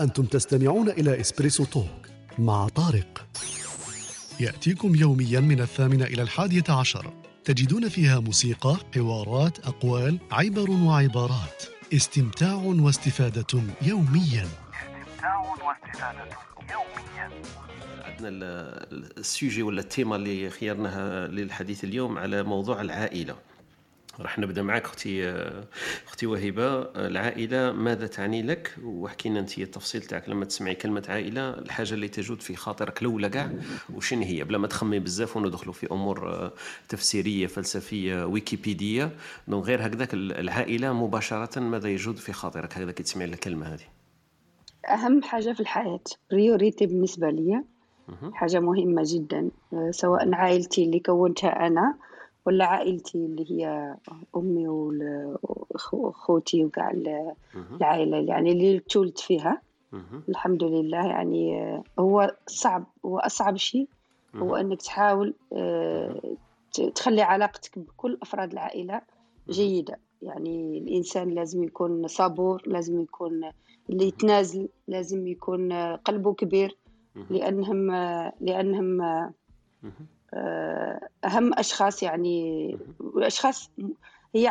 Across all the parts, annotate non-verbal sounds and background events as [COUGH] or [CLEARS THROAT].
أنتم تستمعون إلى إسبريسو توك مع طارق. يأتيكم يوميا من الثامنة إلى الحادية عشر. تجدون فيها موسيقى، حوارات، أقوال، عبر وعبارات. استمتاع واستفادة يوميا. استمتاع واستفادة يوميا. عندنا ال- السوجي ولا التيمة اللي خيرناها للحديث اليوم على موضوع العائلة. راح نبدا معك أختي أختي وهبه العائلة ماذا تعني لك؟ وحكينا انت التفصيل تاعك. لما تسمعي كلمة عائلة الحاجة اللي تجول في خاطرك الأولى كاع وشن هي؟ بلا ما تخمي بزاف وندخلوا في أمور آه، تفسيرية فلسفية ويكيبيدية donc غير هكذاك العائلة مباشرة ماذا يجول في خاطرك؟ هكذا كي تسمعي الكلمة هذه. أهم حاجة في الحياة priorité بالنسبة لي حاجة مهمة جدا آه، سواء عائلتي اللي كونتها أنا ولا عائلتي اللي هي أمي وأخوتي وكاع ال- العائلة يعني اللي تولد فيها. الحمد لله يعني هو صعب هو أصعب شيء هو أنك تحاول آه، تخلي علاقتك بكل أفراد العائلة جيدة. يعني الإنسان لازم يكون صبور لازم يكون اللي يتنازل لازم يكون قلبه كبير لأنهم آه، أهم أشخاص يعني أشخاص هي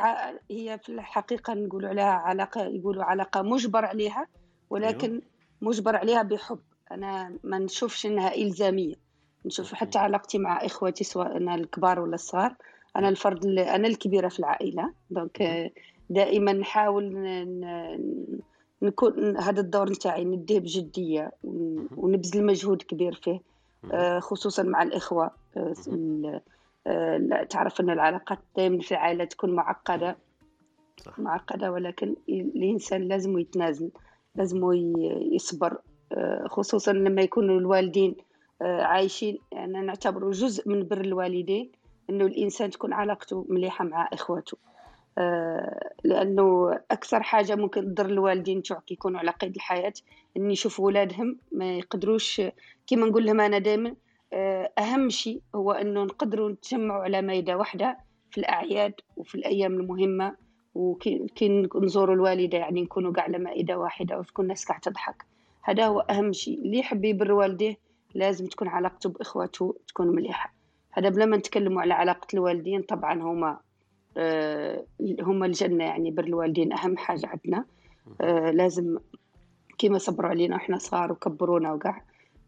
هي في الحقيقة نقولوا عليها علاقة يقولوا علاقة مجبر عليها ولكن مجبر عليها بحب. أنا ما نشوفش إنها إلزامية. نشوف حتى علاقتي مع إخوتي سواء أنا الكبار ولا الصغار. أنا الفرد اللي أنا الكبيرة في العائلة. دونك دائما نحاول نكون هذا الدور نتاعي نديه بجدية ون- ونبذل مجهود كبير فيه آه، خصوصا مع الإخوة. ال- لا تعرف أن العلاقات دائما في العائلة تكون معقدة. صح. معقدة ولكن الإنسان لازم يتنازل لازم يصبر آه، خصوصا لما يكونوا الوالدين آه، عايشين. يعني نعتبره جزء من بر الوالدين أنه الإنسان تكون علاقته مليحة مع إخواته. آه، لأنه أكثر حاجة ممكن تضر الوالدين تاعك يكونوا على قيد الحياة أن يشوفوا ولادهم ما يقدروش كما نقول لهم أنا دائما آه، أهم شيء هو أنه نقدروا نتجمعوا على مائدة واحدة في الأعياد وفي الأيام المهمة وكي كي نزوروا الوالدة يعني نكونوا قاع على مائدة واحدة وتكون الناس قاع تضحك. هذا هو أهم شيء. اللي يحب يبر والديه لازم تكون علاقته بإخواته تكون مليحة. هذا بلا ما نتكلموا على علاقة الوالدين طبعا هما آه، هما الجنة يعني بر الوالدين أهم حاجة عندنا. آه، لازم كيما صبروا علينا وإحنا صغار وكبرونا وكاع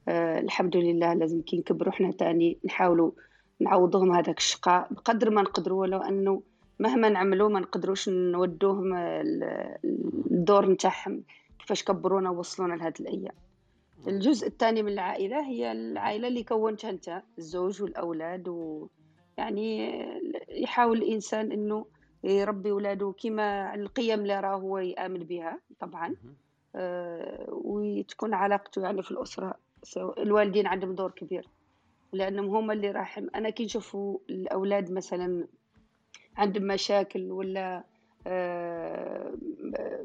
آه، الحمد لله لازم كي نكبروا إحنا تاني نحاولوا نعوضوهم هذاك الشقاء بقدر ما نقدروا ولو أنه مهما نعملوا ما نقدروش نودوهم ال- الدور نتاعهم كيفاش كبرونا ووصلونا لهذه الأيام. الجزء الثاني من العائلة هي العائلة اللي كونتها أنت الزوج والأولاد و يعني يحاول الإنسان أنه يربي ولاده كما القيم اللي راه هو يآمن بها طبعا. آه، وتكون علاقته يعني في الأسرة سو- الوالدين عندهم دور كبير لأنهم هم اللي راح أنا كي نشوفوا الأولاد مثلا عندهم مشاكل ولا آه،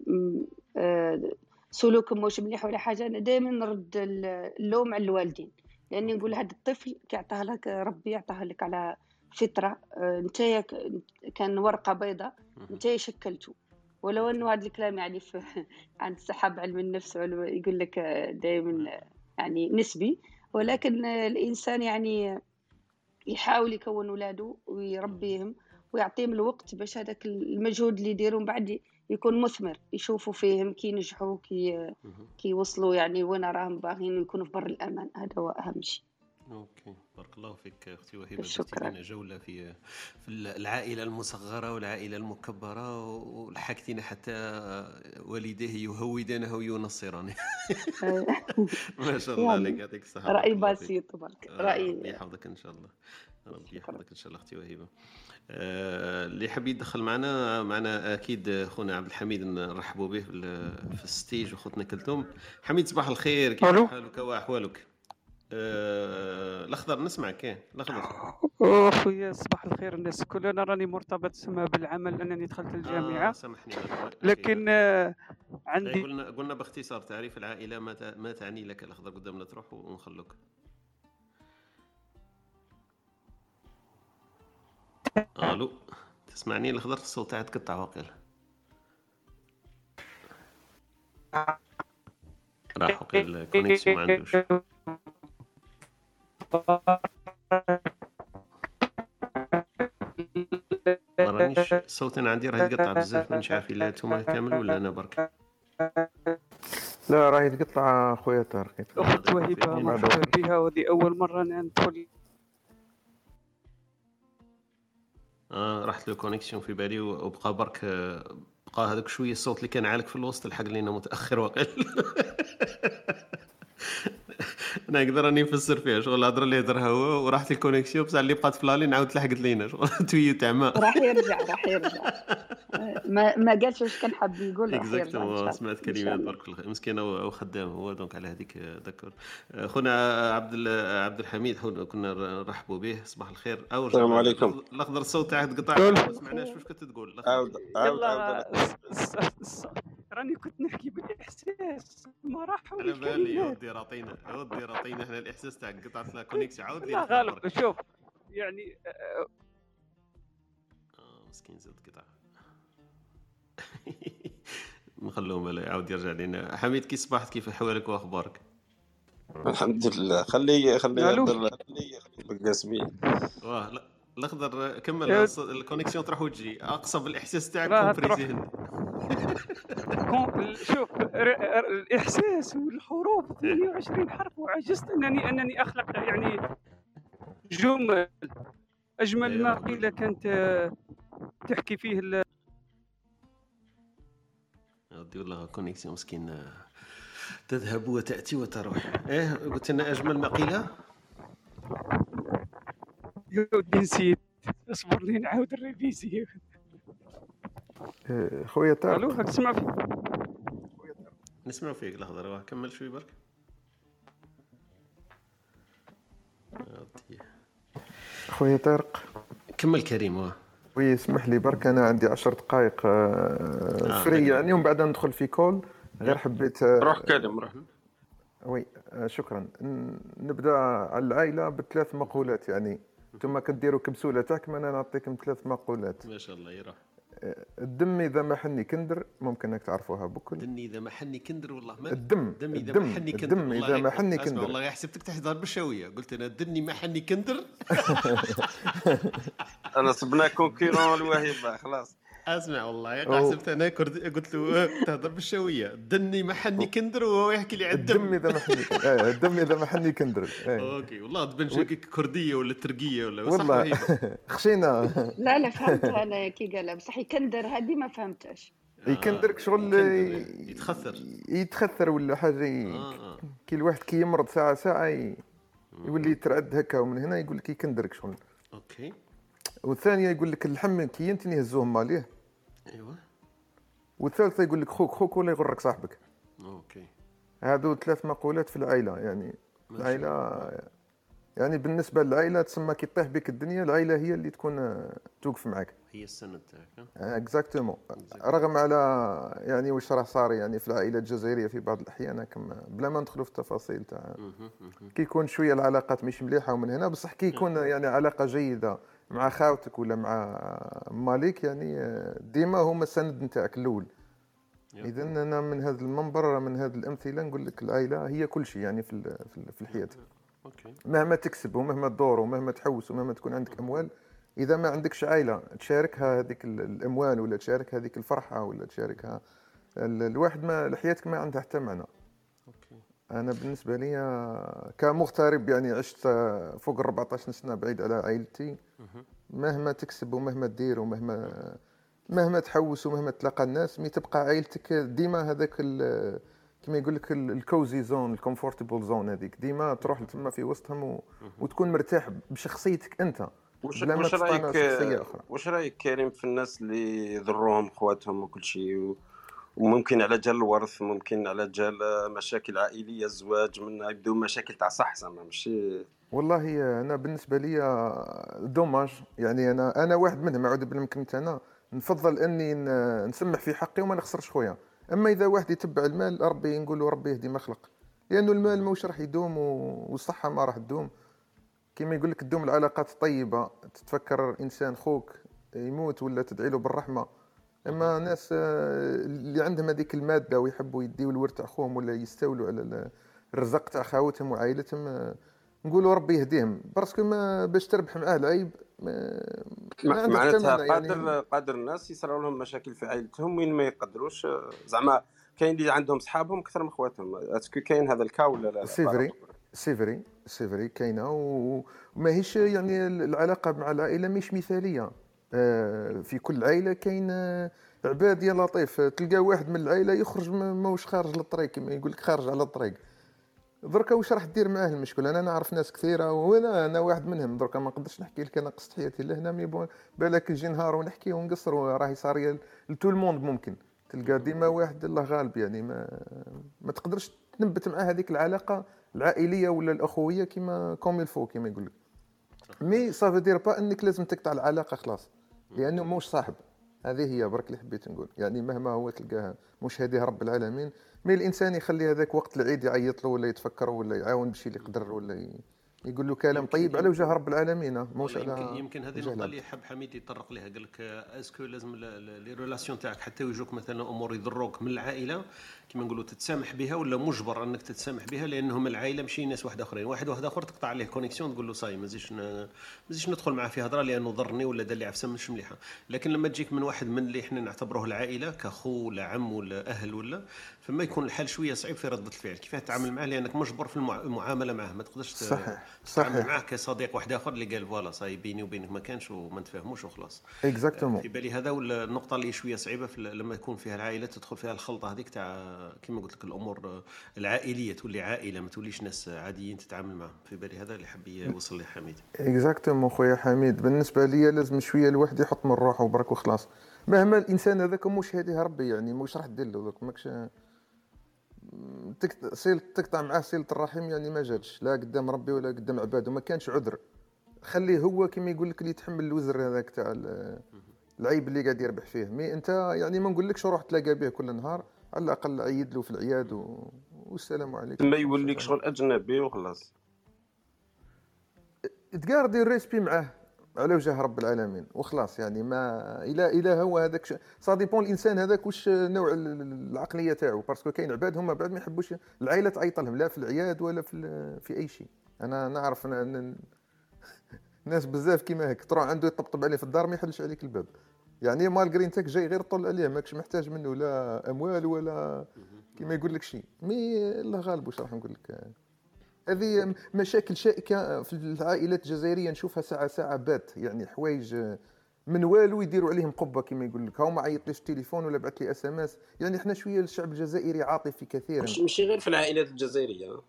م- آه، سلوكهم مش مليح ولا حاجة أنا دائما نرد ال- اللوم على الوالدين لأني نقول هذا الطفل كي عطاه لك ربي يعطاه لك على فطرة آه، نتايا ك- كان ورقة بيضاء نتايا شكلته ولو أنه هذا الكلام يعني [LAUGHS] عند صحاب علم النفس يقول لك دائما يعني نسبي ولكن الإنسان يعني يحاول يكون اولاده ويربيهم ويعطيهم الوقت باش هذاك المجهود اللي يديروا من بعد يكون مثمر يشوفوا فيهم كي ينجحوا كي كي يوصلوا يعني وين راهم باغيين يكونوا في بر الأمان. هذا هو أهم شيء. أوكي. بارك الله فيك أختي وهبة. شكراً. لنا جولة في في العائلة المصغرة والعائلة المكبرة ولحقتينا حتى والديه يهودانه وينصرانه. [LAUGHS] ما شاء الله يعني عليك يعطيك الصحة. رأي بارك الله فيك. بسيط برك آه، ربي راي يحفظك إن شاء الله. ربي شكراً. يحفظك إن شاء الله أختي وهبة. آه، اللي حاب يدخل معنا معنا أكيد خونا عبد الحميد نرحبوا به في ال- في ال stage وخوتنا كلثوم. حميد صباح الخير. كيف. حالك؟ وأحوالك؟ آه، الأخضر نسمعك إيه الأخضر. اخويا صباح الخير الناس الكل أنا راني مرتبط بالعمل أنني دخلت آه الجامعة سامحني أوكي. لكن آه، عندي قلنا قلنا باختصار تعريف العائلة ما ت- ما تعني لك الأخضر قدامنا تروح ونخلوك. ألو تسمعني؟ الأخضر الصوت تاعك تقطع واقيلا. راح وقيل ال connexion ما عندوش. ما رانيش الصوت أنا عندي راه يتقطع بزاف مانيش عارف إلا انتوما كامل ولا أنا برك؟ لا راه يتقطع خويا طارق. أخت وهبه مرحبا بها وهذه أول مرة أنا ندخل. آه راحت له connexion في بالي وبقى برك آه، بقى هذاك شوية الصوت اللي كان عالق في الوسط لحق لينا متأخر وقيل [LAUGHS] أنا نقدر راني نفسر فيها شغل الهضره اللي هدرها هو وراحت الكونيكسيون بصح اللي بقات في لالين عاود تلحقت لينا شغل. [LAUGHS] توي تعمى. راح يرجع راح يرجع. ما ما قالش واش كان حاب يقول اكزاكتومون الله. سمعت كلمات الله. برك الخ- مسكين هو خدام هو دونك على هذيك آه، خونا عبد ال- عبد الحميد كنا نرحبوا به صباح الخير. أو السلام عليكم. الأخضر الصوت تاعك تقطع قول. ما سمعناش. واش كنت تقول؟ الأخضر. عاود عاود يلا راني كنت نحكي بالإحساس. ما راح على بالي يا ودي راطينا يا ودي راطينا إحنا الإحساس تاعك قطعت لنا كونيكسيون عاود لي لا غالب. شوف يعني آه، مسكين زاد قطع. [LAUGHS] نخلوه مالا يعاود يرجع لنا حميد كي صبحت كيف احوالك وأخبارك؟ الحمد لله. خلي خلي. يهضر خلي بالقاسمين واه لا الأخضر كمل الكونيكسيون تروح وتجي. أقصى بالإحساس تاعك لا، شوف الإحساس والحروف 28 حرف وعجزت أنني أنني اخلق يعني جمل. أجمل ما أيوة. قيل كانت تحكي فيه ال- والله كونيكسيون مسكين تذهب وتأتي وتروح. إيه قلت لنا أجمل ما قيل؟ يا ودي نسيت. اصبر لي نعاود ال réviser آه، خويا ألو طارق هاك تسمع في نسمعوا فيك الاخضر واه كمل شوي برك. خويا طارق. كمل كريم واه. oui اسمح لي برك أنا عندي عشر دقائق آه، آه، vrai حلو. يعني ومن بعد ندخل في call غير حبيت آه، روح كلم روح. وي آه، شكرا. نبدأ على العائلة بثلاث مقولات يعني. أنتم كديروا كبسولة تاعكم أنا نعطيكم ثلاث مقولات. ما شاء الله يروح الدم إذا ما حني كندر ممكن إنك تعرفوها بكل. دني إذا ما حني كندر والله ما الدم دم إذا الدم ما حني كندر. الدم إذا ما حني كندر. والله حسبتك تحضر بالشاويه قلت أنا دني ما حني كندر. أنا صبنا كونكيرون الوهبه خلاص. أسمع والله. حسبت أنا كرد قلت له آه، تهضر بالشاويه دني ما حني كندر وهو يحكي لي على الدم. الدم إذا ما حني آه، الدم إذا ما حني كندر. آه. okay والله تبان شكلك كردية ولا تركيه ولا صح والله. [LAUGHS] خشينا. لا لا فهمتها أنا كي قالها بصح يكندر هذه ما فهمتهاش يكندرك شغل يكندر، يتخثر. يتخثر ولا حاجة كي الواحد كي يمرض ساعة ساعة يولي يترعد هكا ومن هنا يقول لك يكندرك شغل. okay. والثانية يقول لك اللحم كي ينتني يهزوهم ماليه. أيوه. والثالثة يقول لك خوك خوك ولا يغرك صاحبك. okay. هادو ثلاث مقولات في العائله يعني العائله يعني بالنسبة للعائله تسمى كي طيح بك الدنيا العائله هي اللي تكون آه، توقف معك هي السند تاعك؟ exactement رغم على يعني واش راه صار يعني في العائلة الجزائرية في بعض الأحيان كما بلا ما ندخلوا في التفاصيل تاع. كي يكون شوية العلاقات مش مليحة ومن هنا بصح كي يكون يعني علاقة جيدة مع خاوتك ولا مع مالك يعني آه، ديما هما السند نتاعك الأول. اذا أنا من هذا المنبر من هذه الأمثلة نقول لك العائلة هي كل شيء يعني في في ال- في الحياة. أوكي. مهما تكسب ومهما تدور ومهما تحوس ومهما تكون عندك أموال إذا ما عندكش عائلة تشاركها هذيك ال- الأموال ولا تشارك هذيك الفرحة ولا تشاركها ال- الواحد ما حياتك ما عندها حتى معنى. أنا بالنسبة لي آه، كمغترب يعني عشت آه، فوق ال 14 سنة بعيد على عائلتي. مهم. مهما تكسب ومهما تدير ومهما مهما تحوس ومهما تلاقى الناس mais تبقى عائلتك ديما هذاك ال- كما يقول لك ال- ال cozy zone ال comfortable zone هذيك. ديما تروح تما في وسطهم و... وتكون مرتاح بشخصيتك أنت وش وش رأيك وش رأيك كريم في الناس اللي يضروهم خواتهم وكل شيء و... وممكن على جال الورث ممكن على جال مشاكل عائلية الزواج من يبدو مشاكل تاع صح زعما ماشي. والله أنا بالنسبة لي دوماج يعني أنا أنا واحد منهم بالله منك أنا. نفضل إني نسمح في حقي وما نخسرش خويا. أما إذا واحد يتبع المال ربي نقول له ربي يهدي ما خلق لأنه المال موش راح يدوم والصحة ما راح تدوم. كما يقول لك تدوم العلاقات الطيبة. تتفكر إنسان خوك يموت ولا تدعي له بالرحمة. أما ناس آه، اللي عندهم هذيك المادة ويحبوا يديو الورث تاع خوهم ولا يستولوا على ال- الرزق تاع خاوتهم وعائلتهم آه، نقولوا ربي يهديهم. parce que ما باش تربح معاه العيب ما, ما معناتها معنى يعني. قادر قادر الناس يصراو لهم مشاكل في عائلتهم وين ما يقدروش. آه، زعما كاين اللي عندهم صحابهم أكثر من خواتهم. est-ce que كاين هذا ال cas ولا لا؟ سي فري سي فري سي فري كاينة وماهيش يعني العلاقة مع العائلة مش مثالية. آه، في كل عائله كاين آه، عباد يا لطيف تلقى واحد من العائله يخرج ما- ماهوش خارج للطريق كما يقول لك خارج على الطريق. دركا واش راح دير معاه المشكل؟ أنا نعرف ناس كثيرة وأنا أنا واحد منهم دركا ما نقدرش نحكي لك أنا قصه حياتي لهنا mais bon بالك يجي نهار ونحكي ونقصر راهي صاريه ل tout le monde ممكن. تلقى ديما واحد الله غالب يعني ما ما تقدرش تنبت معاه هذيك العلاقة العائلية ولا الأخوية كما comme il faut كما يقول لك mais ça veut dire pas إنك لازم تقطع العلاقة خلاص. لأنه موش صاحب. هذه هي برك اللي حبيت نقول. يعني مهما هو تلقاه مش هذه رب العالمين. mais الإنسان يخلي هذاك وقت العيد يعيط له ولا يتفكر ولا يعاون بشي اللي يقدر ولا ي- يقول له كلام طيب على وجه رب العالمين موش على يمكن يمكن هذه النقطة. اللي حب حميد يتطرق لها قال لك آه، est-ce que لازم les relations تاعك حتى يجوك مثلا أمور يضروك من العائلة كما نقولوا تتسامح بها ولا مجبر أنك تتسامح بها لأنهم العائلة ماشي ناس واحد آخرين. واحد واحد آخر تقطع عليه connexion تقول له صاي ما زيدش ن- ما زيدش ندخل معاه في هضرة لأنه ضرني ولا دار لي عفسة مش مليحة. لكن لما تجيك من واحد من اللي إحنا نعتبروه العائلة كخو ولا عم ولا أهل ولا فما يكون الحال شوية صعيب في رده الفعل. كيف تتعامل معاه؟ لأنك مجبر في المع- المعاملة معاه ما تقدرش صحيح، صحيح. معاه كصديق واحد آخر اللي قال voilà ça y est بيني وبينك ما كانش وما نتفاهموش وخلاص. exactement في بالي هذا ولا النقطة اللي شوية صعيبة في لما يكون فيها العائلة تدخل فيها الخلطة هذيك تاع كما قلت لك الأمور العائلية تولي عائلة ما توليش ناس عاديين تتعامل معهم في بالي هذا اللي حب يوصل لي حميد. exactement خويا حميد. بالنسبة لي لازم شوية الواحد يحط من روحه برك وخلاص. مهما الإنسان هذاك مش هذه ربي يعني مش راح دير له ماكش تك- سيل تقطع معاه صله الرحم يعني ما جاتش. لا قدام ربي ولا قدام عباده. ما كانش عذر. خليه هو كما يقول لك اللي يتحمل الوزر هذاك تاع ال- العيب اللي قاعد يربح فيه. mais انت يعني ما نقولكش روح تلاقى به كل نهار. على الأقل عيد له في العياد و... والسلام عليكم. ما يوليك شغل أجنبي وخلاص. ت garder ال respect معاه. على وجه رب العالمين. وخلاص يعني ما إلى إلى هو هذاك ça dépend الإنسان هذاك واش نوع ال- ال- العقلية تاعو. parce que كاين عباد هما بعد ما يحبوش العائلة تعيط لهم لا في العياد ولا في في أي شيء. أنا نعرف ناس بزاف كيما هيك. تروح عنده يطبطب عليه في الدار ما يحلش عليك الباب. يعني malgré انت جاي غير طل عليه. ماكش محتاج منه لا أموال ولا كيما يقول لك شيء. mais الله غالب واش راح نقول لك. هذه مشاكل شائكة في العائلات الجزائرية نشوفها ساعة ساعة بات يعني حوايج من والو يديروا عليهم قبة كما يقول لك. هاو ما عيط ليش التليفون ولا بعث لي SMS يعني إحنا شوية الشعب الجزائري عاطفي كثيرا مش ماشي غير في العائلات الجزائرية.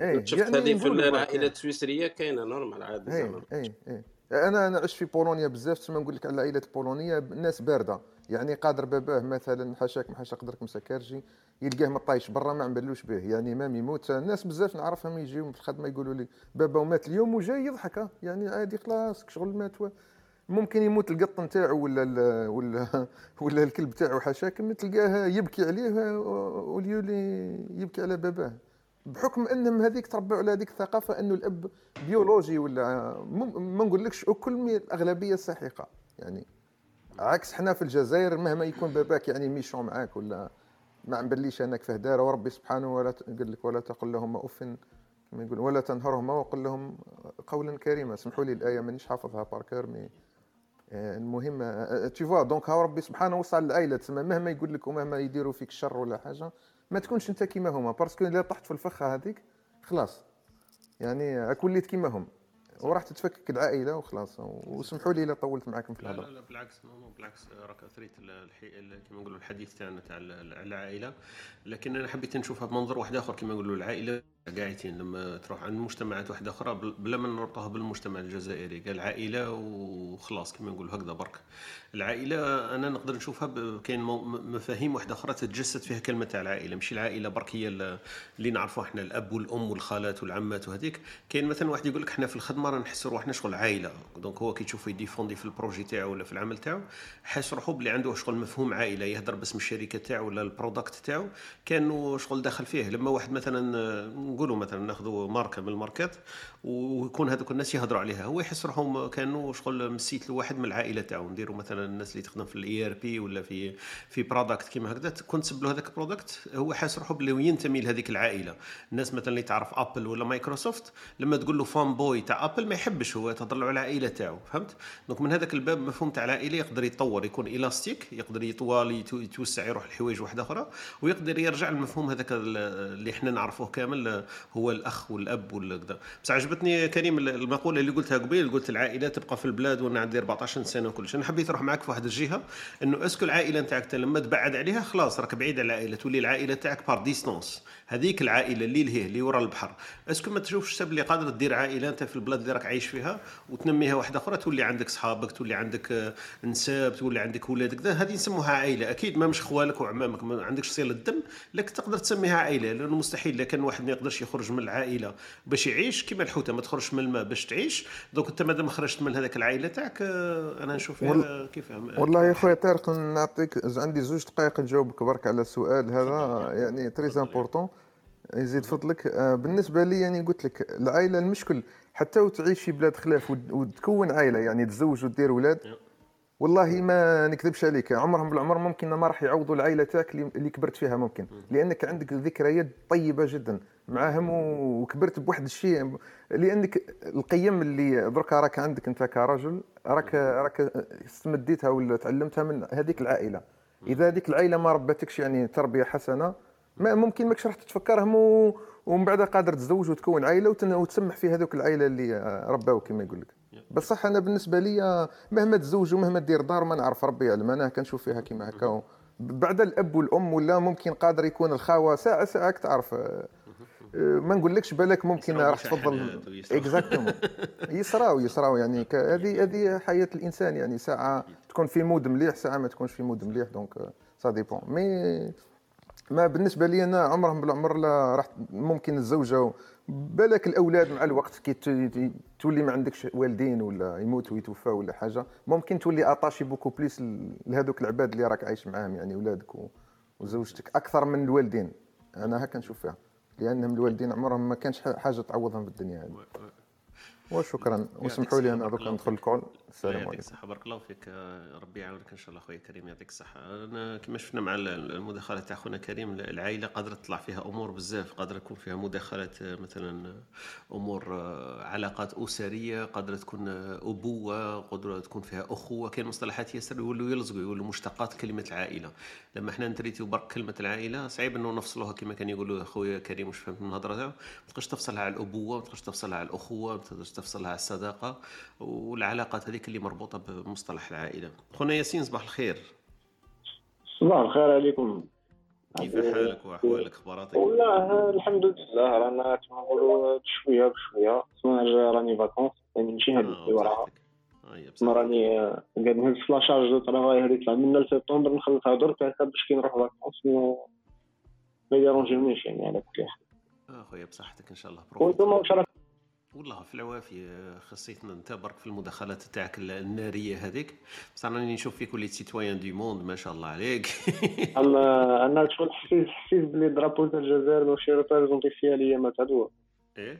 إيه شفت يعني هذه في العائلات السويسريه كاينة normal عادي إيه إيه إيه. أنا أنا عشت في بولونيا بزاف تسمى نقول لك على العائلات البولونية الناس باردة. يعني قادر باباه مثلا حاشاك ما حاشا قدرك مسكرجي يلقاه مطايش برا ما عملوش به. يعني même يموت الناس بزاف نعرفهم يجيو في الخدمة يقولوا لي بابا مات اليوم وجاي يضحك ها. يعني عادي خلاص شغل مات ممكن يموت القط نتاعو ولا ال- ولا [LAUGHS] ولا الكلب تاعو حاشاك ما تلقاه يبكي عليه وليولي يبكي على باباه. بحكم أنهم هذيك تربوا على هذيك الثقافة أنه الأب بيولوجي ولا مم- ما نقولكش كل mais الأغلبية الساحقه يعني عكس حنا في الجزائر مهما يكون باباك يعني méchant معاك ولا ما نبليش أنك فيه دار وربي سبحانه ولا قال لك ولا تقل لهم اف كما يقول ولا تنهرهما وقل لهم قولا كريما. سمحوا لي الآية مانيش حافظها par cœur mais آه، المهم tu vois donc ها ربي سبحانه وصل العائله تسمى مهما يقول لك ومهما يديروا فيك شر ولا حاجة ما تكونش أنت كيما هما. parce que إلا طحت في الفخة هذيك خلاص. يعني وليت كيما هم وراح تتفكك العائلة وخلاص. وسمحوا لي الا طولت معاكم في لا لا الهضره لا بالعكس نو بالعكس. راك اثريت كما نقولوا الحديث تاعنا تاع ال- ال- العائلة. لكن أنا حبيت نشوفها بمنظور واحد آخر كما نقولوا العائلة قاعدين لما تروح عند مجتمعات واحدة أخرى بل- بلا ما نربطها بالمجتمع الجزائري. قال عائلة وخلاص كما نقولوا هكذا برك. العائلة أنا نقدر نشوفها كاين مفاهيم واحدة أخرى تتجسد فيها كلمة تاع العائلة. ماشي العائلة برك هي ال- اللي نعرفوها إحنا الأب والأم والخالات والعمات وهذيك. كاين مثلا واحد يقول لك إحنا في الخدمة راه نحس روحنا شغل عائلة. donc هو كي تشوفه ي défendi في ال projet تاعو ولا في العمل تاعو حاس روحو بلي عنده شغل مفهوم عائلة يهدر باسم الشركة تاعو ولا ال product تاعو. كانه شغل داخل فيه. لما واحد مثلا نقولوا مثلا ناخذوا ماركة من الماركات ويكون هذوك الناس يهضروا عليها. هو يحس روحهم كانوا شغل مسيت لواحد من العائلة تاعو. نديروا مثلا الناس اللي تخدم في ال ERP ولا في في product كيما هكذا تكون تسب له هذاك ال product هو حاس روحه باللي ينتمي لهذيك العائلة. الناس مثلا اللي تعرف ابل ولا مايكروسوفت لما تقول له fanboy تاع ابل ما يحبش هو تهضر له على العائلة تاعو. فهمت؟ donc من هذاك الباب مفهوم تاع العائلة يقدر يتطور يكون élastique يقدر يطول يتوسع يروح لحوايج واحدة أخرى ويقدر يرجع المفهوم هذاك اللي إحنا نعرفوه كامل هو الأخ والأب ولا كذا بس عجبتني كريم المقولة اللي قلتها قبيل قلت العائلة تبقى في البلاد وأنا عندي 14 سنة وكل شيء. أنا حبيت نروح معك في واحد الجهة إنه est-ce que العائلة نتاعك لما تبعد عليها خلاص راك بعيد على العائلة تولي العائلة تاعك par distance هذيك العائلة اللي لهيه اللي ورا البحر. est-ce que ما تشوفش اللي قادر دير عائلة أنت في البلاد اللي راك عايش فيها وتنميها واحدة أخرى تولي عندك صحابك تولي عندك آه، نساب تولي عندك ولادك. هذه نسموها عائلة. أكيد ما مش خوالك وعمامك ما عندكش صلة الدم لكن تقدر تسميها عائلة لأنه مستحيل لكن واحد ما يقدرش يخرج من العائلة باش يعيش كيما الحوته ما تخرجش من الماء باش تعيش donc انت مادام خرجت من هذاك العائلة تاعك آه، أنا نشوف فيها كيف والله يا خويا طارق نعطيك عندي زوج دقائق نجاوبك برك على السؤال هذا يعني très important يزيد فضلك. آه، بالنسبة لي يعني قلت لك العائلة المشكل حتى وتعيش في بلاد خلاف وتكون عائلة يعني تزوج ودير أولاد والله ما نكذبش عليك عمرهم بالعمر ممكن ما راح يعوضوا العائله تاعك اللي كبرت فيها ممكن. لأنك عندك ذكريات طيبة جدا معاهم وكبرت بواحد الشيء. لأنك القيم اللي دركا راك عندك أنت كرجل راك راك استمديتها ولا تعلمتها من هذيك العائلة. إذا هذيك العائلة ما ربتكش يعني تربية حسنة ما ممكن ماكش راح تتفكرهم. ومن بعد قادر تزوج وتكون عائلة. وتسمح في هذوك العائلة اللي رباو كما يقول لك بصح أنا بالنسبة لي مهما تزوج ومهما دير دار ما نعرف ربي يعلم. أنا كنشوف فيها كما هكا. بعد الأب والأم ولا ممكن قادر يكون الخاوة ساعه ساعة تعرف ما نقولكش بالك ممكن راح تفضل exactement يصراو يصراو يعني هذه هذه حياة الإنسان يعني. ساعة تكون في mood مليح ساعة ما تكونش في mood مليح. donc ça dépend mais ما بالنسبة لي أنا عمرهم بالعمر لا راح ممكن الزوجه بالك الأولاد مع الوقت كي تولي ما عندكش والدين ولا يموت ويتوفى ولا حاجة ممكن تولي attaché beaucoup plus لهذوك العباد اللي راك عايش معاهم يعني اولادك وزوجتك أكثر من الوالدين. أنا هكا نشوف فيها. لأنهم الوالدين عمرهم ما كانش حاجة تعوضهم في الدنيا هذه. وشكرا. وسمحوا لي أنا دوك ندخل الكول. السلام عليكم الصحة. بارك الله فيك ربي يعاونك إن شاء الله خويا كريم يعطيك الصحة. أنا كما شفنا مع المداخلة تاع خونا كريم العائلة قادرة تطلع فيها أمور بزاف قادرة يكون فيها مداخلات مثلا أمور علاقات أسرية قادرة تكون أبوة قادرة تكون فيها أخوة. كاين مصطلحات ياسر يولوا يلزقوا يولوا مشتقات كلمة العائلة. لما إحنا ن traiti و برك كلمة العائلة صعيب إنه نفصلوها كما كان يقولوا خويا كريم واش فهمت من الهضرة تاعو؟ ما تقدرش تفصلها على الأبوة ما تقدرش تفصلها على الأخوة ما تقدرش تفصلها على الصداقة. والعلاقات هذيك اللي مربوطة بمصطلح العائلة. خونا ياسين صباح الخير. صباح الخير عليكم. كيف حالك وأحوالك؟ أخباراتك؟ والله الحمد لله. رانا كما نقولوا بشوية بشوية. تسمى راني vacances يعني نمشي هاد اللي وراها. ما راني قاعد نهز في la charge de travail هذه طلع من لسبتمبر نخلصها درك هكا باش كي نروح vacances ما ي dérangi نيش يعني. على كل حال اخويا بصحتك إن شاء الله. وأنتم واش راك والله في العوافي خصيتنا انت برك في المداخلات تاعك النارية هذيك. بصح راني نشوف فيك وليت citoyen du monde ما شاء الله عليك. [LAUGHS] أما أنا شغل حسيت حسيت بلي drapeau تاع الجزائر ماشي représenté فيها ليا ما تاع إيه؟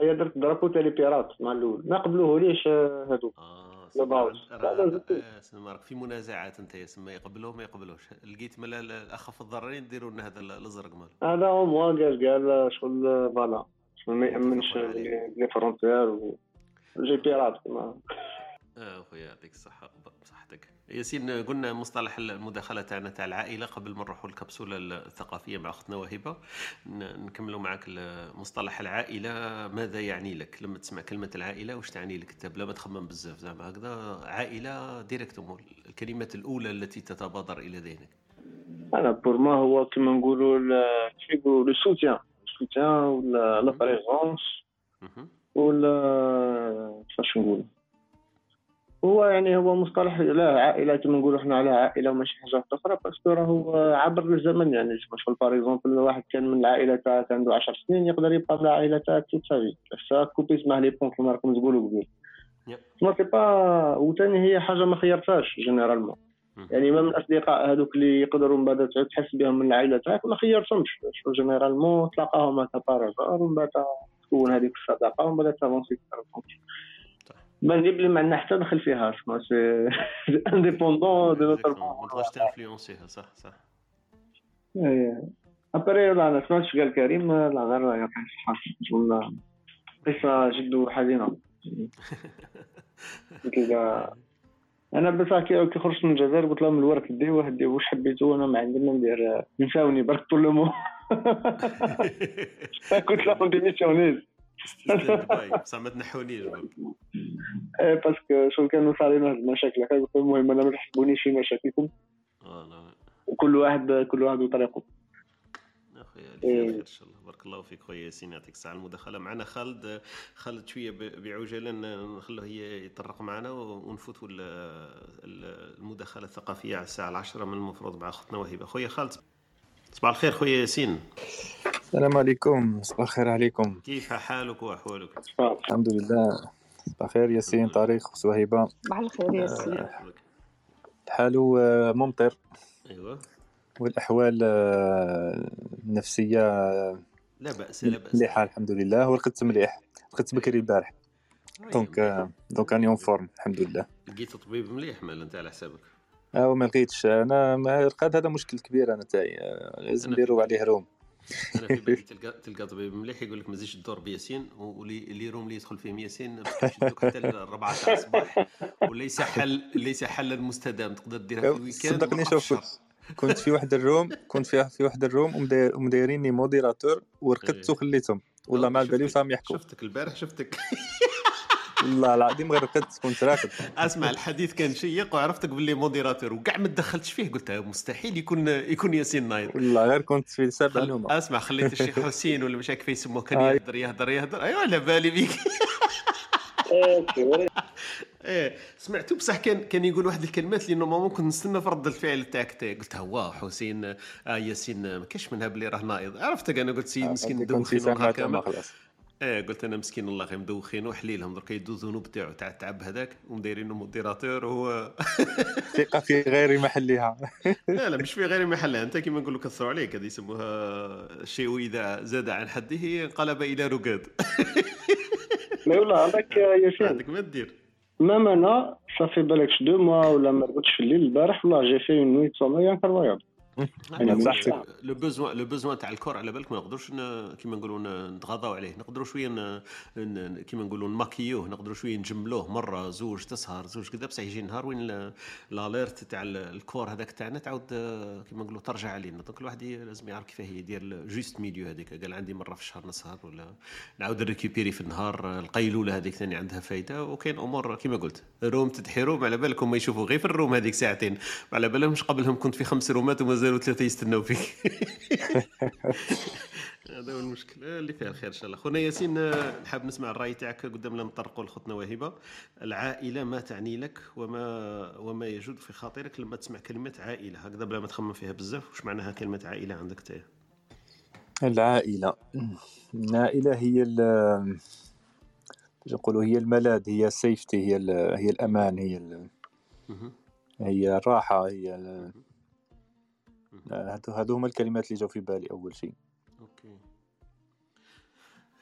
هي درت درابو تاع لي بيرات مع الأول. ما قبلوهوليش هادو آه لا في منازعات أنت يسمى يقبلوه ما يقبلوش. لقيت ملا الاخف الضررين يديروا لنا هذا الأزرق مال هذا هو قال قال شغل فوالا. ما يامنش لي فرونتير جي كما. آه خويا يعطيك الصحة بصحتك ياسين قلنا مصطلح المداخلة تاعنا تاع العائلة قبل ما نروحوا الكبسولة الثقافية مع أختنا وهبة نكملوا معك مصطلح العائلة. ماذا يعني لك؟ لما تسمع كلمة العائلة واش تعني لك انت بلا ما تخمم بزاف زعما هكذا. عائلة directement الكلمات الأولى التي تتبادر إلى ذهنك. أنا pour moi هو كما نقولوا كيف يقولوا le soutien soutien ولا la présence ولا كيفاش نقول هو يعني هو مصطلح لا عائلة كما نقولوا إحنا على عائلة وماشي حاجة أخرى parce que راهو عبر الزمن يعني شوف par exemple واحد كان من العائلة تاعك عنده 10 سنين يقدر يبقى من العائلة تاعك toute sa vie سا كوبي اسمه لي بون كما راكم تقولوا قبيل. ما سي با وثاني هي حاجة ما خيرتهاش جينيرالمون يعني ما من الأصدقاء هذوك اللي يقدروا من بعد تحس بهم من العائلة تاعك ما خيرتهمش جينيرالمون تلاقاهم مع بارازار ومن بعد تكون هذيك الصداقة ومن بعد تافونسي بان لي بلي ما عندنا حتى دخل فيها سما سي انديبوندون دو نوتر ما تانفلونسيها صح صح après لا أنا سمعت قال كريم لا غير يعطيه الصحه قصه جد حزينه أنا بصح كي خرجت من الجزائر قلت لهم الورك ديوه ديوه واش حبيتو أنا ما عندي ما ندير نساوني برك totalement [LAUGHS] قلت لهم démissionnez بصح ما تنحونيش إيه parce que شغل كانوا صارين هاد المشاكل. قلت المهم أنا ما تحسبونيش في مشاكلكم. وكل واحد كل واحد وطريقه. اخويا إن شاء الله. بارك الله فيك خويا ياسين يعطيك الصحة المداخله معنا خالد خالد شوية بعجالة نخلوه يطرق معنا ونفوتوا المداخلة الثقافية على الساعة العشرة من المفروض مع أختنا وهبه خويا خالد صباح الخير خويا ياسين. السلام عليكم. صباح الخير عليكم. كيف حالك وأحوالك؟ الحمد لله. صباح الخير ياسين طريق وهبه صباح الخير ياسين. الحال ممطر. أيوه. والأحوال النفسية لا بأس لا بأس. مليحة الحمد لله ورقدت مليح. رقدت بكري البارح. donc donc راني en forme الحمد لله. لقيت طبيب مليح مال انت على حسابك؟ آه ما لقيتش. أنا ما الرقاد هذا مشكل كبير أنا تاعي. لازم نديروا عليه room. أنا في بالي [LAUGHS] تلقى تلقى طبيب مليح يقول لك ما تزيدش الدور بياسين واللي room اللي يدخل فيهم ياسين حتى الربعة تاع الصباح وليس حل ليس حلا مستدام تقدر ديرها في ال week-end صدقني شوف كنت في واحد ال room كنت في في واحد ال room ومدايريني modérateur ورقدت وخليتهم والله ما على بالي وصام يحكوا. شفتك البارح شفتك. [LAUGHS] والله العظيم غير رقدت كنت راقد أسمع الحديث كان شيق وعرفتك باللي modérateur وكاع ما دخلتش فيه قلت مستحيل يكون يكون ياسين نايض. والله غير كنت في سبع خل... أسمع خليت الشيخ [LAUGHS] حسين ولا مش كيف يسموه كان يهدر يهدر يهدر. أيوه على بالي بيك. [LAUGHS] إيه سمعتو بصح كان كان يقول واحد الكلمات اللي normalement كنت نستنى في رد الفعل تاعك قلت هو حسين آه ياسين ما كاش منها بلي راه نايض عرفتك أنا قلت سيد مسكين مدوخين هكا إيه قلت أنا مسكين الله غير مدوخين وحليلهم درك يدو الذنوب تاعو تاع التعب هذاك ومدايرينه modérateur وهو [LAUGHS] ثقة في غير محلها. [LAUGHS] لا لا مش في غير محلها. أنت كيما نقولوا كثروا عليك هذه يسموها الشيء إذا زاد عن حده انقلب إلى رقاد. mais والله عندك ياسين عندك ما دير؟ même أنا صافي بالكش deux mois ولا ما رقدتش في الليل البارح والله j'ai fait une nuit sommeil incroyable le besoin le besoin تاع ال corps على بالك ما نقدروش كيما نقولوا نتغاضاو عليه. نقدروا شوية كيما نقولوا نماكيوه. نقدروا شوية نجملوه مرة زوج تسهر زوج كذا بصح يجي نهار وين l'alerte تاع ال corps هذاك تاعنا تعاود كيما نقولوا ترجع علينا. donc الواحد لازم يعرف كيفاه يدير juste milieu هذيك. قال عندي مرة في الشهر نسهر ولا نعاود récupérer في النهار. القيلولة هذيك ثاني عندها فايدة. وكاين أمور كيما قلت room تدحي room على بالكم ما يشوفوا غير في ال room هذيك ساعتين. على بالهمش قبلهم كنت في خمس room ات ومازالوا ثلاثة يستناو فيك. [LAUGHS] هذا هو المشكل. اللي فيها الخير إن شاء الله. خونا ياسين نحب نسمع الرأي تاعك. قدام لما نطرقوا لخوتنا وهبه العائلة ما تعني لك وما وما يجود في خاطرك لما تسمع كلمة عائلة. هكذا بلا ما تخمم فيها بزاف. واش معناها كلمة عائلة عندك انت العائلة. العائلة هي نقولوا هي الملاذ هي ال safety هي هي الأمان هي هي الراحة هي هادو هما الكلمات اللي جاو في بالي أول شيء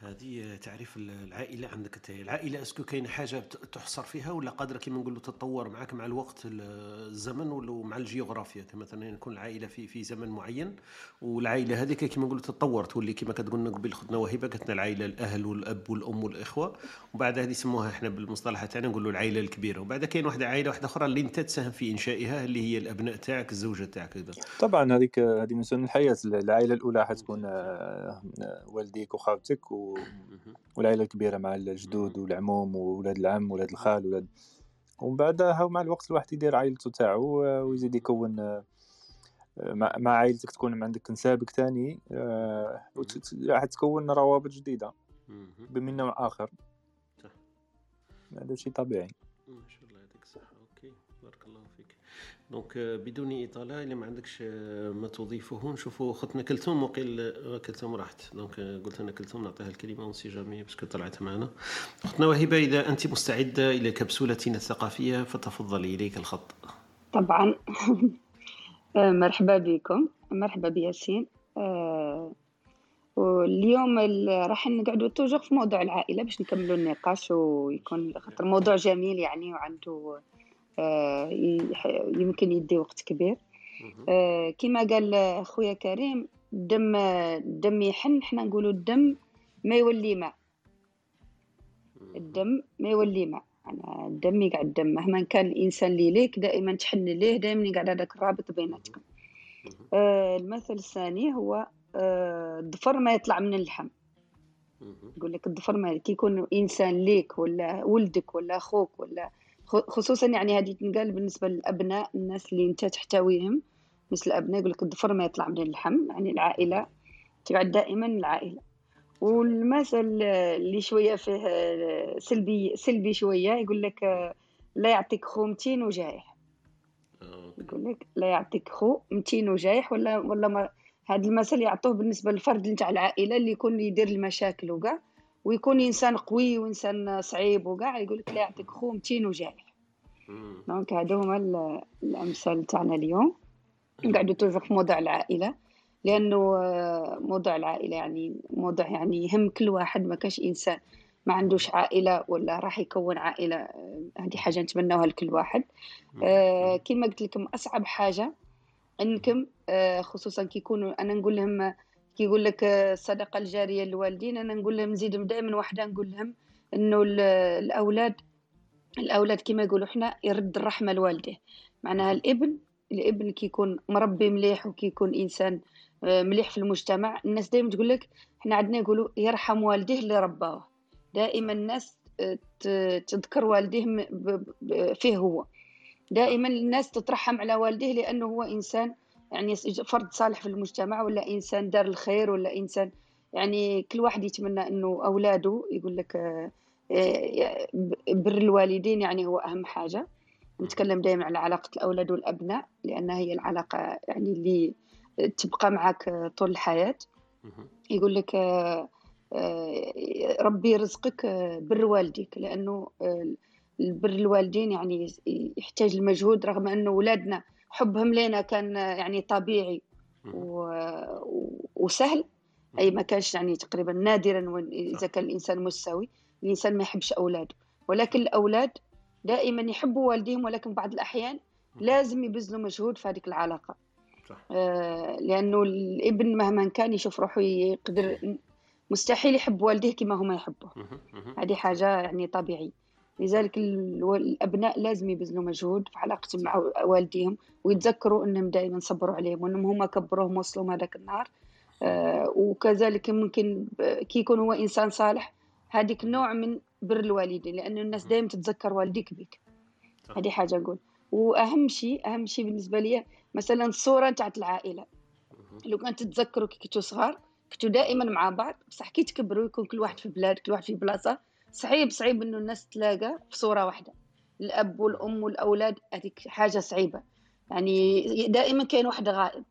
هذه تعريف العائلة عندك انت العائلة est-ce que كاين حاجة تحصر فيها ولا قادرة كيما نقولوا تتطور معك مع الوقت الزمن ولا مع الجيوغرافيا؟ مثلا يكون العائلة في في زمن معين والعائلة هذيك كيما نقولوا تتطور تولي كيما كتقولنا قبل خدنا وهبه لنا العائلة الأهل والأب والأم والإخوة. وبعد هذه يسموها إحنا بالمصطلح تاعنا نقولوا العائلة الكبيرة. وبعد كاين واحدة عائلة واحدة أخرى اللي أنت تساهم في إنشائها اللي هي الأبناء تاعك الزوجة تاعك كذا طبعا هذيك هذه من سنن الحياة العائلة الأولى حتكون والديك وخالتك و والعائله الكبيرة مع الجدود والعموم وولاد العم وولاد الخال ولاد. ومن بعدها مع الوقت الواحد يدير عائلته تاعو ويزيد يكون مع عائلتك تكون عندك نسابك ثاني راح تكون روابط جديدة من نوع آخر. هذا شيء طبيعي. donc بدون إطالة إلا ما عندكش ما تضيفه نشوفوا اختنا كلثوم وقيل كلثوم راحت. donc قلت أنا كلثوم نعطيها الكلمة on sait jamais parce que طلعت معنا. اختنا وهبة إذا أنت مستعدة إلى كبسولتنا الثقافية فتفضلي إليك الخط. طبعا. [LAUGHS] مرحبا بكم. مرحبا بياسين. آه، واليوم راح نقعدوا توجور في موضوع العائلة باش نكملوا النقاش ويكون خاطر موضوع جميل يعني وعنده آه، يمكن يدي وقت كبير. آه، كما قال خويا كريم الدم الدم يحن حنا نقولوا الدم ما يولي ماء. الدم ما يولي ماء. أنا الدم يقعد الدم مهما كان الإنسان اللي ليك دائما تحن ليه دائما يقعد هذاك الرابط بيناتكم. آه المثل الثاني هو آه الضفر ما يطلع من اللحم. يقول لك الضفر ما كي يكون إنسان ليك ولا ولدك ولا أخوك ولا خصوصا يعني هذه تنقال بالنسبة للأبناء الناس اللي أنت تحتويهم. مثل الأبناء يقول لك الضفر ما يطلع من اللحم يعني العائلة تبعد دائما العائلة. والمثل اللي شوية فيه سلبي سلبي شوية يقول لك لا يعطيك خو متين وجايح. يقول لك لا يعطيك خو متين وجايح ولا ولا ما هذا المثل يعطوه بالنسبة للفرد نتاع العائلة اللي يكون يدير المشاكل وكاع ويكون إنسان قوي وإنسان صعيب وكاع يقول لك لا يعطيك خو متين وجايح دونك هادو هما الأمثال تاعنا اليوم. نقعدوا توجور في موضوع العائلة لأنه آه، موضوع العائلة يعني موضوع يعني يهم كل واحد ما كاش إنسان ما عندوش عائلة ولا راح يكون عائلة آه، هذه حاجة نتمناها لكل واحد. آه، كما قلت لكم أصعب حاجة إنكم خصوصا كي يكونوا أنا نقول لهم كي يقول لك الصدقة الجارية للوالدين. أنا نقول لهم نزيدهم دائما واحدة نقول لهم إنه الأولاد الأولاد كما يقولوا إحنا يرد الرحمة لوالده. معناها الإبن الإبن كي يكون مربي مليح وكي يكون إنسان آه، مليح في المجتمع. الناس دائما تقول لك إحنا عندنا يقولوا يرحم والديه اللي رباه. دائما الناس آه، تذكر والديه فيه هو. دائما الناس تترحم على والديه لأنه هو إنسان يعني فرد صالح في المجتمع ولا إنسان دار الخير ولا إنسان يعني كل واحد يتمنى إنه أولاده يقول لك آه، بر الوالدين يعني هو أهم حاجة. نتكلم دائما على علاقة الأولاد والأبناء لأن هي العلاقة يعني اللي تبقى معك طول الحياة. يقول لك آه، آه، ربي يرزقك بر والديك لأنه بر الوالدين يعني يحتاج المجهود رغم أنه أولادنا حبهم لنا كان يعني طبيعي وسهل. أي ما كانش يعني تقريبا نادرا إذا كان الإنسان مستوي الإنسان ما يحبش أولاده. ولكن الأولاد دائما يحبوا والديهم ولكن بعض الأحيان لازم يبذلوا مجهود في هذه العلاقة. صح. آه لأنه الإبن مهما كان يشوف روحه يقدر مستحيل يحب والديه كما هما يحبوه هذه حاجة يعني طبيعية. لذلك الأبناء لازم يبذلوا مجهود في علاقتهم مع والديهم ويتذكروا إنهم دائما صبروا عليهم وإنهم هما كبروهم وصلوا هذاك النهار. آه وكذلك ممكن كي يكون هو إنسان صالح هذيك نوع من بر الوالدين لأنه الناس دائما تتذكر والديك بك هذه حاجة نقول. وأهم شيء أهم شيء بالنسبة لي مثلا الصورة تاعت العائلة. لو كنت تتذكروا كي كنتوا صغار كنتوا دائما مع بعض بصح كي تكبروا يكون كل واحد في بلاد كل واحد في بلاصة صعيب صعيب إنه الناس تلاقى في صورة واحدة. الأب والأم والأولاد هذيك حاجة صعيبة. يعني دائما كاين واحد غائب.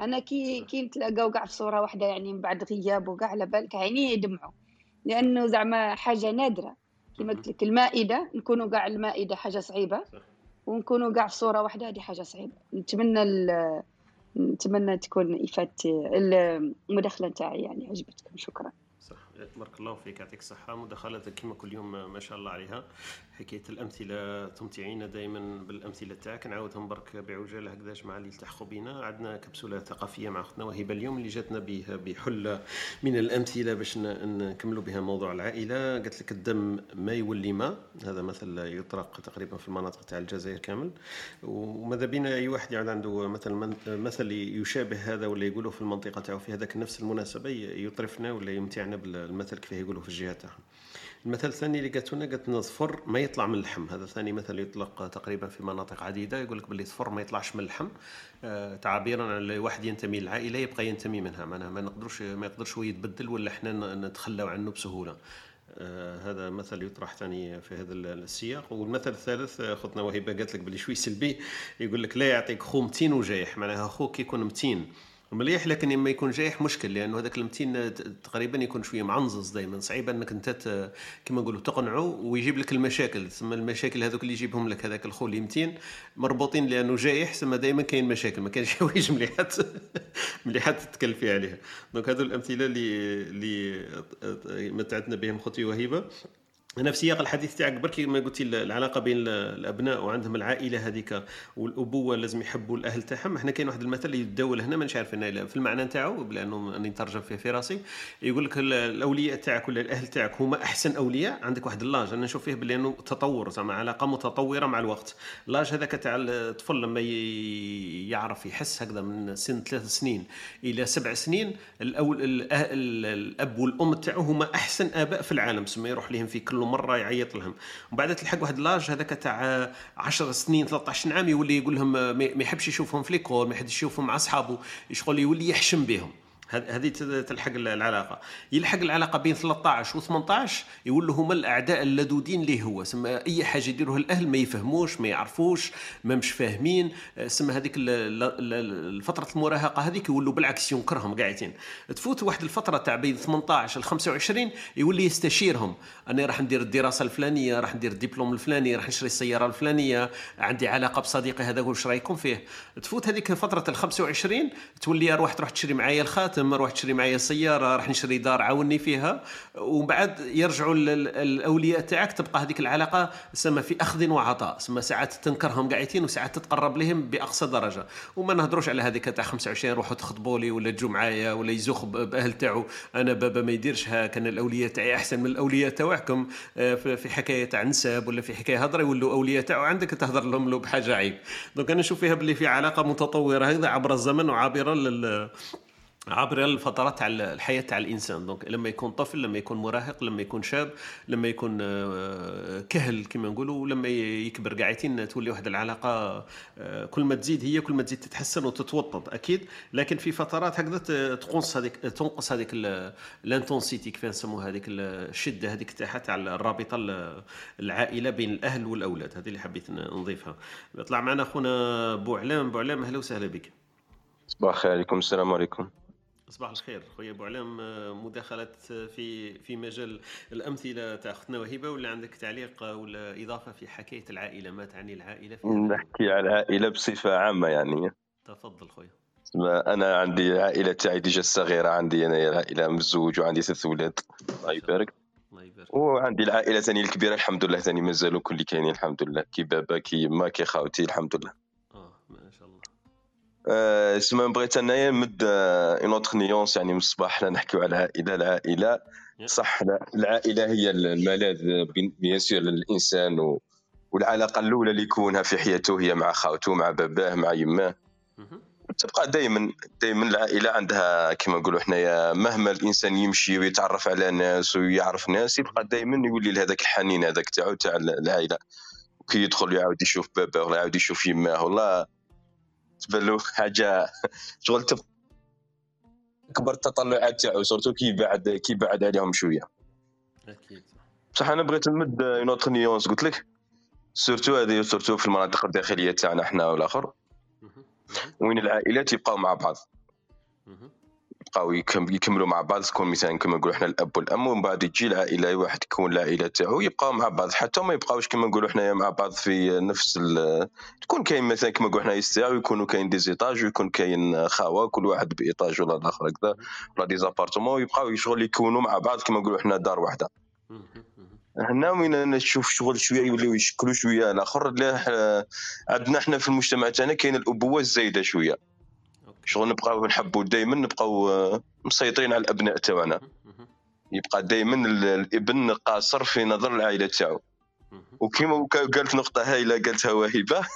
أنا كي كي نتلاقاو كاع في صورة واحدة يعني من بعد غياب وكاع على بالك عينيه يدمعوا. لأنه زعما حاجة نادرة. كما قلت لك المائدة نكونوا كاع المائدة حاجة صعيبة. ونكونوا كاع في صورة واحدة هذه حاجة صعيبة. نتمنى نتمنى تكون افادت المداخلة نتاعي يعني عجبتكم. شكرا. صح. بارك الله فيك يعطيك الصحة. مداخلتك كما كل يوم ما شاء الله عليها. حكاية الأمثلة تمتعينا دائما بالأمثلة تاعك. نعاودهم برك بعجالة هكذا مع اللي التحقوا بنا عندنا كبسولة ثقافية مع أختنا وهبة اليوم اللي جاتنا بحلة من الأمثلة باش نكملوا بها موضوع العائلة. قالت لك الدم ما يولي ما هذا مثل يطرق تقريبا في المناطق تاع الجزائر كامل. وماذا بينا أي واحد يعود عنده مثلا مثل يشابه هذا ولا يقوله في المنطقة تاعو؟ في هذاك نفس المناسبة يطرفنا ولا يمتعنا المثل كيف يقولوا في الجهة. تاعهم المثل الثاني اللي قالت لنا قالت صفر ما يطلع من اللحم. هذا ثاني مثل يطلق تقريبا في مناطق عديدة. يقول لك باللي صفر ما يطلعش من اللحم آه تعبيرا عن واحد ينتمي للعائلة يبقى ينتمي منها. معناها ما نقدرش ما يقدرش هو يتبدل ولا إحنا نتخلاو عنه بسهولة. آه هذا مثل يطرح ثاني في هذا السياق. والمثل الثالث اختنا وهبه قالت لك باللي شوي سلبي يقول لك لا يعطيك خو متين وجايح. معناها خوك يكون متين. مليح لكن لما يكون جايح مشكل لأنه هذاك المتين تقريبا يكون شوية معنزز دائما صعيب إنك أنت كما نقولوا تقنعه ويجيب لك المشاكل. تسمى المشاكل هذوك اللي يجيبهم لك هذاك الخو اللي متين مربوطين لأنه جايح تسمى دائما كاين مشاكل. ما كانش [LAUGHS] حوايج مليحات مليحات تتكلفي عليها. دونك هذو الأمثلة اللي اللي متعتنا بهم خوتي وهيبة. أنا في سياق الحديث تاعك بركي ما قلتي العلاقة بين الأبناء وعندهم العائلة هذيك والأبوة لازم يحبوا الأهل تاعهم. إحنا كاين واحد المثل اللي يتداول هنا مانيش عارف في المعنى نتاعو لأنه أني نترجم فيه في راسي. يقول لك الأولياء تاعك ولا الأهل تاعك هما أحسن أولياء؟ عندك واحد اللاج أنا نشوف فيه بلي تطور زعما علاقة متطورة مع الوقت. اللاج هذاك تاع الطفل لما يعرف يحس هكذا من سن ثلاث سنين إلى سبع سنين الأول الأب والأم تاعو هما أحسن آباء في العالم سما يروح لهم في كل مره يعيط لهم. ومن بعد تلحق واحد لاج هذاك تاع 10 سنين 13 عام يولي يقول لهم ما يحبش يشوفهم في ليكول ما يحبش يشوفهم مع أصحابه يشغل يولي يحشم بهم. هذه تلحق العلاقة. يلحق العلاقة بين 13 و 18 يقول لهم الأعداء اللدودين اللي هو؟ سما أي حاجة يديروها الأهل ما يفهموش ما يعرفوش ما مش فاهمين. سما هذيك الفترة المراهقة هذيك يولوا بالعكس ينكرهم قاعدين. تفوت واحد الفترة تاع بين 18 ل 25 يولي يستشيرهم. أنا راح ندير الدراسة الفلانية راح ندير الدبلوم الفلاني راح نشري السيارة الفلانية عندي علاقة بصديقي هذا واش رأيكم فيه؟ تفوت هذيك فترة ال 25 تولي أروح تروح تشري معايا الخاتم. روح تشري معايا سيارة راح نشري دار عاوني فيها. ومن بعد يرجعوا الأولياء تاعك تبقى هذيك العلاقة سما في أخذ وعطاء. سما ساعات تنكرهم قاعدين وساعات تتقرب لهم بأقصى درجة. وما نهضروش على هذيك تاع 25 روحوا تخطبوا لي ولا تجوا معايا ولا يزوخ بأهل تاعو. أنا بابا ما يديرش ها كان الأولياء تاعي أحسن من الأولياء تاعكم. آه، في حكاية تاع نساب ولا في حكاية هضره يولوا أولياء تاعو. عندك تهضر لهم له بحاجة عيب. donc أنا نشوف فيها باللي في علاقة متطورة هكذا عبر الزمن وعابرة لل عبر الفترات تاع الحياة تاع الإنسان. donc لما يكون طفل لما يكون مراهق لما يكون شاب لما يكون آه، كهل كما نقولوا لما يكبر قاعدين تولي واحد العلاقة آه، كل ما تزيد هي كل ما تزيد تتحسن وتتوطد أكيد. لكن في فترات هكذا تقص هذيك تنقص هذيك الانتونسيتي كيف نسموها هذيك الشدة هذيك تاعها تاع الرابطة العائلة بين الأهل والأولاد. هذه اللي حبيت نضيفها. يطلع معنا أخونا بوعلام. بوعلام أهلا وسهلا بك. صباح الخير عليكم السلام عليكم. صباح الخير. خويا أبو علام مداخلة في في مجال الأمثلة تاع اختنا وهبه ولا عندك تعليق ولا إضافة في حكاية العائلة؟ ما تعني العائلة في نحكي على العائلة بصفة عامة يعني. تفضل خويا. أنا عندي العائله تاعي déjà صغيره عندي أنا العائلة مزوج وعندي ثلاث أولاد الله يبارك. الله. يبارك. وعندي العائلة ثاني الكبيرة الحمد لله ثاني مازالوا كل كاينين الحمد لله. كي بابا كي يما كي خاوتي الحمد لله. اسمها بغيت أنايا نمد une autre nuance يعني من الصباح حنا نحكيو على العائله العائله صح العائلة هي الملاذ bien sûr للانسان و... والعلاقة الأولى اللي يكونها في حياته هي مع خاوته مع باباه مع يماه تبقى دائما دائما العائلة عندها كما نقولوا حنايا مهما الإنسان يمشي ويتعرف على ناس ويعرف ناس يبقى دائما يولي لهذاك الحنين هذاك تاعو تاع العائلة. كي يدخل يعاود يشوف باباه ولا يعاود يشوف يماه والله تبان حاجة. شغل أكبر التطلعات تاعو surtout كي بعد كي بعد عليهم شوية. أكيد. بصح أنا بغيت نمد une autre nuance قلت لك. surtout هذه surtout في المناطق الداخلية تاعنا حنا والآخر. وين العائلات يبقاو مع بعض. يبقاو يكملوا مع بعض تكون مثلا كما نقولوا إحنا الأب والأم ومن بعد يجي العائله واحد يكون العائله تاعو يبقاو مع بعض. حتى ما يبقاوش كما نقولوا إحنا مع بعض في نفس تكون كاين مثلا كما نقولوا إحنا يستيع ويكونوا كاين des étages ويكون كاين خاوة كل واحد ب étage ولا الآخر هكذا ولا دي زابارتمون ويبقاو شغل يكونوا مع بعض كما نقولوا إحنا دار واحدة هنا وين نشوف شغل شوية يوليو يشكلوا شوية الآخر عندنا إحنا في المجتمع تاعنا كاين الأبوة الزايدة شوية. شغل نبقاو نحبوا دائما نبقاو آه، مسيطرين على الأبناء تاعنا يبقى دائما الإبن قاصر في نظر العائلة تاعو. وكما قالت نقطة هايلة قالتها وهبه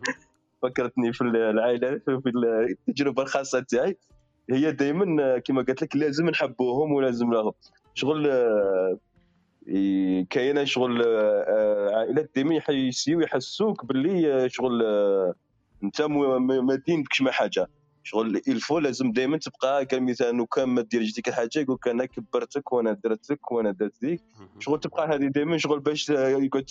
[LAUGHS] فكرتني في العائلة في التجربة الخاصة تاعي. هي دائما آه، كما قالت لك لازم نحبوهم ولازم لهم. شغل آه، كاينة شغل عائلات دائما يحسوك باللي شغل انت ما دينكش ما حاجة. شغل il faut لازم دائما تبقى كمثال إنه كان ما دير ديك الحاجة يقول لك أنا كبرتك وأنا درتك وأنا درت ديك. شغل تبقى هذه دائما شغل باش يقول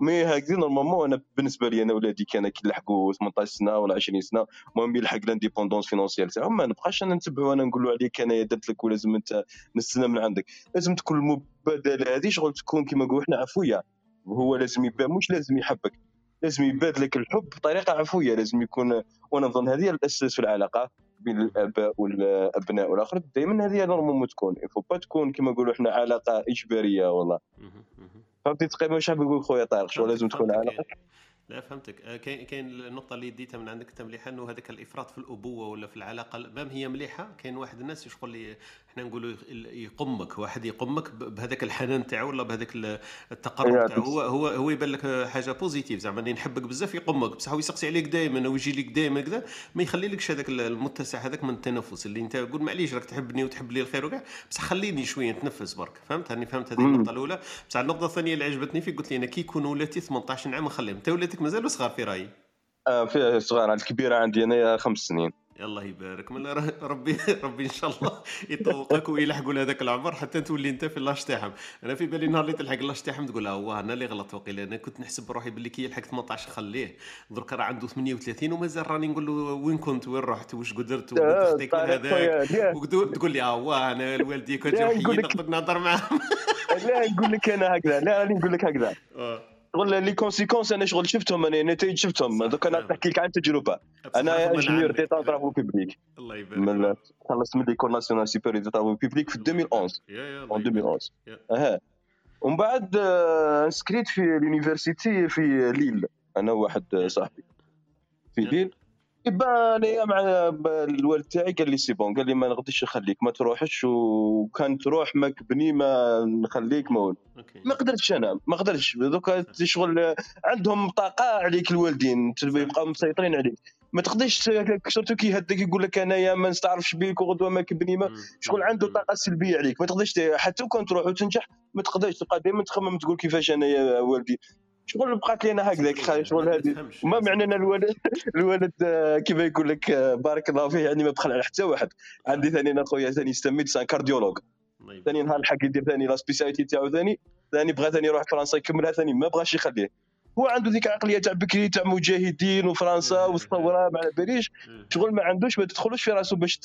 mais هكذا normalement أنا بالنسبة لي أنا ولادي كان كيلحقوا 18 سنة ولا 20 سنة المهم يلحق l'indépendance financière تاعهم ما نبقاش أنا نتبعو أنا نقول له عليك أنا درت لك ولازم أنت نستنى من عندك. لازم تكون المبادلة هذه شغل تكون كما نقولوا إحنا عفوية. هو لازم يبان مش لازم يحبك. لازم يبادلك لك الحب بطريقة عفوية لازم يكون وأنا نظن هذه الأساس في العلاقة بين الاباء والأبناء والآخر. دائما هذه normalement تكون il faut pas تكون كما نقولوا إحنا علاقة إجبارية والله. فهمتي تقريبا واش حاب نقول خويا طارق؟ شو لازم تكون علاقة؟ لا فهمتك. آه، كاين كاين النقطة اللي ديتها من عندك انت مليحه إنه هذاك الإفراط في الأبوة ولا في العلاقة même هي مليحة؟ كاين واحد الناس يشغل لي إحنا نقولوا يقمك واحد يقمك بهذاك الحنان تاعو ولا بهذاك التقرب تاعو. هو هو هو يبان لك حاجة positive زعما اللي نحبك بزاف يقمك بصح هو يسقسي عليك دائما ويجي لك دائما كذا ما يخليلكش هذاك المتسع هذاك من التنفس اللي أنت قول معليش راك تحبني وتحب لي الخير وكاع. بصح خليني شوية نتنفس برك فهمت؟ هاني فهمت هذه النقطة الأولى. بصح النقطة الثانية اللي عجبتني فيك قلت لي أنا كي يكون ولاتي 18 عام نخليهم أنت ولاتك مازالوا صغار في رأيي؟ آه في صغار. الكبيرة عندي أنا خمس سنين. الله يبارك. من ربي [LAUGHS] ربي إن شاء الله يطوقك ويلحقوا لهذاك العمر حتى تولي أنت في l'âge تاعهم. أنا في بالي نهار اللي تلحق l'âge تاعهم تقول هو أنا اللي غلط وقيلا أنا كنت نحسب بروحي باللي كي يلحق 18 خليه. درك راه عنده 38 ومازال راني نقول له وين كنت؟ وين رحت؟ واش قدرت؟ وخديت من هذاك؟ وتقول لي آه أنا الوالدي كنت نقدر نهضر معاهم. لا نقول لك أنا هكذا. لا راني نقول لك هكذا. آه. شغل les conséquences أنا شغل شفتهم أنا نتائج شفتهم. donc أنا نحكي لك عن تجربة. أنا ingénieur des travaux publics الله يبارك خلصت من l'école nationale supérieure des travaux publics في 2011 en 2011 أها. ومن بعد inscrit في l'université في ليل أنا واحد صاحبي. في ليل يبان مع الوالد تاعي قال لي c'est bon قال لي ما نقدرش نخليك ما تروحش وكان تروح ما كبني ما نخليك ما ما قدرتش أنا ما قدرتش. donc شغل عندهم طاقة عليك الوالدين يبقاو مسيطرين عليك. ما تقدرش surtout كي هداك يقول لك أنايا ما نستعرفش بيك وغدوة ما كبني ما. شغل عنده طاقة سلبية عليك. ما تقدرش حتى كون تروح وتنجح ما تقدرش. تبقى دائما تخمم تقول كيفاش أنايا والدي. شغل بقات لينا هكذاك شغل هذه. وما معنى أن الولد [LAUGHS] الولد آه، كيف يقول لك آه، بارك الله فيه يعني ما بخل على حتى واحد. عندي ثاني أنا خويا ثاني يستمد c'est un cardiologue. ثاني نهار الحق يدير ثاني la spécialité تاعو ثاني ثاني بغى ثاني يروح فرنسا يكملها ثاني ما بغاش يخليه. هو عنده ذيك العقليه تاع بكري تاع مجاهدين وفرنسا والثورة ما على باليش. شغل ما عندوش ما تدخلوش في راسه باش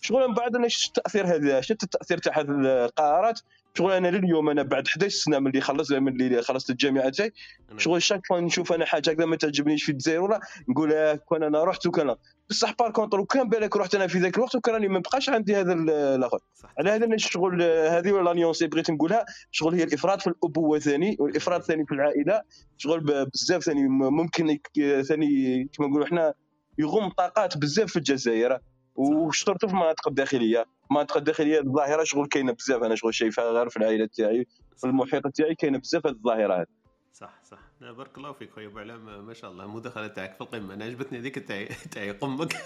شغل من بعد أنا شفت التاثير هذا شفت التأثير تاع هذه القرارات. شغل أنا لليوم أنا بعد 11 سنة من اللي خلصت من اللي خلصت الجامعة تاعي. شغل chaque fois نشوف أنا حاجة هكذا ما تعجبنيش في الجزائر ولا نقول آه، كون أنا رحت وكان بصح بار كونتر وكان بالك رحت أنا في ذاك الوقت وكان راني ما بقاش عندي هذا الأخر. على هذا الشغل هذه ولا نيونسي بغيت نقولها. شغل هي الإفراط في الأبوة ثاني والإفراط ثاني في العائلة. شغل بزاف ثاني ممكن ثاني كما نقولوا إحنا يغم طاقات بزاف في الجزائر. وشطرته في المناطق الداخلية. المناطق الداخلية الظاهرة شغل كاينة بزاف. أنا شغل شايفها غير في العائلة تاعي في المحيط تاعي كاينة بزاف هذه الظاهرة هذه صح صح. بارك الله فيك خويا أبو علام ما شاء الله. المداخله تاعك في القمة. أنا عجبتني هذيك تاعي [LAUGHS] تاعي قمك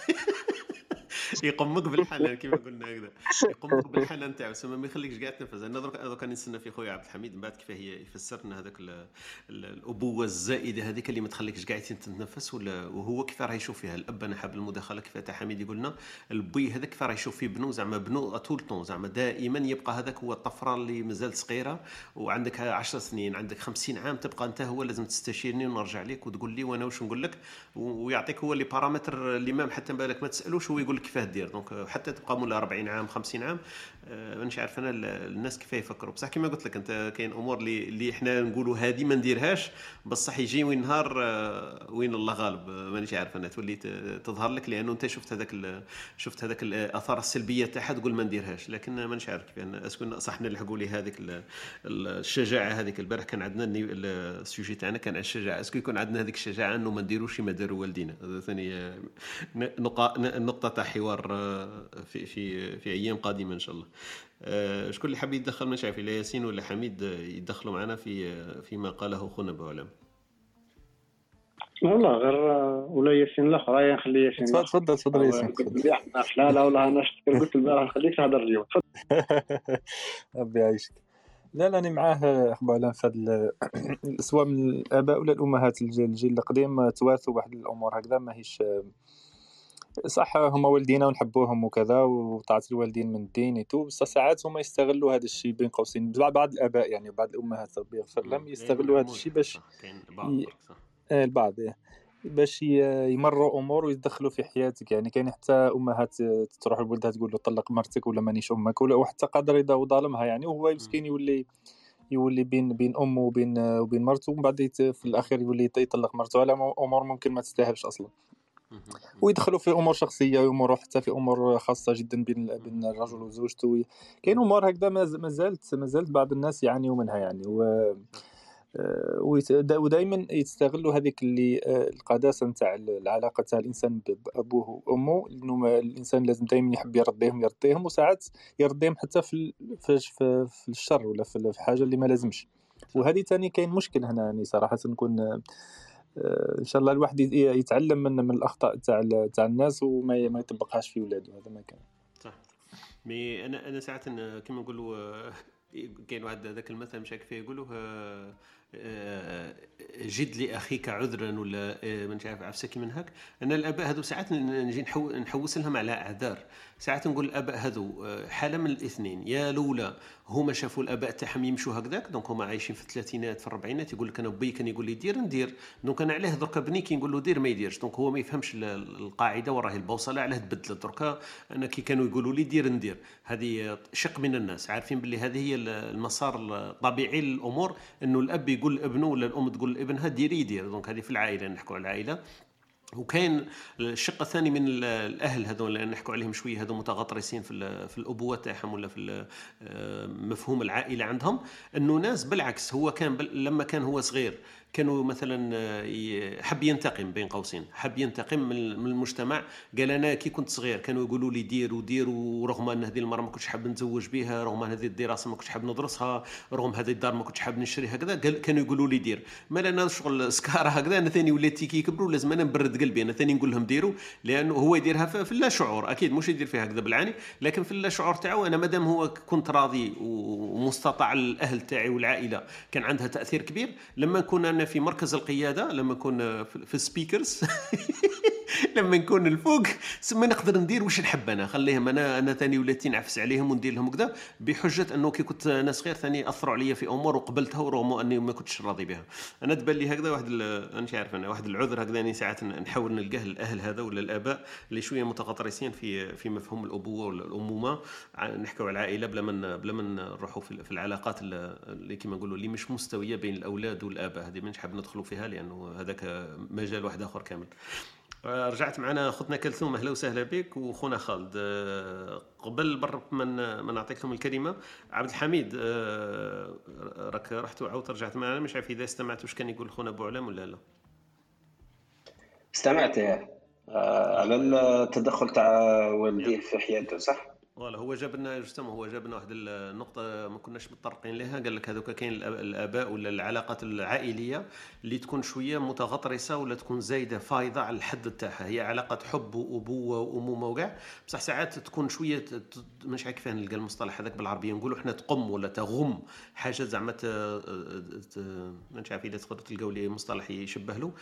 يقمك بالحنان كما قلنا هكذا. يقمك بالحنان تاعو. سما ما يخليكش كاع تنفس أنا درك درك نستنى في خويا عبد الحميد. من بعد كيف هي يفسر لنا هذاك الأبوة الزائدة هذيك اللي ما تخليكش كاع تتنفس ولا وهو كيف راه يشوف فيها؟ الأب أنا حاب المداخلة كيف تاع حميد يقول لنا البي هذاك كيف راه يشوف فيه بنو؟ زعما بنو طول طون. زعما دائما يبقى هذاك هو الطفره اللي مازال صغيرة وعندك 10 سنين. عندك 50 عام تبقى أنت هو لازم تستشيرني ونرجع لك وتقول لي وأنا واش نقول لك ويعطيك هو les paramètres اللي ما حتى بالك ما تسألوش. هو يقول لك كيفاه دير؟ donc حتى تبقى مولا 40 عام 50 عام آه، مانيش عارف أنا الناس كيف يفكروا. بصح كما قلت لك أنت كاين أمور اللي اللي إحنا نقولوا هذه ما نديرهاش بصح يجي وين نهار آه، وين الله غالب. آه، مانيش عارف أنا تولي تظهر لك لأنه أنت شفت هذاك شفت هذاك الاثار السلبية تاعها تقول ما نديرهاش. لكن مانيش عارف كيف. est-ce que صح نلحقوا لي هذيك الشجاعة هذيك. البارح كان عندنا ال sujet تاعنا كان على الشجاعة. est-ce que يكون عندنا هذيك الشجاعة إنه ما نديروش ما داروا والدينا. ثاني نقطة تاع حوار في في في أيام قادمة إن شاء الله. آه، شكون اللي حاب يتدخل مش عارف ياسين ولا حميد يدخلوا معنا في فيما قاله خونا بوعلم والله غير ولا ياسين الأخر. نخلي ياسين تفضل تفضل ياسين لا لا والله أنا قلت البارح نخليك تهضر اليوم ربي يعيشك. لا لا أنا معاه اخ علام في هذا [CLEARS THROAT] سواء من الآباء ولا الأمهات الجيل القديم توارثوا واحد الأمور هكذا ماهيش صح هما والدينا ونحبوهم وكذا وطاعة الوالدين من الدين تو بصح ساعات هما يستغلوا هذا الشيء بين قوسين بعض الآباء يعني بعض الأمهات ربي يغفر لهم يستغلوا هذا الشيء باش ي... آه، البعض إيه. باش يمروا أمور ويدخلوا في حياتك يعني كاين حتى أمهات تروح لولدها تقول له طلق مرتك ولا مانيش أمك ولا حتى قادر يضا ظالمها يعني وهو مسكين يولي يولي بين بين أمه وبين وبين مرته ومن بعد في الاخير يولي يطلق مرته على أمور ممكن ما تستاهلش أصلا. ويدخلوا في أمور شخصية وامور حتى في أمور خاصة جدا بين بين الرجل وزوجته كاين أمور هكذا ما زالت ما زالت بعض الناس يعانيوا منها يعني. و آه، ودائما يستغلوا هذيك اللي آه، القداسة نتاع العلاقة تاع الإنسان بابوه وأمه. لأنه الإنسان لازم دائما يحب يرضيهم يرضيهم وساعات يرضيهم حتى في في, في الشر ولا في حاجة اللي ما لازمش. وهذه ثاني كاين مشكل هنا يعني صراحة نكون آه، إن شاء الله الواحد يتعلم من من الأخطاء تاع تاع الناس وما ما يطبقهاش في ولاده هذا ما كان. صح. مي أنا أنا ساعات كما نقولوا كاين واحد هذاك المثل مشاك فيه يقولوا جد لأخيك عذرا ولا آه، ما عارف عفسك من هاك. أنا الأباء هذو ساعات نجي نحوس لهم على أعذار. ساعات نقول الأباء هذو آه، حالة من الاثنين. يا الاولى هما شافوا الأباء تاعهم يمشوا هكذاك donc هما عايشين في الثلاثينات في الاربعينات يقول لك أنا بّا كان يقول لي دير ندير. donc أنا علاه دركا بني كي نقول له دير ما يديرش. donc هو ما يفهمش القاعدة وراهي البوصلة علاه تبدلت دركا. أنا كي كانوا يقولوا لي دير ندير. هذه شق من الناس. عارفين باللي هذه هي المسار الطبيعي للأمور أنه الأب يقول لابنه ولا الأم تقول لابنها ديري يدير donc هذه في العائلة نحكوا على العائلة. وكاين الشق الثاني من الأهل هذول اللي نحكوا عليهم شوية هذو متغطرسين في في الأبوة تاعهم ولا في آه، مفهوم العائلة عندهم. إنه ناس بالعكس هو كان لما كان هو صغير كانوا مثلا آه، حب ينتقم بين قوسين. حب ينتقم من المجتمع. قال أنا كي كنت صغير كانوا يقولوا لي دير ودير ورغم أن هذه المرأة ما كنتش حاب نتزوج بها رغم أن هذه الدراسة ما كنتش حاب ندرسها رغم هذه الدار ما كنتش حاب نشريها هكذا كانوا يقولوا لي دير. ما أنا شغل سكارة هكذا أنا ثاني وليت كي يكبروا لازم أنا نبرد قلبي أنا ثاني نقول لهم ديروا لأنه هو يديرها في اللا شعور. أكيد مش يدير فيها هكذا بالعاني لكن في اللا شعور تاعو أنا مادام هو كنت راضي ومستطاع الأهل تاعي والعائلة كان عندها تأثير كبير لما نكون في مركز القيادة لما نكون في ال speakers [LAUGHS] [LAUGHS] لما نكون الفوق ما نقدر ندير واش نحب أنا. خليهم أنا أنا ثاني ولات نعفس عليهم وندير لهم كذا بحجة أنه كي كنت أنا صغير ثاني أثروا عليا في أمور وقبلتها ورغم أني ما كنتش راضي بها. أنا تبان لي هكذا واحد مش عارف أنا واحد العذر هكذا اني ساعات نحاول نلقاه الأهل هذا ولا الآباء اللي شوية متغطرسين في في مفهوم الأبوة ولا الأمومة. نحكوا على العائلة بلا ما بلا ما نروحوا في العلاقات اللي كما نقولوا اللي مش مستوية بين الأولاد والآباء. هذه ما حاب ندخلوا فيها لأنه هذاك مجال واحد آخر كامل. رجعت معنا أختنا كلثوم أهلا وسهلا بك وخونا خالد. آه، قبل بر من ما نعطيك لهم الكلمة عبد الحميد آه، راك رحت وعاودت رجعت معنا مش عارف إذا استمعت واش كان يقول خونا أبو علام ولا لا؟ استمعت آه، على التدخل تاع والديه في حياته صح؟ فوالا هو جاب لنا جسم هو جاب لنا واحد النقطة ما كناش متطرقين لها. قال لك هذوك كاين الآباء ولا العلاقات العائلية اللي تكون شوية متغطرسة ولا تكون زايدة فايضة على الحد تاعها هي علاقة حب وأبوة وامومه وكاع بصح ساعات تكون شوية مش عارف كيف نلقى المصطلح هذاك بالعربية. نقولوا إحنا تقم ولا تغم حاجة زعما مش عارف إذا تقدروا تلقاو لي مصطلح يشبه له.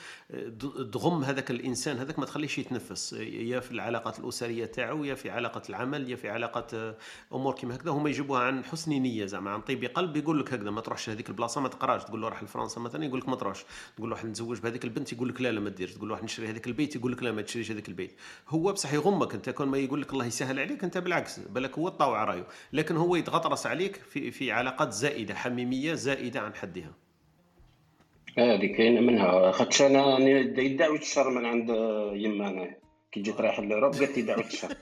تغم هذاك الإنسان هذاك ما تخليش يتنفس. يا في العلاقات الأسرية تاعو يا في علاقة العمل يا في علاقة علاقه أمور كيما هكذا هما يجيبوها عن حسن نية زعما عن طيب قلب يقول لك هكذا ما تروحش هذيك البلاصة ما تقراش. تقول له راح لفرنسا مثلا يقول لك ما تروحش. تقول له راح نتزوج بهذيك البنت يقول لك لا لا ما ديرش. تقول له راح نشري هذاك البيت يقول لك لا ما تشريش هذاك البيت. هو بصح يغمك أنت كون ما يقول لك الله يسهل عليك أنت بالعكس بالك هو الطاوع رأيه. لكن هو يتغطرس عليك في في علاقات زائدة حميمية زائدة عن حدها. هذه كاينة منها. خاطش أنا يدعوا الشر من عند يما أنا كي جيت رايح لوروب قالت لي دعوه [LAUGHS] الشر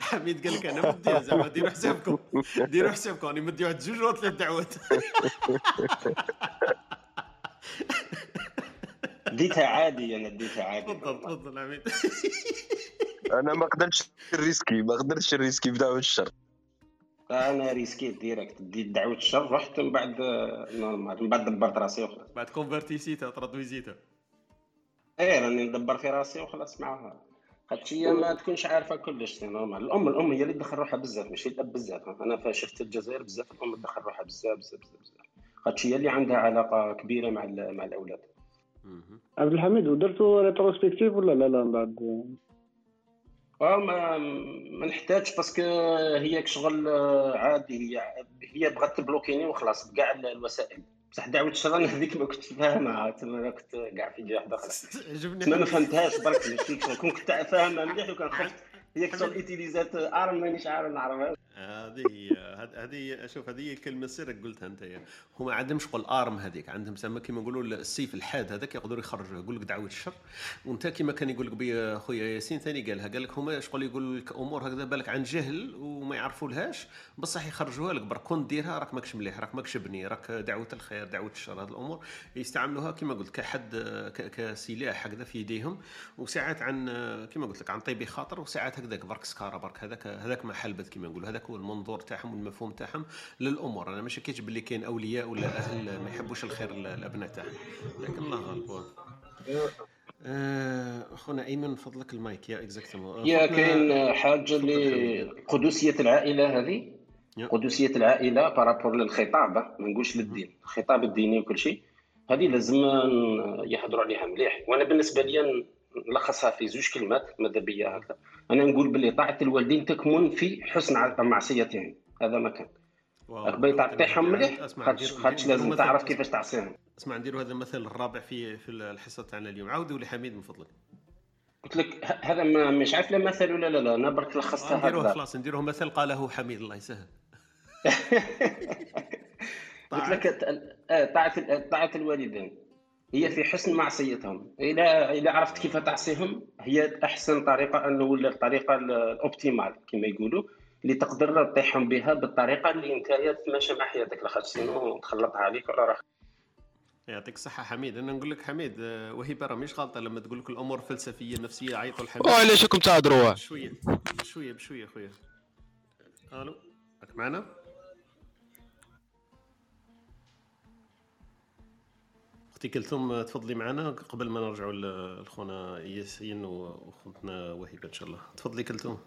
حميد قال لك أنا مدي زعما ديروا حسابكم. ديروا حسابكم راني مدي واحد جوج ولا ثلاث دعوات [LAUGHS] ديتها عادي أنا ديتها عادي. تفضل تفضل حميد. أنا ما قدرتش الريسكي ما قدرتش الريسكي بدعوة الشر. أنا ريسكيت directe ديت دعوة الشر رحت من بعد normal من بعد دبرت راسي وخلاص. بعد كونفرتيسيتها ترادويزيتها إيه راني ندبر في راسي وخلاص معاها هادشي ما تكونش عارفة كلش normal. الام الأم هي اللي تدخل روحها بزاف ماشي الأب بزاف. أنا شفت الجزائر بزاف الأم تدخل روحها بزاف بزاف بزاف بزاف. هادشي هي اللي عندها علاقة كبيرة مع مع الأولاد. عبد الحميد ودرتوا rétrospective ولا لا؟ لا من بعد. ما ما نحتاجش parce que هي شغل عادي هي هي بغات تبلوكيني وخلاص بكاع الوسائل. بصح دعوة الشر أنا [LAUGHS] هذيك ما كنت فاهمها تما كنت كاع في جهة أخرى ما فهمتهاش برك كون كنت فاهمها مليح وكان خفت [LAUGHS] هي ايتيليزات arme مانيش عارف نعرفها هذه هذه شوف هذه كلمة سرك قلتها أنت. هما عندهم شغل arme هذيك. عندهم زعما كيما نقولوا السيف الحاد هذاك يقدروا يخرجوه يقول لك دعوة الشر. وأنت كيما كان يقول لك بي خويا ياسين ثاني قالها قال لك هما شغل يقول لك أمور هكذا بالك عن جهل وما يعرفوا لهاش بصح يخرجوها لك برك كون ديرها راك ماكش مليح راك ماكش بني راك دعوة الخير دعوة الشر. هذه الأمور يستعملوها كيما قلت كحد كسلاح هكذا في يديهم. وساعات عن كيما قلت لك عن طيب خاطر وساعات هكذاك برك سكارة برك هذاك هذاك ما حلبت كيما نقول هذاك هو المنظور تاعهم والمفهوم تاعهم للأمور. أنا ما شكيتش باللي كاين أولياء ولا أهل ما يحبوش الخير للابناء تاعهم. لكن الله غالب. آه، أخونا أيمن فضلك المايك. يا exactement يا كاين حاجة اللي قدسيه العائلة هذه؟ قدسيه العائلة par rapport للخطاب ما نقولش للدين. الخطاب الديني وكل شيء. هذه لازم يحضروا عليها مليح. وأنا بالنسبة لي نلخصها في زوج كلمات ماذا بيا هكذا؟ أنا نقول باللي طاعة الوالدين تكمن في حسن معصيتهم. هذا ما كان. قبل تعطيهم مليح خاطش لازم تعرف كيفاش تعصيهم. أسمع نديروا هذا المثل الرابع في في الحصة تاعنا اليوم. عاودوا لي حميد من فضلك. قلت لك هذا ما مش عارف لا مثل ولا لا لا. أنا برك لخصتها نديروه خلاص نديروه مثل قاله حميد الله يسهل. [LAUGHS] قلت لك طاعة طاعة الوالدين. هي في حسن معصيتهم. اذا إذا عرفت كيف تعصيهم هي أحسن طريقة انه ولا الطريقة الأوبتيمال كما يقولوا اللي تقدر تطيحهم بها بالطريقة اللي أنت تماشى مع حياتك. لاخاطش سينو تخلطها عليك ولا راح يعطيك الصحة حميد. أنا نقول لك حميد آه، وهبة راه مش غلطة لما تقول لك الأمور فلسفية نفسية عيطوا الحميد وعلاش راكم تهضروا شوية بشوية بشوية خويا ألو راك معنا؟ أختي كلثوم تفضلي معنا قبل ما نرجعوا لخونا ياسين وخوتنا وهبه إن شاء الله. تفضلي كلثوم.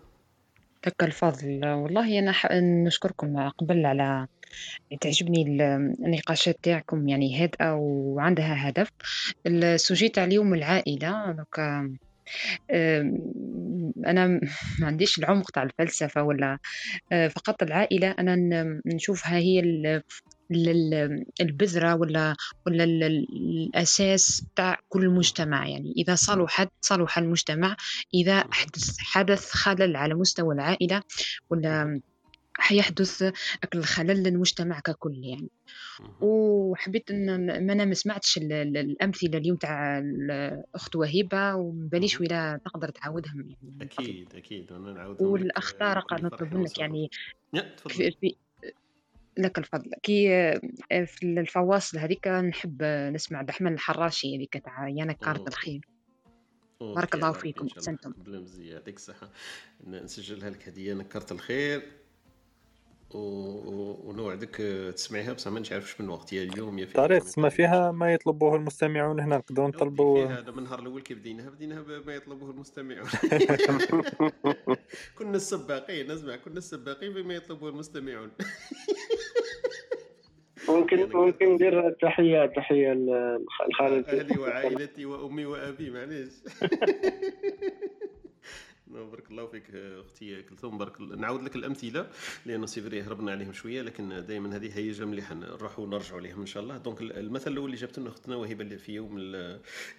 لك الفضل. والله أنا نشكركم قبل على تعجبني النقاشات تاعكم. يعني هادئة وعندها هدف. السوجي تاع اليوم العائلة. دوك أنا ما عنديش العمق تاع الفلسفة ولا آه، فقط العائلة. أنا نشوفها هي البذرة ولا ولا الأساس تاع كل مجتمع. يعني إذا صلحت صلح المجتمع. إذا حدث حدث خلل على مستوى العائلة ولا حيحدث الخلل للمجتمع ككل يعني. وحبيت إن ما أنا ما سمعتش الأمثلة اليوم تاع الاخت وهبه ومباليش ولا تقدر تعاودهم يعني. أكيد أكيد. أنا نعاودهم والاخ طارق نطلب منك يعني في لك الفضل. كي آه، في الفواصل هذيك نحب نسمع دحمن الحراشي هذيك تاع يانا كارت الخير. بارك الله فيكم احسنتم بلا مزيان يعطيك الصحة. نسجلها لك هدية نكرت الخير. ونوعدك تسمعيها بصح ما نعرفش من وقت. يا اليوم يا في طريق تسمى فيها ما يطلبوه المستمعون هنا نقدروا نطلبوا هذا من النهار الأول كي بديناها؟ بديناها بما يطلبوه المستمعون. [LAUGHS] كنا السباقين اسمع كنا السباقين بما يطلبوه المستمعون. [LAUGHS] ممكن ممكن ندير تحية تحية لخالد. أهلي وعائلتي وأمي وأبي معليش. [LAUGHS] بارك الله فيك أختي كلثوم. بارك نعاود لك الأمثلة لأنه c'est vrai هربنا عليهم شوية لكن دائما هذه حاجة مليحه نروحوا ونرجعوا عليهم إن شاء الله. donc المثل الأول اللي جابت لنا أختنا وهبة في يوم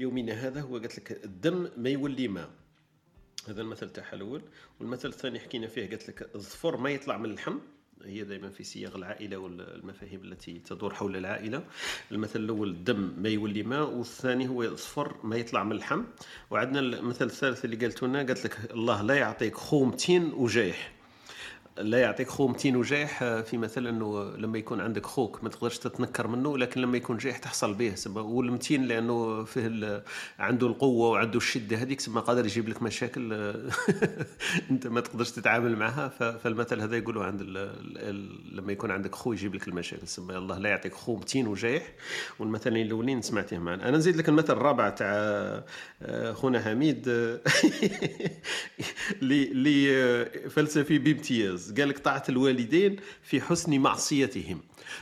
يومنا هذا هو قالت لك الدم ما يولي ماء. هذا المثل تاعها الأول. والمثل الثاني حكينا فيه قالت لك الظفر ما يطلع من اللحم. هي دائما في سياق العائلة والمفاهيم التي تدور حول العائلة. المثل الأول الدم ما يولي ماء والثاني هو الصفر ما يطلع من اللحم. وعندنا المثل الثالث اللي قالت لنا قالت لك الله لا يعطيك خومتين وجايح. لا يعطيك خو 200 وجايح آه، في مثلا إنه لما يكون عندك خوك ما تقدرش تتنكر منه لكن لما يكون جايح تحصل به. وال200 لأنه فيه عنده القوة وعنده الشدة هذيك سما قادر يجيب لك مشاكل آه، [LAUGHS] أنت ما تقدرش تتعامل معها. فالمثل هذا يقولوا عند لما يكون عندك خو يجيب لك المشاكل. سما الله لا يعطيك خو 200 وجايح. والمثلين الأولين سمعتهم معنا. أنا نزيد لك المثل الرابع تاع آه، خونا حميد [LAUGHS] اللي فلسفي بامتياز. ممتاز قال لك طاعة الوالدين في حسن معصيتهم.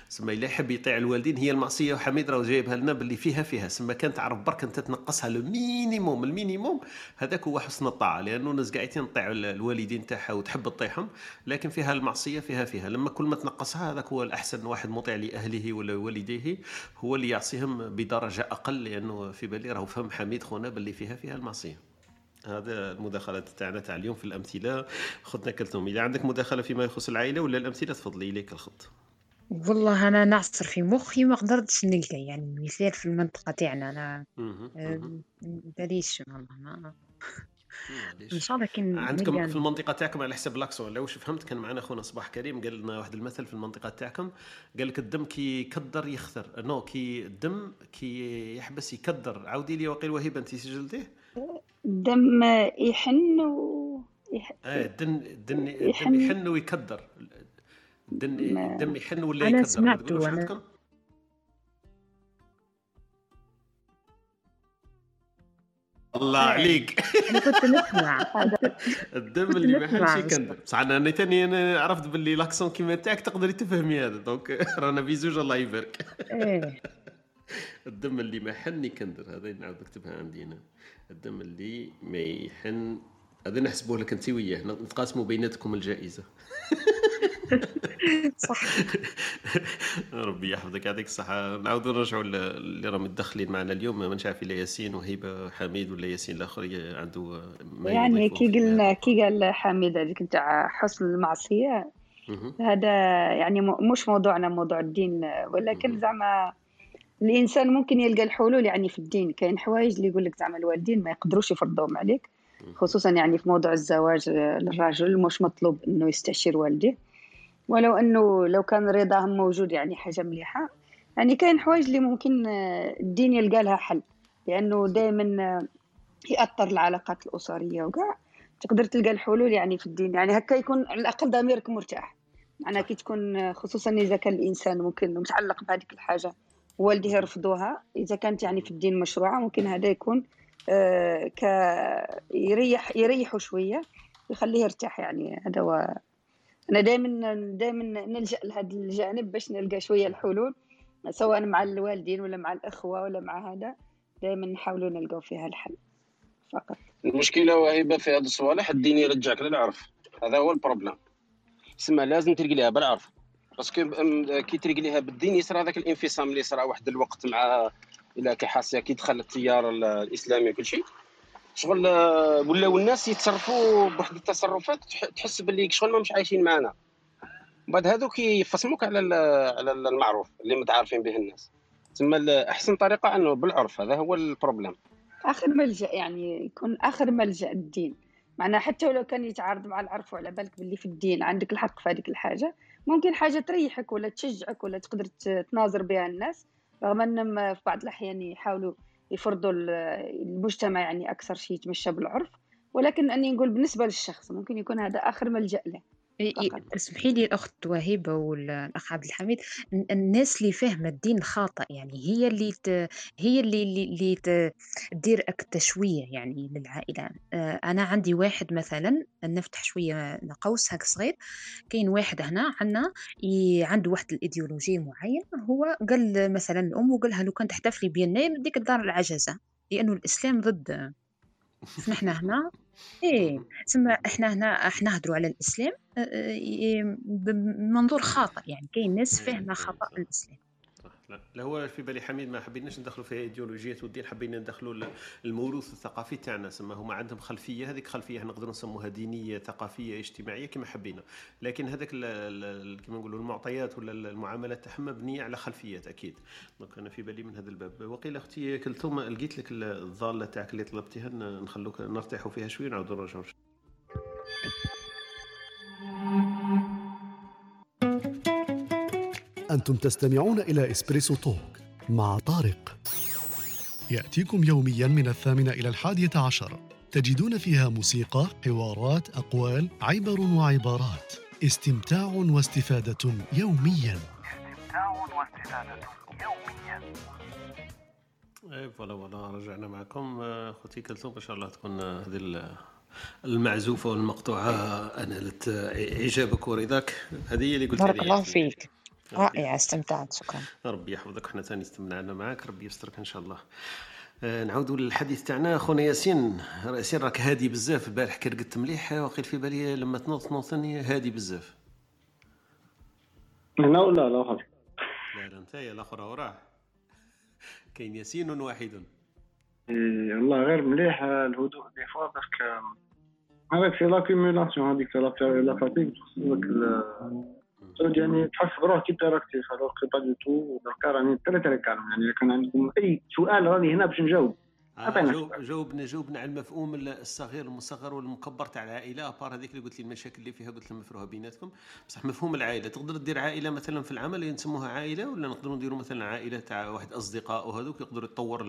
سما إلا يحب يطيع الوالدين هي المعصية وحميد راه جايبها لنا باللي فيها فيها. سما كان تعرف برك انت تنقصها le minimum ال minimum هذاك هو حسن الطاعة لأنه الناس قاعدين تطيع الوالدين تاعها وتحب تطيعهم لكن فيها المعصية فيها فيها. لما كل ما تنقصها هذاك هو الأحسن واحد مطيع لأهله ولا والديه هو اللي يعصيهم بدرجة أقل لأنه في بالي راه فهم حميد خونا باللي فيها فيها المعصية. هذا المداخلات تاعنا تاع اليوم في الأمثلة. خذنا كلتهم إذا عندك مداخلة فيما يخص العائلة ولا الأمثلة تفضلي اليك الخط. والله أنا نعصر في مخي ما قدرتش نلقى يعني مثال في المنطقة تاعنا. أنا بليش والله ما إن شاء الله كان عندكم في المنطقة تاعكم على حسب l'accent ولا واش فهمت كان معنا خونا صباح كريم قال لنا واحد المثل في المنطقة تاعكم. قال لك الدم كي يكدر يخثر non كي الدم كي يحبس يكدر. عاودي لي وقيل وهيبه أنت سجلتيه؟ الدم يحن و يح... آه الدم الدم يحن, يحن ويكدر. الدم الدم يحن ولا يكدر؟ أنا سمعته أنا. الله عليك. أنا كنت نسمع. [LAUGHS] الدم اللي ما يحنش يكندر بصح أنا ثاني أنا عرفت باللي l'accent كيما تاعك تقدري تفهمي هذا. donc [LAUGHS] رانا بيزوج الله يبارك. إيه. [LAUGHS] الدم اللي ما يحن يكندر هذا نعاود نكتبها عندي هنا. الدم اللي ما يحن. هذا نحسبوه لك أنت وياه نتقاسموا بيناتكم الجائزة. [LAUGHS] صح. [LAUGHS] ربي يحفظك يعطيك الصحة. نعاودوا نرجعوا اللي راهم متدخلين معنا اليوم. ما نعرف إلا ياسين وهيبة حميد ولا ياسين الآخر عنده ما يعني كي قلنا كي قال حميد هذيك نتاع حسن المعصية هذا يعني مش موضوعنا موضوع الدين ولكن زعما الإنسان ممكن يلقى الحلول يعني في الدين. كاين حوايج اللي يقول لك زعما الوالدين ما يقدروش يفرضوهم عليك خصوصا يعني في موضوع الزواج للرجل مش مطلوب إنه يستشير والديه. ولو إنه لو كان رضاهم موجود يعني حاجة مليحة. يعني كاين حوايج اللي ممكن الدين يلقى لها حل. لأنه دائما يأثر العلاقات الأسرية وكاع. تقدر تلقى الحلول يعني في الدين. يعني هكا يكون على الأقل ضميرك مرتاح. معناها كي تكون خصوصا إذا كان الإنسان ممكن متعلق بهذيك الحاجة. والديه يرفضوها. إذا كانت يعني في الدين مشروعة ممكن هذا يكون آه ك يريح يريحه شوية يخليه يرتاح يعني. هذا هو أنا دائما دائما نلجأ لهذا الجانب باش نلقى شوية الحلول سواء مع الوالدين ولا مع الأخوة ولا مع هذا. دائما نحاولوا نلقاو فيها الحل فقط. المشكلة وهبه في هذا الصوالح الدين يرجعك للعرف. هذا هو ال problème تسمى لازم تلقى لها بالعرف. parce que كي تلقى لها بالدين يصرى هذاك الانفصام اللي صرا واحد الوقت مع إلى كي حاسه كي دخل التيار الإسلامي وكل شيء. شغل ولاو الناس يتصرفوا بواحد التصرفات تحس باللي شغل ما مش عايشين معنا بعد هذوك يفصموك على على المعروف اللي متعارفين به الناس. تسمى أحسن طريقة أنه بالعرف هذا هو البروبليم. آخر ملجأ يعني يكون آخر ملجأ الدين. معناها حتى ولو كان يتعارض مع العرف وعلى بالك باللي في الدين عندك الحق في هذيك الحاجة. ممكن حاجة تريحك ولا تشجعك ولا تقدر تناظر بها الناس رغم أنهم في بعض الأحيان يحاولوا يفرضوا المجتمع يعني أكثر شيء يتمشى بالعرف ولكن أني نقول بالنسبة للشخص ممكن يكون هذا آخر ملجأ له. اسمحي لي الأخت وهيبة والأخ عبد الحميد. الناس اللي فاهمة الدين الخاطئ يعني هي اللي ت... هي اللي اللي ت... تدير التشويه يعني للعائلة. أنا عندي واحد مثلا نفتح شوية قوس هيك صغير. كاين واحد هنا عندنا ي... عنده واحد الإيديولوجية معينة. هو قال مثلا الام وقالها لو كان تحتفلي بيناير نديك الدار العجزة. لأنه الإسلام ضد [LAUGHS] نحن هنا. إيه ثم إحنا هنا إحنا نهضروا على الإسلام بمنظور خاطئ يعني كاين ناس فاهمه خطأ الإسلام. لا لا هو في بالي حميد ما حبيناش ندخلوا في ايديولوجيات والدين حبينا ندخلوا الموروث الثقافي تاعنا سما هما عندهم خلفية هذيك خلفية نقدروا نسموها دينية ثقافية اجتماعية كما حبينا. لكن هذاك كما نقولوا المعطيات ولا المعاملات تاعهم مبنية على خلفيات أكيد. donc أنا في بالي من هذا الباب. وقيل أختي كلثوم لقيت لك الضاله تاعك اللي طلبتيها نخلوك نرتاحوا فيها شوية نعاودوا نرجعوا. أنتم تستمعون إلى إسبريسو توك مع طارق. يأتيكم يوميا من الثامنة إلى الحادية عشر. تجدون فيها موسيقى، حوارات، أقوال، عبر وعبارات. استمتاع واستفادة يوميا. استمتاع واستفادة يوميا et voilà voilà رجعنا معكم. أختي كلثوم إن شاء الله تكون هذه المعزوفة والمقطوعة. نالت إعجابك ورضاك. هذه هي اللي قلت بارك الله فيك. رائعة استمتعت شكرا. ربي يحفظك وحنا ثاني استمتعنا معك ربي يسترك إن شاء الله. آه، نعاودوا للحديث تاعنا. خونا ياسين ياسين راك هادي بزاف. البارح كي رقدت مليح وقيل في بالي لما تنوض تنوض ثاني هادي بزاف. هنا ولا الآخر لا لا أنت الآخر وراه كاين ياسين واحد إيه والله غير مليح الهدوء des fois parce que هذاك c'est l'accumulation هذيك la fatigue يعني تحس بروحك كي t'es actif alors pas du tout دركا راني très calme يعني كان عندكم أي سؤال راني هنا باش نجاوب. آه جاوبنا جاوبنا على المفهوم الصغير المصغر والمكبر تاع العائلة à part هذيك اللي قلت لي المشاكل اللي فيها قلت لهم مفروها بيناتكم. بصح مفهوم العائلة تقدر دير عائلة مثلا في العمل نسموها عائلة ولا نقدروا نديروا مثلا عائلة تاع واحد أصدقاء وهذوك يقدروا يطور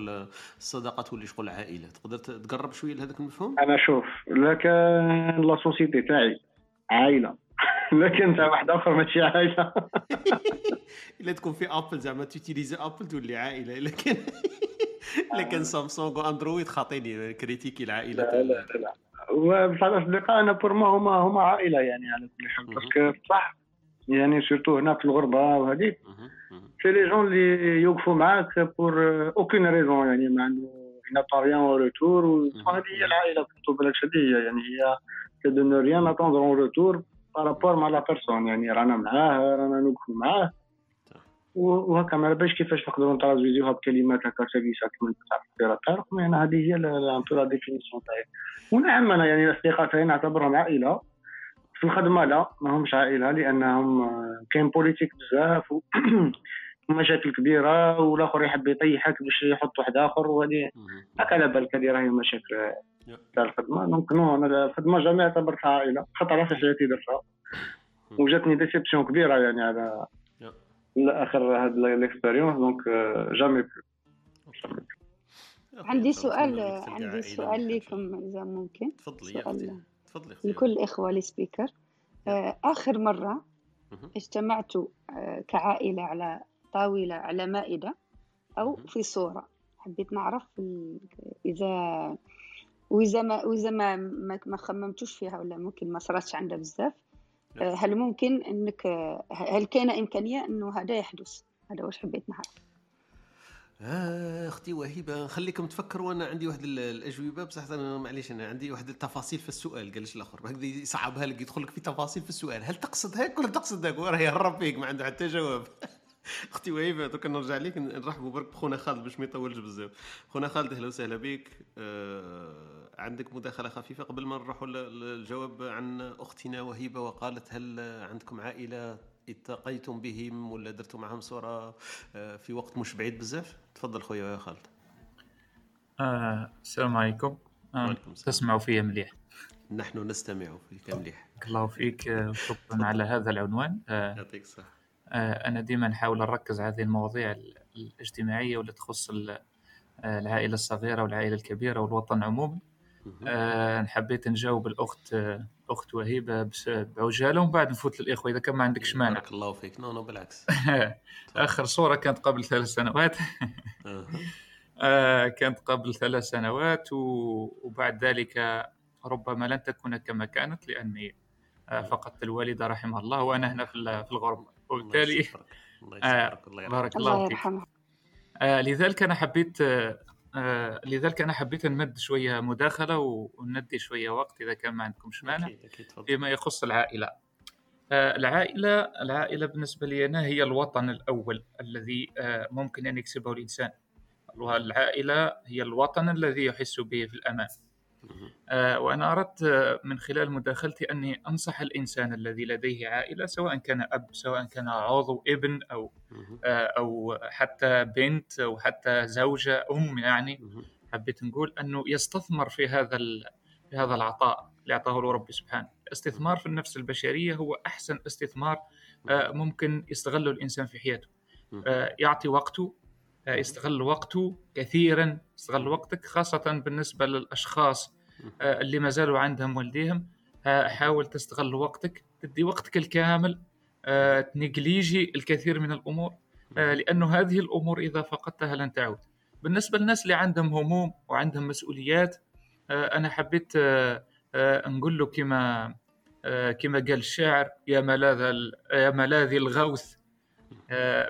الصداقات تولي شغل عائلة؟ تقدر تقرب شوية لهذاك المفهوم؟ أنا شوف لك la société تاعي عائلة. لكن تاع واحد آخر ماشي عائله [LAUGHS] إلا تكون في Apple زعما t'utilises Apple تولي عائلة. لكن لكن سامسونج واندرويد خاطيني critiquer العائلة. لا لا لا وبصح الأصدقاء أنا pour moi هما هما عائلة يعني على كل حال. parce que صح يعني surtout هنا في الغربة وهذيك. c'est les gens اللي يوقفوا معاك pour aucune raison يعني ما عنده هنا t'as rien en retour وهذه هي العائلة في بالك هي يعني هي de ne rien attendre en retour par rapport مع la personne يعني رانا معاه رانا نوقفوا معاه وهكا ما باش كيفاش نقدروا نترازويزيوها بكلمات هكا سلسه كما تعرف في يعني هذه هي ان la définition تاعي ونعم أنا يعني الاصدقاء تاعي نعتبرهم عائله في الخدمه لا ما همش عائله لانهم كاين politique بزاف ومشاكل كبيره والآخر يحب يطيحك باش يحط واحد آخر وهذه هكا على بالك هذه راهي مشاكل تاع الخدمة. donc non أنا الخدمة jamais اعتبرتها عائلة. خاطر في حياتي درتها. وجاتني déception كبيرة يعني على اخر هاد l'expérience donc jamais عندي سؤال عندي سؤال لكم إذا ممكن. تفضلي يا تفضلي لكل الاخوه ال speaker. آه، آخر مرة اجتمعتوا آه، كعائلة على طاولة على مائدة أو في صورة. حبيت نعرف اذا وإذا ما وإذا ما ما خممتوش فيها ولا ممكن ما صراتش عندها بزاف آه، هل ممكن انك هل كان إمكانية إنه هذا يحدث؟ هذا واش حبيت نعرف. آه أختي وهيبة خليكم تفكروا أنا عندي واحد الأجوبة. بصح أنا معليش أنا عندي واحد التفاصيل في السؤال قالش الآخر؟ هكذا يصعبها لك يدخل لك في تفاصيل في السؤال. هل تقصد هيك ولا تقصد هيك؟ وراه يهرب فيك ما عنده حتى جواب. [LAUGHS] أختي وهيبة دوك نرجع لك نرحبوا برك بخونا خالد باش ما يطولش بزاف. خونا خالد أهلا وسهلا بك. آه عندك مداخلة خفيفة قبل ما نروحوا للجواب عن أختنا وهيبة وقالت هل عندكم عائلة التقيتم بهم ولا درتوا معهم صورة آه، في وقت مش بعيد بزاف؟ تفضل خويا يا خالد. آه السلام عليكم. آه تسمعوا فيا مليح؟ نحن نستمع فيك مليح. الله فيك آه، شكرا على هذا العنوان. آه يعطيك الصحة. أنا ديما نحاول نركز على هذه المواضيع الاجتماعية واللي تخص العائلة الصغيرة والعائلة الكبيرة والوطن عموما. آه حبيت نجاوب الأخت أخت وهيبة بعجالة ومن بعد نفوت للإخوة إذا كان ما عندكش مانع بارك الله فيك. نو نو بالعكس. [LAUGHS] آخر صورة كانت قبل ثلاث سنوات. [LAUGHS] آه كانت قبل ثلاث سنوات وبعد ذلك ربما لن تكون كما كانت لأني آه فقدت الوالده رحمها الله وأنا هنا في الغربه وبالتالي آه بارك الله فيك. آه لذلك أنا حبيت آه آه لذلك أنا حبيت نمد شوية مداخلة وندي شوية وقت إذا كان ما عندكمش مانع فيما يخص العائلة. آه العائلة العائلة بالنسبة لي أنا هي الوطن الأول الذي آه ممكن أن يكسبه الإنسان. العائلة هي الوطن الذي يحس به في الأمان. وأنا أردت من خلال مداخلتي أني أنصح الإنسان الذي لديه عائلة سواء كان أب سواء كان عضو ابن أو آه أو حتى بنت أو حتى زوجة أم يعني. حبيت نقول أنه يستثمر في هذا في هذا العطاء اللي أعطاه له ربي سبحانه. الاستثمار في النفس البشرية هو أحسن استثمار آه ممكن يستغله الإنسان في حياته. آه يعطي وقته يستغل وقته كثيرا يستغل وقتك خاصة بالنسبة للأشخاص آه، اللي ما زالوا عندهم والديهم حاول تستغل وقتك تدي وقتك الكامل آه، تنجليجي الكثير من الأمور آه، لأنه هذه الأمور إذا فقدتها لن تعود. بالنسبة للناس اللي عندهم هموم وعندهم مسؤوليات أنا حبيت نقول له كما كما قال الشاعر يا ملاذ يا ملاذ الغوث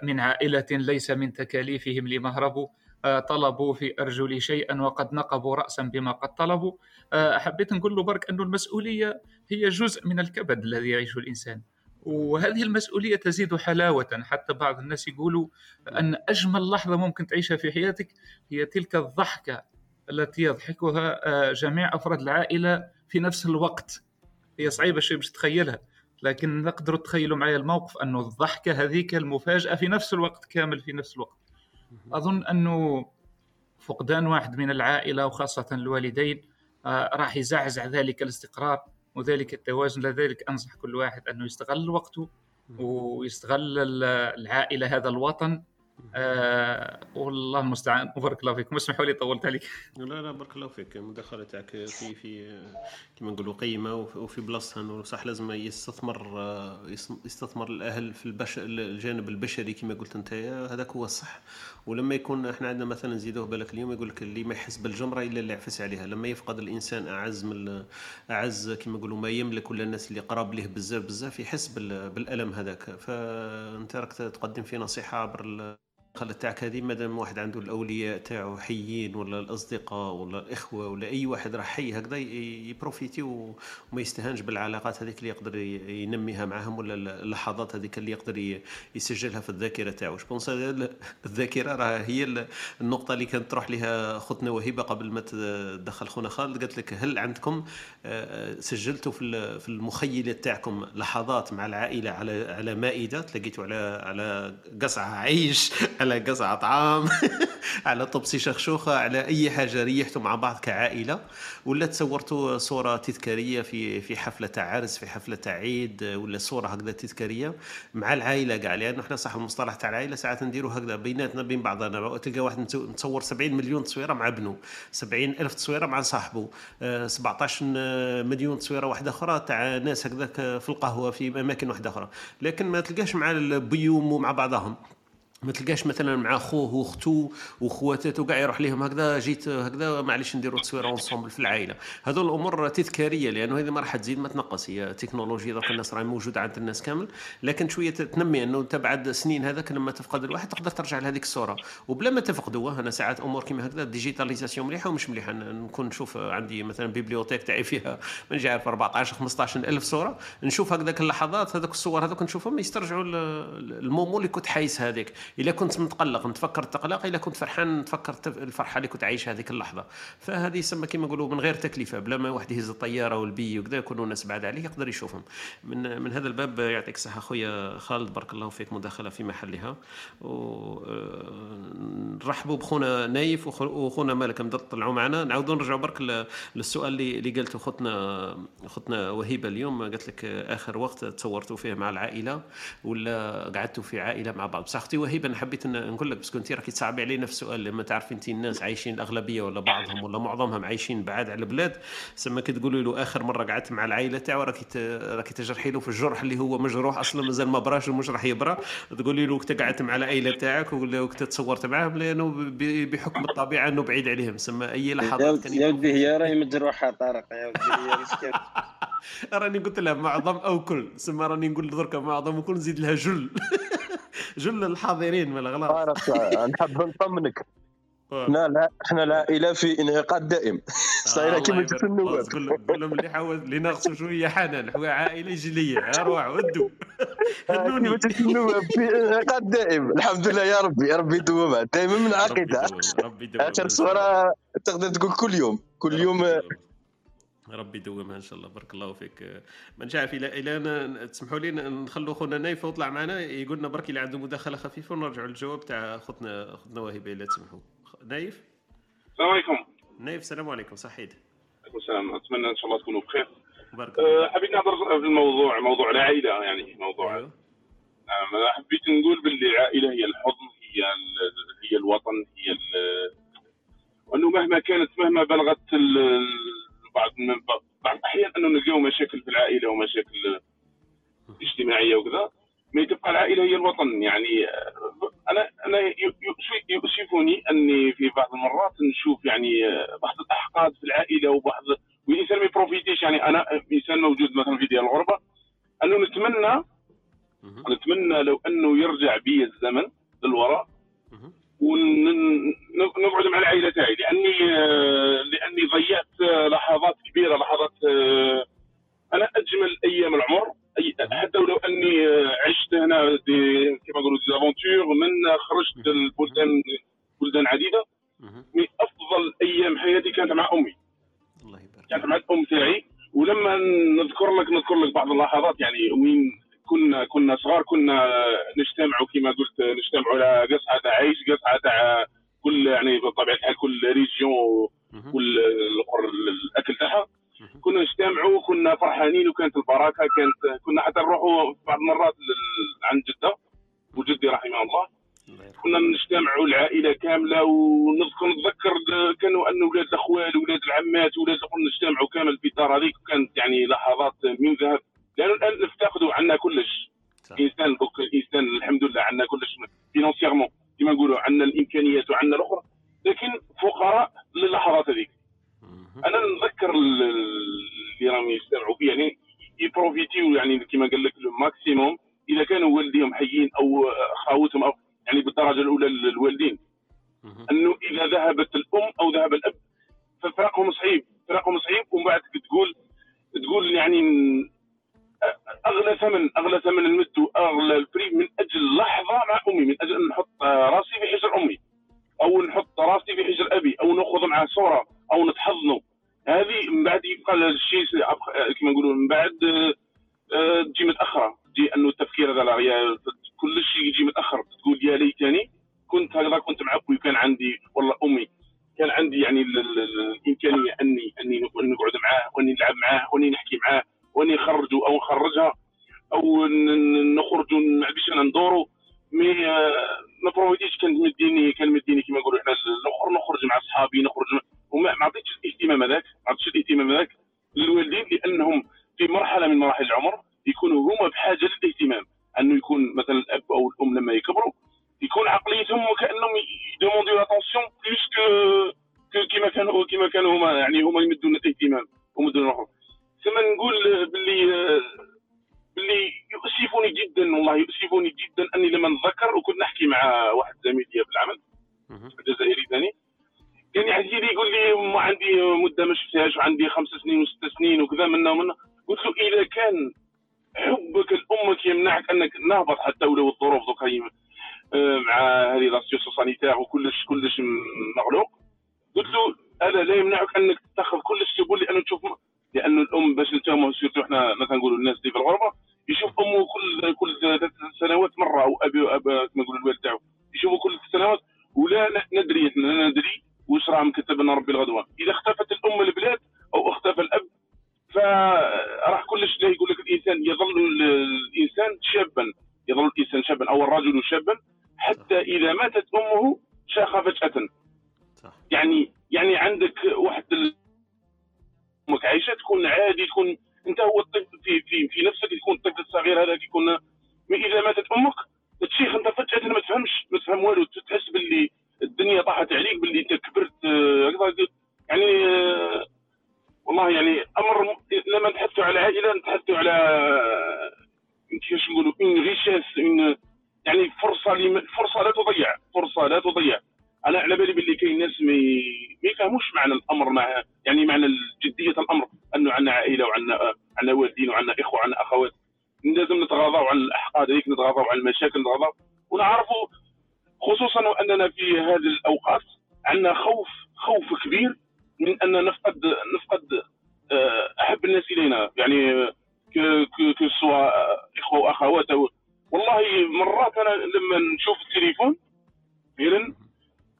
من عائلة ليس من تكاليفهم لمهربوا طلبوا في أرجلي شيئا وقد نقبوا رأسا بما قد طلبوا. حبيت نقول له برك أن المسؤولية هي جزء من الكبد الذي يعيشه الإنسان. وهذه المسؤولية تزيد حلاوة. حتى بعض الناس يقولوا أن أجمل لحظة ممكن تعيشها في حياتك هي تلك الضحكة التي يضحكها جميع أفراد العائلة في نفس الوقت. هي صعيبة شوي باش تخيلها لكن نقدروا تخيلوا معي الموقف أنه الضحكة هذيك المفاجأة في نفس الوقت كامل في نفس الوقت. أظن أنه فقدان واحد من العائلة وخاصة الوالدين راح يزعزع ذلك الاستقرار وذلك التوازن لذلك أنصح كل واحد أنه يستغل وقته ويستغل العائلة هذا الوطن آه والله المستعان وبارك الله فيكم. اسمحوا لي طولت عليك. لا لا بارك الله فيك. المداخله تاعك في في كما نقولوا قيمة وفي بلاصتها انه صح لازم يستثمر يستثمر الأهل في البش الجانب البشري كما قلت أنت. هذاك هو الصح. ولما يكون إحنا عندنا مثلا نزيدوه بالك اليوم يقول لك اللي ما يحس بالجمرة إلا اللي يعفس عليها. لما يفقد الإنسان أعز من أعز كما نقولوا ما يملك ولا الناس اللي قراب ليه بزاف بزاف يحس بالألم هذاك. فأنت راك تقدم في نصيحة عبر الخلة تاعك هذه مادام واحد عنده الأولياء تاعو حيين ولا الأصدقاء ولا الإخوة ولا أي واحد راه حي هكذا ي profiter وما يستهانش بالعلاقات هذيك اللي يقدر ينميها معاهم ولا اللحظات هذيك اللي يقدر يسجلها في الذاكرة تاعو. je pense الذاكرة راه هي النقطة اللي كانت تروح لها خوتنا وهبه قبل ما تدخل خونا خالد قالت لك هل عندكم آه، سجلتوا في المخيله تاعكم لحظات مع العائلة على على مائدة؟ تلاقيتوا على على قصعه عيش على قصعة طعام [LAUGHS] على طبسي شخشوخة على أي حاجة ريحتوا مع بعض كعائلة ولا تصورتوا صورة تذكارية في في حفلة تاع عرس في حفلة تاع عيد ولا صورة هكذا تذكارية مع العائلة كاع لأنه إحنا صح المصطلح تاع العائلة ساعات نديروا هكذا بيناتنا بين بعضنا تلقى واحد متصور 70 مليون تصويرة مع ابنه 70 ألف تصويرة مع صاحبه 17 آه، مليون تصويرة واحدة أخرى تاع ناس هكذاك في القهوة في أماكن واحدة أخرى. لكن ما تلقاش مع البيوم ومع بعضهم. ما تلقاش مثلا مع خوه واختو وخواتاته كاع يروح لهم هكذا جيت هكذا معليش نديروا تصويره اونسومبل في العائلة. هذو الأمور تذكارية لأنه هذه ما راح تزيد ما تنقص هي تكنولوجيا ذاك الناس راهي موجودة عند الناس كامل. لكن شوية تنمي إنه أنت بعد سنين هذاك لما تفقد الواحد تقدر ترجع لهذيك الصورة. وبلا ما تفقدوه أنا ساعات أمور كيما هكذا digitalisation مليحة ومش مليحة. نكون نشوف عندي مثلا bibliothèque تاعي فيها [LAUGHS] من عارف 14 15 ألف صورة. نشوف هكذاك اللحظات هذوك الصور هذوك نشوفهم يسترجعوا المومو اللي كنت عايش هذيك. الا كنت متقلق تقلق نتفكر التقلق الا كنت فرحان نتفكر الفرحة اللي كنت عايش هذيك اللحظة. فهذه يسمى كما نقولوا من غير تكلفة بلا ما واحد يهز الطيارة والبي وكذا يكونوا الناس بعاد عليه يقدر يشوفهم. من من هذا الباب يعطيك الصحة خويا خالد بارك الله فيك مداخلة في محلها. ونرحبوا بخونا نايف وخونا مالك طلعوا معنا. نعاودوا نرجعوا برك للسؤال اللي اللي قالته خوتنا خوتنا وهيبة اليوم. قالت لك آخر وقت تصورتوا فيه مع العائلة ولا قعدتوا في عائلة مع بعض؟ بصح أختي وهيبة أنا حبيت نقول نقول لك بس كنت راكي تصعبي علينا في السؤال لما تعرفي انت الناس عايشين الأغلبية ولا بعضهم ولا معظمهم عايشين بعاد على البلاد سما كي تقولي له آخر مرة قعدت مع العائلة تاعو راكي راكي تجرحي له في الجرح اللي هو مجروح أصلا مازال ما براش ومش راح يبرى. تقولي له كنت قعدت مع العائلة تاعك وكنت تصورت معاهم لأنه بحكم الطبيعة إنه بعيد عليهم. سما أي لحظات يا ودي هي راهي مجروحة طارق يا ودي [LAUGHS] راني قلت لها معظم أو كل. سما راني نقول درك معظم وكل نزيد لها جل. [LAUGHS] جل الحاضرين من الاغلاط نحب نطمنك. إحنا لا إحنا العائله في انعقاد دائم. صايره كما قلت النواب قول لهم اللي حاول اللي ناقصوا شوية حنان حوا عائلة جليه أروح ودوا [LAUGHS] كما قلت النواب في انعقاد دائم. الحمد لله يا ربي يا ربي يدومها دائما من عقيده اخر صورة تقدر تقول كل يوم. كل يوم ربي يدومها إن شاء الله. بارك الله فيك. ما نعرف إلى إلى أنا تسمحوا لي نخلوا خونا نايف يطلع معنا. يقول لنا برك اللي عنده مداخلة خفيفة ونرجعوا للجواب تاع خوتنا خوتنا وهبه الا تسمحوا. نايف؟ السلام عليكم. نايف السلام عليكم. صحيت عليكم السلام. أتمنى إن شاء الله تكونوا بخير. بارك الله أه حبيت نهضر في الموضوع موضوع العائلة يعني موضوع. أيوه. أه حبيت نقول باللي العائلة هي الحضن هي هي الوطن هي وأنه مهما كانت مهما بلغت بعض بعض الأحيان أنه نلقاو مشاكل في العائلة ومشاكل اجتماعية وكذا ما تبقى العائلة هي الوطن. يعني أنا أنا يؤسفني أني في بعض المرات نشوف يعني بعض الأحقاد في العائلة وبعض والانسان ما ي profité ش. يعني أنا إنسان موجود مثلا في ديال الغربة أنه نتمنى نتمنى لو أنه يرجع بي الزمن للوراء. ونقعد مع العائلة تاعي لأني آه، لأني ضيعت لحظات كبيرة لحظات آه، أنا أجمل أيام العمر. حتى ولو أني آه، عشت هنا des كما نقولوا des aventures من خرجت البلدان بلدان عديدة. من أفضل أيام حياتي كانت مع أمي. الله يبارك كانت مع الأم تاعي. ولما نذكر لك نذكر لك بعض اللحظات يعني وين كنا كنا صغار كنا نجتمعوا كما قلت نجتمعوا على قصعة تاع عيش قصعة تاع كل يعني بطبيعه الحال كل ريجيون كل الأكل تاعها. كنا نجتمعوا كنا فرحانين وكانت البركة كانت كنا حتى نروحوا بعض المرات عند جدة وجدي رحمه الله. كنا نجتمعوا العائلة كاملة ونذكر نتذكر كانوا أن أولاد الأخوال أولاد العمات أولاد نجتمعوا كامل في الدار هذيك كانت يعني لحظات من ذهب. لأنه الآن نفتقدوا عندنا كلش. الانسان دوك الانسان الحمد لله عندنا كلش فينونسيرمون كما نقولوا عندنا الإمكانيات وعندنا الأخرى. لكن فقراء للحظات هذيك. أنا نذكر اللي راهم يستمعوا فيه يعني ي profité و يعني كما قال لك ال maximum إذا كانوا والديهم حيين أو خاوتهم أو يعني بالدرجة الأولى للوالدين أنه إذا ذهبت الأم أو ذهب الأب ففراقهم صعيب فراقهم صعيب ومن بعد تقول تقول يعني أغلى ثمن أغلى ثمن نمد اغلى ال prix من أجل لحظة مع أمي من أجل أن نحط راسي في حجر أمي. أو نحط راسي في حجر أبي أو نأخذ معه صورة أو نتحضنه. هذه من بعد يبقى الشيء كما نقولوا من بعد آه، تجي متاخره تجي أنه التفكير هذا كل شيء يجي متاخر تقول يا ليتني كنت هكذا كنت مع أبوي كان عندي والله أمي كان عندي يعني الإمكانية اني أني نقعد معاه وأني نلعب معاه وأني نحكي معاه واني نخرجوا أو نخرجها أو نخرجوا ما عنديش أنا ندوروا مي آه، ما profité ش كان مديني كان مديني كما نقولوا إحنا الآخر نخرج مع صحابي نخرج وما ما عطيتش الاهتمام هذاك ما عطيتش الاهتمام هذاك للوالدين لأنهم في مرحلة من مراحل العمر يكونوا هما بحاجة للاهتمام. أنه يكون مثلا الأب أو الأم لما يكبروا يكون عقليتهم وكانهم ي demandé و l'attention plus que كما كانوا كما كانوا هما يعني هما يمدون الاهتمام ومدون الآخر ثم نقول باللي باللي يؤسفني جدا والله يؤسفني جدا أني لما نتذكر وكنت نحكي مع واحد زميلي في العمل جزائري ثاني كان يحكي لي يقول لي ما عندي مدة ما شفتهاش وعندي خمس سنين وست سنين وكذا منا ومنا. قلت له إذا كان حبك لأمك يمنعك أنك تهبط حتى ولو الظروف دوكا آه، مع هذه la situation sanitaire وكلش كلش مغلوق قلت له هذا لا يمنعك أنك تاخذ كل السبل لأنه تشوف لأنه الأم باش نتهموا surtout إحنا مثلا نقولوا الناس اللي في الغربة يشوف أمه كل كل ثلاث سنوات مرة أو أبي اب كما نقولوا الوالد تاعو. يشوفوا كل سنوات ولا ندري لا ندري واش راه مكتب لنا ربي الغدوه إذا اختفت الأم البلاد أو اختفى الأب فراح كلش لا يقول لك الإنسان يظل الإنسان شابا. يظل الإنسان شابا أو الرجل شابا حتى إذا ماتت أمه شاخ فجأة. يعني يعني عندك واحد أمك عايشه تكون عادي تكون أنت هو الطفل في في في نفسك يكون الطفل الصغير هذاك يكون مي إذا ماتت أمك تشيخ أنت فجأة ما تفهمش ما تفهم والو تحس باللي الدنيا طاحت عليك باللي أنت كبرت آه، يعني آه، والله يعني أمر لما نتحدثوا على عائلة نتحدثوا على آه، كيفاش نقولوا une richesse يعني فرصة فرصة لا تضيع فرصة لا تضيع. أنا على بالي باللي كاين ناس ما يفهموش معنى الأمر مع يعني معنى جدية الأمر أنه عندنا عائلة وعندنا عندنا والدين وعندنا إخوة وعندنا أخوات. لازم نتغاضوا عن الأحقاد هذيك نتغاضوا عن المشاكل نتغاضوا ونعرفوا خصوصا واننا في هذه الأوقات عندنا خوف خوف كبير من أن نفقد نفقد آه، أحب الناس إلينا. يعني كو سوا إخوة وأخوات. والله مرات أنا لما نشوف التليفون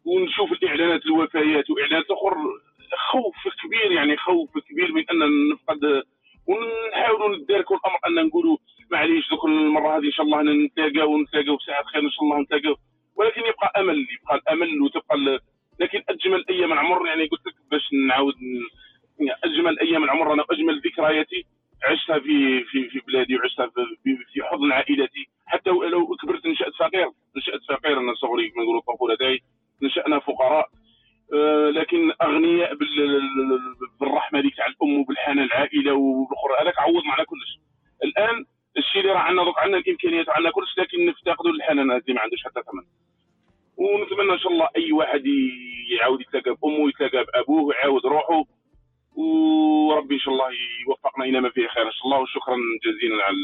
ونشوف الإعلانات الوفيات وإعلانات أخرى خوف كبير يعني خوف كبير من أن نفقد ونحاولوا نداركوا الأمر أن نقولوا معليش دوك المرة هذه إن شاء الله نتلاقاو ونتلاقاو في ساعه خير إن شاء الله نتلاقاو ولكن يبقى أمل يبقى الأمل وتبقى لكن أجمل أيام العمر يعني قلت لك باش نعاود يعني أجمل أيام العمر أنا وأجمل ذكرياتي عشتها في في في بلادي وعشتها في, في حضن عائلتي. حتى لو كبرت نشأت فقير نشأت فقير أنا صغري كما نقولوا الطفولة تاعي. نشأنا فقراء. آه، لكن أغنياء بالرحمة ديك تاع الأم وبالحنان العائلة وبالأخرى هذاك عوضنا على كلش. الآن الشيء اللي راه عندنا دوك عندنا الإمكانيات عندنا كلش لكن نفتقدوا الحنان هذه ما عندوش حتى ثمن. ونتمنى إن شاء الله أي واحد يعاود يتلاقى بأمه يتلاقى بأبوه ويعاود روحه. وربي إن شاء الله يوفقنا إلى ما فيه خير. إن شاء الله وشكرا جزيلا على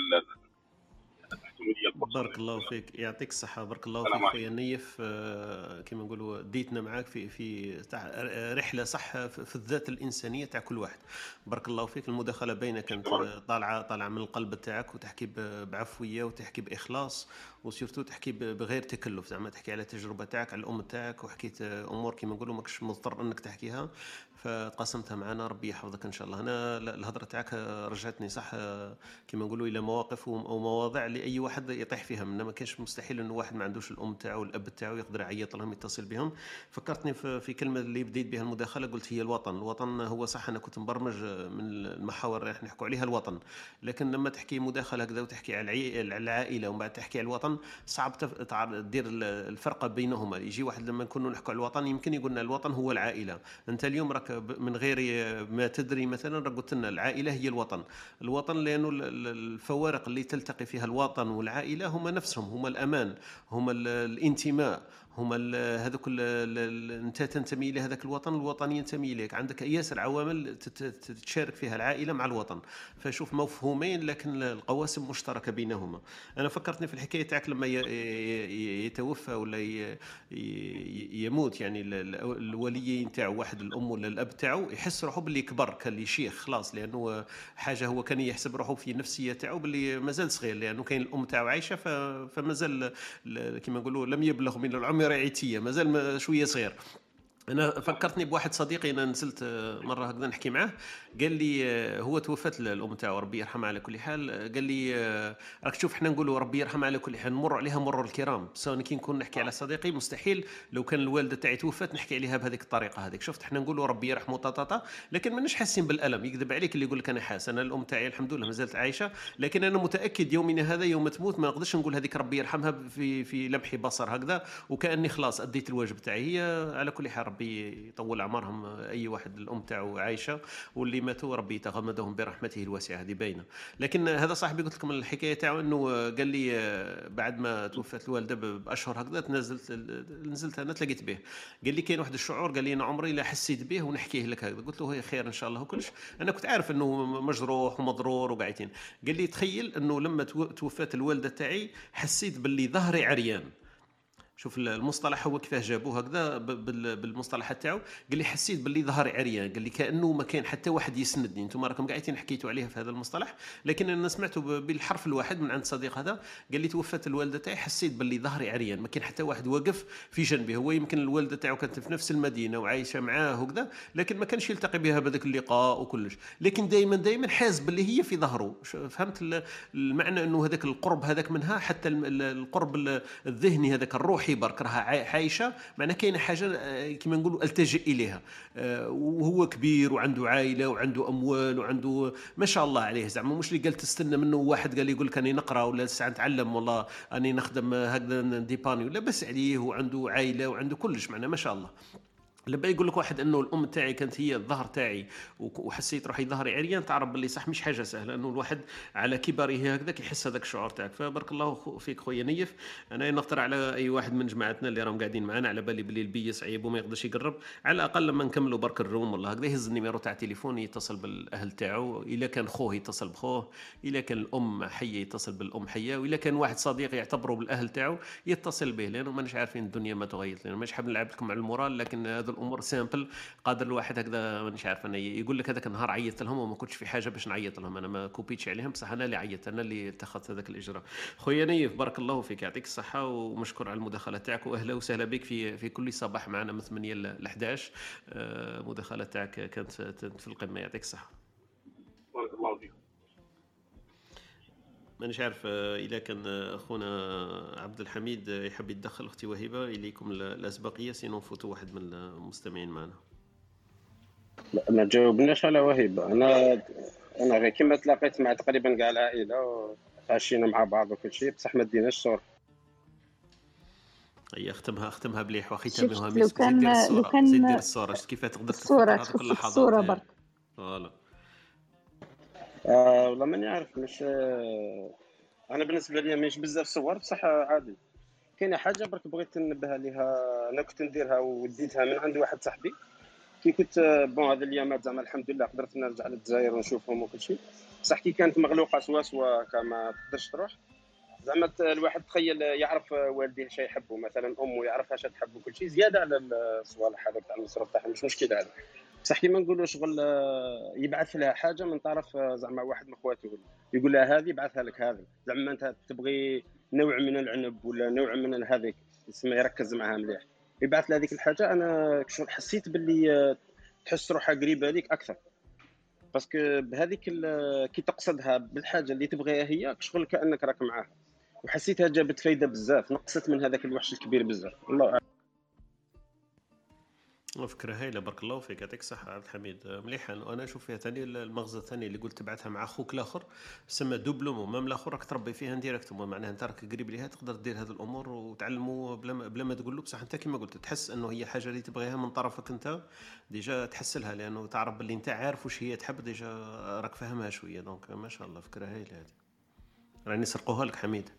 بارك الله فيك. يعطيك الصحة. بارك الله فيك خويا نيف. آه، كما نقولوا ديتنا معاك في في رحلة صح في الذات الإنسانية تاع كل واحد. بارك الله فيك. المداخلة بينك كانت طالعة طالعة من القلب تاعك وتحكي بعفوية وتحكي بإخلاص وسيرتو تحكي بغير تكلف. زعما تحكي على التجربة تاعك على الأم تاعك وحكيت أمور كما نقولوا ماكش مضطر أنك تحكيها. فتقاسمتها معنا ربي يحفظك إن شاء الله. أنا الهضرة تاعك رجعتني صح كما نقولوا إلى مواقف ومواضيع اللي أي واحد يطيح فيها. ما كانش مستحيل إنه واحد ما عندوش الأم تاعو والاب تاعو يقدر يعيط لهم يتصل بهم. فكرتني في كلمة اللي بديت بها المداخلة قلت هي الوطن. الوطن هو صح أنا كنت مبرمج من المحاور اللي نحكوا عليها الوطن. لكن لما تحكي مداخلة هكذا وتحكي على العائلة ومن بعد تحكي على الوطن صعب تدير الفرق بينهما. يجي واحد لما نكونوا نحكوا على الوطن يمكن يقولنا الوطن هو العائلة. أنت اليوم راك من غير ما تدري مثلا قلت لنا العائلة هي الوطن. الوطن لأنه الفوارق اللي تلتقي فيها الوطن والعائلة هما نفسهم هما الأمان هما الانتماء. هما هذوك انت تنتمي لهذاك الوطن الوطن ينتمي إليك. عندك ياسر عوامل تشارك فيها العائلة مع الوطن. فشوف مفهومين لكن القواسم مشتركة بينهما. أنا فكرتني في الحكاية تاعك لما يتوفى ولا يموت يعني الوليين تاعو واحد الأم ولا الأب تاعو يحس روحه باللي كبر كان لي شيخ خلاص لأنه حاجة هو كان يحسب روحه في النفسيه تاعو باللي مازال صغير لأنه كاين الأم تاعو عايشة فمازال كما نقولوا لم يبلغ من العمر رعيتية مازال شوية صغير. أنا فكرتني بواحد صديقي أنا نزلت آه، مرة هكذا نحكي معاه. قال لي آه، هو توفت الأم تاعو ربي يرحمها على كل حال. قال لي آه، راك تشوف حنا نقولوا ربي يرحمها على كل حال نمر عليها مرور الكرام. أنا كي نكون نحكي على صديقي مستحيل. لو كان الوالده تاعي توفت نحكي عليها بهذيك الطريقة هذيك. شفت حنا نقولوا ربي يرحمه طاطا لكن ماناش حاسين بالألم. يكذب عليك اللي يقول لك أنا حاس. أنا الأم تاعي الحمد لله مازالت عايشة لكن أنا متأكد يومنا هذا يوم تموت ما نقدرش نقول هذيك ربي يرحمها في في لمح بصر هكذا. وكأني خلاص أديت الواجب تاعي. هي على كل حال ربي يطول طول عمرهم أي واحد الأم تاعو عايشة. واللي ماتوا ربي يتغمدهم برحمته الواسعة هذه باينة. لكن هذا صاحبي قلت لكم الحكاية تاعو إنه قال لي بعد ما توفت الوالدة بأشهر هكذا نزلت نزلت أنا تلاقيت به. قال لي كاين واحد الشعور قال لي أنا عمري لا حسيت به ونحكيه لك هكذا. قلت له هي خير إن شاء الله وكلش. أنا كنت عارف إنه مجروح ومضرور وقاعدين. قال لي تخيل إنه لما توفت الوالدة تاعي حسيت باللي ظهري عريان. شوف المصطلح هو كيفاه جابوه هكذا بالمصطلحات تاعو. قال لي حسيت باللي ظهري عريان. قال لي كأنه ما كان حتى واحد يسندني. أنتم راكم قاعدين حكيتوا عليها في هذا المصطلح. لكن أنا سمعته بالحرف الواحد من عند صديق هذا. قال لي توفت الوالدة تاعي. حسيت باللي ظهري عريان. ما كان حتى واحد واقف في جنبي. هو يمكن الوالدة تاعو كانت في نفس المدينة وعايشة معاه وكذا لكن ما كانش يلتقي بها بهذاك اللقاء وكلش. لكن دائما دائما حاس باللي هي في ظهره. فهمت المعنى أنه هذاك القرب هذاك منها حتى القرب الذهني هذاك الروحي برك راها عايشة معناها كاينة حاجة آه، كما نقولوا التجئ إليها. آه، وهو كبير وعنده عائلة وعنده أموال وعنده ما شاء الله عليه. زعما مش اللي قال تستنى منه واحد قال يقول لك راني نقرأ ولا ساعه نتعلم والله راني نخدم هكذا ديباني. ولا بس عليه وعنده عائلة وعنده كلش معناها ما شاء الله. لما يقول لك واحد إنه الأم تاعي كانت هي الظهر تاعي وحسيت روحي ظهري عريان تعرف باللي صح مش حاجة سهلة إنه الواحد على كبره هكذاك يحس هذاك الشعور تاعك. فبارك الله فيك خويا نيف. أنا نقترح على أي واحد من جماعتنا اللي راهم قاعدين معنا على بالي باللي لا بي صعيب وما يقدرش يقرب. على الأقل لما نكملوا برك الروم والله هكذا يهز النيميرو تاع التليفون يتصل بالأهل تاعو اذا كان خوه يتصل بخوه اذا كان الأم حية يتصل بالأم حية واذا كان واحد صديق يعتبره بالأهل تاعو يتصل به لأنه ماناش عارفين الدنيا ما تغير لأنه مانيش حاب نلعب لكم على المورال لكن هذه الأمور. simple قادر الواحد هكذا مانيش عارف أنا يقول لك هذاك النهار عيطت لهم وما كنتش في حاجة باش نعيط لهم. أنا ما كوبيتش عليهم بصح أنا اللي عيطت أنا اللي اتخذت هذاك الإجراء. خويا نيف بارك الله فيك يعطيك الصحة ومشكور على المداخلة تاعك وأهلا وسهلا بك في في كل صباح معنا من 8 ل 11 المداخلة تاعك كانت في القمة يعطيك الصحة بارك الله فيك مانيش عارف إذا كان أخونا عبد الحميد يحب يتدخل أختي وهبه إليكم الأسبقية. سينو نفوتوا واحد من المستمعين معنا. لا ما جاوبناش على وهبه أنا أنا غير كيما تلاقيت مع تقريبا كاع العائلة وتعشينا مع بعض وكل شيء بصح ما ديناش صور هي أختمها أختمها بليح وختامها مسك زيد دير الصورة زيد دير الصورة. شفت كيف تقدر الصورة كل لحظات الصورة برك. voilà. آه والله ماني عارف مش آه أنا بالنسبة لي مش بزاف صور بصح عادي. كاينة حاجة برك بغيت ننبه عليها أنا كنت نديرها وديتها من عند واحد صاحبي. كي كنت بون هذا الايامات زعما الحمد لله قدرت نرجع للجزائر ونشوفهم وكل شيء. بصح كي كانت مغلوقة سوا سوا كما تقدرش تروح. زعما الواحد تخيل يعرف والديه شي يحبوا مثلا أمه يعرفها شي تحب وكل شيء زيادة على الصوالح هذاك تاع المصروف تاعهم مش مشكل هذا بصح كيما نقولوا شغل يبعث لها حاجة من طرف زعما واحد من خواتو يقول لها هذه بعثها لك هذه زعما انت تبغي نوع من العنب ولا نوع من هذيك تسمى يركز معها مليح. يبعث لها هذيك الحاجة أنا شغل حسيت باللي تحس روحها قريبة ليك أكثر. parce que بهذيك كي تقصدها بالحاجة اللي تبغيها هي شغل كأنك راك معاها. وحسيتها جابت فايدة بزاف نقصت من هذاك الوحش الكبير بزاف. الله أعلم. فكرة هايلة بارك الله فيك يعطيك الصحة عبد الحميد. مليحة وأنا نشوف فيها ثاني المغزى الثاني اللي قلت تبعثها مع أخوك الآخر سما d'une part و même الآخر راك تربي فيها directement معناها أنت راك قريب ليها تقدر دير هذه الأمور وتعلموا بلا ما, بلا ما تقول له بصح أنت كما قلت تحس إنه هي حاجة اللي تبغيها من طرفك أنت déjà تحسلها لأنه تعرف باللي أنت عارف وش هي تحب déjà راك فاهمها شوية. donc ما شاء الله فكرة هايلة هذه. راني سرقوها لك حميد.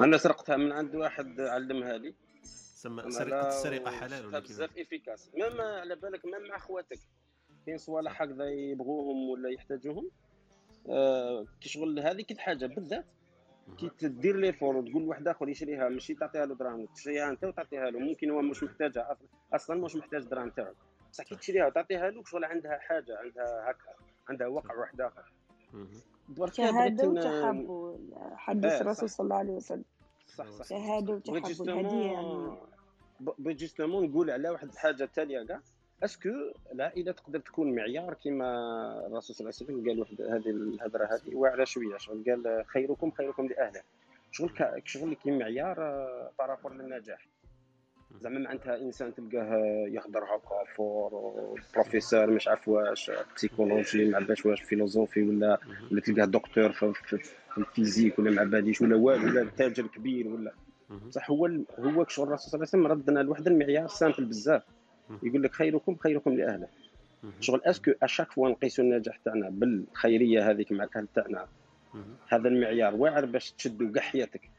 أنا سرقتها من عند واحد علمها لي. سما سرقة السرقة حلال ولا بزاف efficace même على بالك même مع خواتك كاين صوالح هكذا يبغوهم ولا يحتاجوهم. آه كي شغل هذيك الحاجة بالذات. كي تدير لي fort وتقول لواحد آخر يشريها ماشي تعطيها له دراهم. تشريها أنت وتعطيها له. ممكن هو مش محتاجها. أصلا مش محتاج دراهم تاعك. بصح كي تشريها وتعطيها له شغل عندها حاجة عندها هكا عندها وقع واحد آخر. شهادة وتحب حديث آه، الرسول. صلى الله عليه وسلم. صح صح. وتحب الهدية يعني. بغيت justement نقول على واحد الحاجة التاليه كاع. est-ce que العائلة تقدر تكون معيار كما الرسول صلى الله عليه وسلم قال واحد هذه الهضرة هذه واعره شوية شغل قال خيركم خيركم لأهله. شغل شغل كي معيار آه، par rapport للنجاح. زعما معناتها انسان تلقاه يهضر هكا fort professeur مش عارف واش psychologie ما عرفش واش philosophie ولا ولا تلقاه دكتور في, في, في ال physique ولا ما باليش ولا والو ولا تاجر كبير ولا. صح هو هو شغل الرسول صلى الله عليه وسلم ردنا لواحد المعيار simple بزاف. يقول لك خيركم خيركم لأهله. شغل est-ce que à chaque fois نقيسوا النجاح تاعنا بالخيرية هذيك مع الأهل تاعنا؟ هذا المعيار واعر باش تشدوا كاع حياتك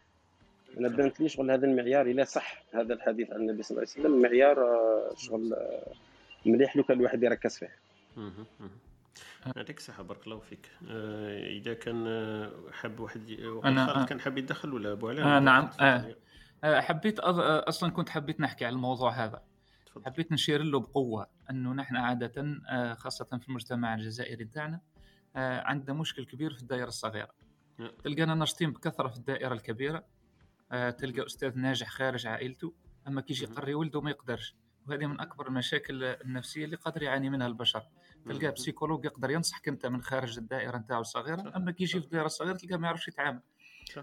أنا بانت لي شغل هذا المعيار إلا صح هذا الحديث عن النبي صلى الله عليه وسلم معيار آه، شغل آه، مليح لو كان الواحد يركز فيه. يعطيك الصحة بارك الله فيك آه، إذا كان حاب واحد آه. كان حاب يتدخل ولا أبو علاء آه نعم آه. حبيت أض... أصلا كنت حبيت نحكي على الموضوع هذا حبيت نشير له بقوة أنه نحن عادة خاصة في المجتمع الجزائري تاعنا عندنا مشكل كبير في الدائرة الصغيرة نعم. تلقانا ناشطين بكثرة في الدائرة الكبيرة تلقى أستاذ ناجح خارج عائلته. أما كيجي يقري ولده ما يقدرش. وهذه من أكبر المشاكل النفسية اللي قادر يعاني منها البشر. تلقى مم. بسيكولوج يقدر ينصحك أنت من خارج الدائرة نتاعو الصغيره أما كي يجي في الدائرة الصغيرة تلقاه ما يعرفش يتعامل.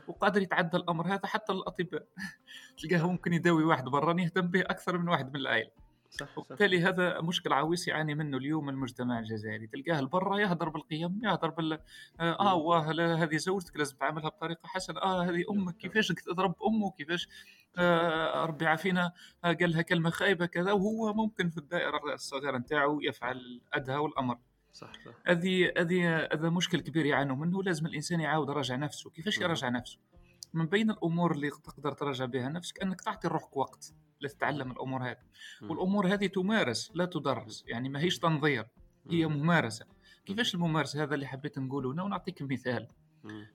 وقادر يتعدى الأمر هذا حتى للاطباء [LAUGHS] تلقاه ممكن يداوي واحد براني يهتم به أكثر من واحد من العائلة. صح وبالتالي هذا مشكل عويص يعاني منه اليوم المجتمع الجزائري. تلقاه البرة يهدر بالقيم يهدر بال آه, آه واه هذه زوجتك لازم تعاملها بطريقة حسنة. آه هذه أمك كيفاش تضرب أمه؟ كيفاش؟ آه ربي يعافينا. آه قال لها كلمة خايبة كذا وهو ممكن في الدائرة الصغيرة نتاعو يفعل ادهى والأمر. صح صح. هذه هذه هذا مشكل كبير يعانوا منه. لازم الإنسان يعاود يراجع نفسه. كيفاش. يراجع نفسه؟ من بين الأمور اللي تقدر تراجع بها نفسك أنك تعطي روحك وقت. لتتعلم الأمور هذه. والأمور هذه تمارس لا تدرس يعني ما هيش تنظير هي ممارسة. كيفاش الممارسة هذا اللي حبيت نقوله؟ هنا ونعطيك مثال.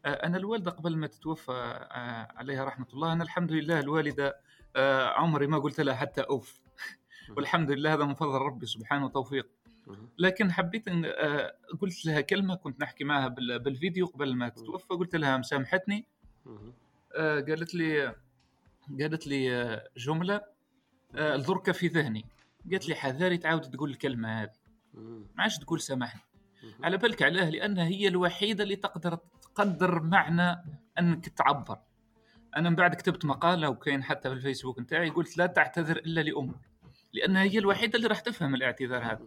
آه، أنا الوالدة قبل ما تتوفى آه، عليها رحمة الله أنا الحمد لله الوالدة آه، عمري ما قلت لها حتى أوف. والحمد لله هذا من فضل ربي سبحانه وتوفيق. لكن حبيت ان قلت لها كلمة كنت نحكي معها بال- بالفيديو قبل ما تتوفى قلت لها مسامحتني. قالت لي قالت لي آه، جملة آه، درك في ذهني. قالت لي حذاري تعاود تقول الكلمة هذه. ما عادش تقول سامحني. على بالك علاه لأنها هي الوحيدة اللي تقدر تقدر معنى أنك تعبر. أنا من بعد كتبت مقالة وكاين حتى في الفيسبوك نتاعي قلت لا تعتذر إلا لأمك. لأنها هي الوحيدة اللي راح تفهم الاعتذار هذا.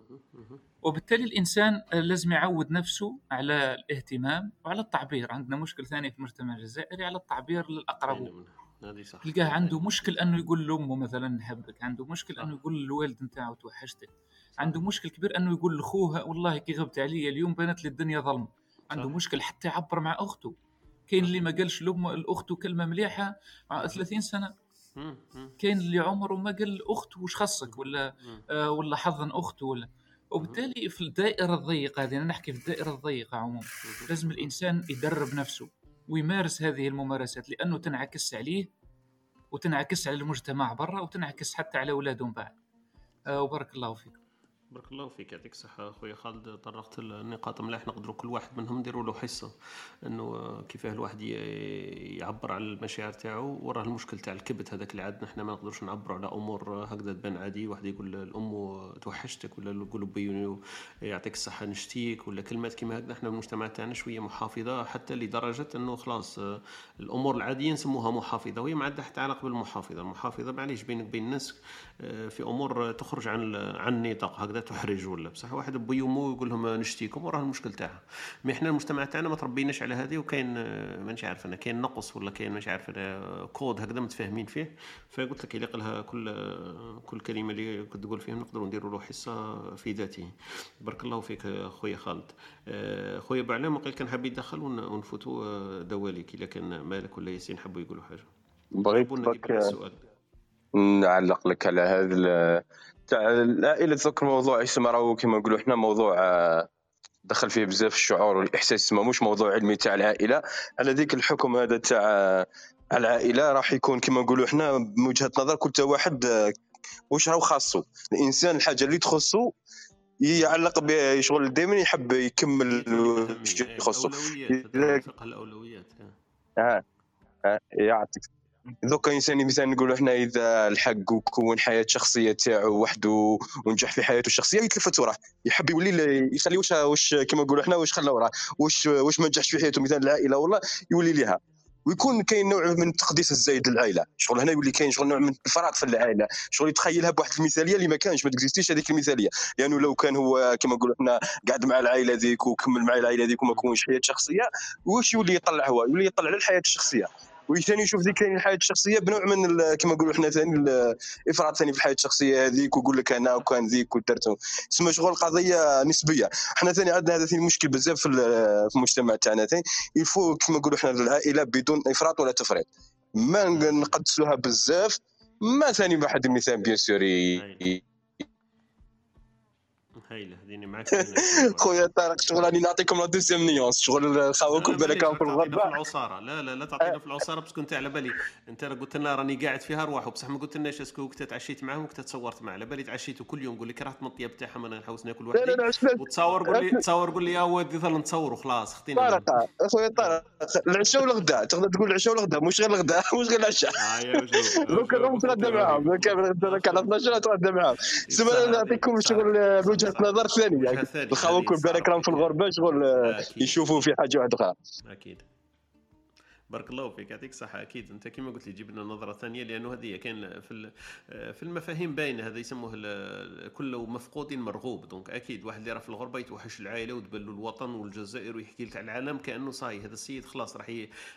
وبالتالي الإنسان آه، لازم يعود نفسه على الاهتمام وعلى التعبير. عندنا مشكل ثاني في المجتمع الجزائري على التعبير للاقرب أين من- هذه صح. تلقاه عنده مشكل أنه يقول لأمه مثلا نحبك عنده مشكل أنه يقول للوالد نتاعو توحشتك عنده مشكل كبير أنه يقول لاخوه والله كي غبت علي اليوم بانت لي الدنيا ظلمه عنده صح. مشكل حتى يعبر مع أخته. كاين اللي ما قالش لام الأخت كلمة مليحة مع 30 سنة. كاين اللي عمره ما قال الاخت وش خصك ولا آه ولا حضن اخته ولا. وبالتالي في الدائرة الضيقة هذه أنا نحكي في الدائرة الضيقة عموما لازم الإنسان يدرب نفسه. ويمارس هذه الممارسات لأنه تنعكس عليه وتنعكس على المجتمع برا وتنعكس حتى على اولاده من بعد. آه وبارك الله فيكم. بارك الله فيك يعطيك الصحة خويا خالد. طرقت النقاط ملاح نقدروا كل واحد منهم نديروا له حصة. إنه كيفاه الواحد يعبر على المشاعر تاعو وراه المشكل تاع الكبت هذاك اللي عندنا إحنا ما نقدروش نعبروا على أمور هكذا تبان عادي. واحد يقول الأم توحشتك ولا يقول بي يعطيك الصحة نشتيك ولا كلمات كيما هكذا. إحنا المجتمع تاعنا شوية محافظة حتى لدرجة إنه خلاص الأمور العادية نسموها محافظة. وهي ما عندها حتى علاقة بالمحافظة. المحافظة معليش بينك بين الناس في أمور تخرج عن عن النطاق. هكذا تحرج ولا بصح واحد بو يمو يقول لهم نشتيكم وراه المشكل تاعها مي إحنا المجتمع تاعنا ما تربيناش على هذه وكاين مانيش عارف أنا كاين نقص ولا كاين مانيش عارف أنا كود هكذا متفاهمين فيه. فقلت لك يليق لها كل كل كلمة اللي كنت تقول فيهم نقدروا نديروا له حصة في ذاته بارك الله فيك خويا خالد. خويا بعلام قال كان حاب يدخل ونفوتوا دواليك إلا كان مالك ولا ياسين حبوا يقولوا حاجة. بغيت نعلق لك على هذا تاع العائله ذكر موضوع يسمى راهو كما نقولوا إحنا موضوع آه، دخل فيه بزاف الشعور والإحساس ما مش موضوع علمي تاع العائلة. على ذيك الحكم هذا تاع آه، العائلة راح يكون كما نقولوا إحنا من وجهة نظر كل واحد آه، واش راهو خاصو. الإنسان الحاجة اللي تخصو يعلق بها شغل دائما يحب يكمل يخصو. الأولويات آه يعطيك. دوكا انسان مثلا نقولوا إحنا إذا الحق وكون حياة شخصيه تاعو وحده ونجح في حياته الشخصية يتلفت وراه يحب يولي يخلي واش واش كما نقولوا إحنا واش خلى وراه واش واش ما نجحش في حياته مثلا العائله والله يولي لها ويكون كاين نوع من التقديس الزايد للعائلة. شغل هنا يولي كاين شغل نوع من الفراغ في العائلة. شغل يتخيلها بواحد المثالية اللي ما كانش ما تكزيستيش هذيك المثالية. لأنه لو كان هو كما نقولوا إحنا قاعد مع العائلة ذيك وكمل مع العائلة ذيك وما كونش حياة شخصية واش يولي يطلع هو؟ يولي يطلع على الحياة الشخصية. وثاني يشوف ذيك كاين الحياة الشخصية بنوع من كما نقولوا إحنا ثاني الإفراط ثاني في الحياة الشخصية هذيك ويقول لك أنا وكان ذيك ودرت تسمى شغل قضيه نسبية. إحنا ثاني عندنا هذا ثاني مشكل بزاف في المجتمع تاعنا ثاني. يفو كما نقولوا إحنا العائلة بدون إفراط ولا تفريط. ما نقدسوها بزاف. ما ثاني واحد المثال بيان سور هايله هذيني معك [LAUGHS] خويا طارق شغل راني نعطيكم la deuxième nuance شغل خاوكم بالك في الغربه في العصارة. لا لا لا تعطينا في العصارة parce que انت على بالي. انت قلت لنا راني قاعد فيها ارواح بصح ما قلت لناش est-ce que كنت تعشيت معاهم وكنت تصورت معاه على بالي تعشيتوا كل يوم قول لي كرهت من الطياب تاعهم أنا نحوس ناكل وحدي. وتصور قول لي [LAUGHS] تصور قول لي يا ودي ظل نتصوروا خلاص خطينا طارق اخويا طارق العشاء والغداء تقدر تقول العشاء والغداء مش غير الغداء [LAUGHS] مش غير العشاء. دوك نروح نتغدى معاهم. دوك على 12 نتغدى معاهم سما نعطيكم شغل بوجهه نظر ثانية. الخوك بالك راهم في الغربة شغل يشوفوا في حاجة واحدة أخرى. أكيد. بارك الله فيك يعطيك الصحة. أكيد أنت كما قلت لي جيب لنا نظرة ثانية لأنه هذه كاين في في المفاهيم باينة. هذا يسموه كل مفقود مرغوب. donc أكيد واحد اللي راه في الغربة يتوحش العائلة وتبلو الوطن والجزائر ويحكي لك على العالم كأنه صاي. هذا السيد خلاص راح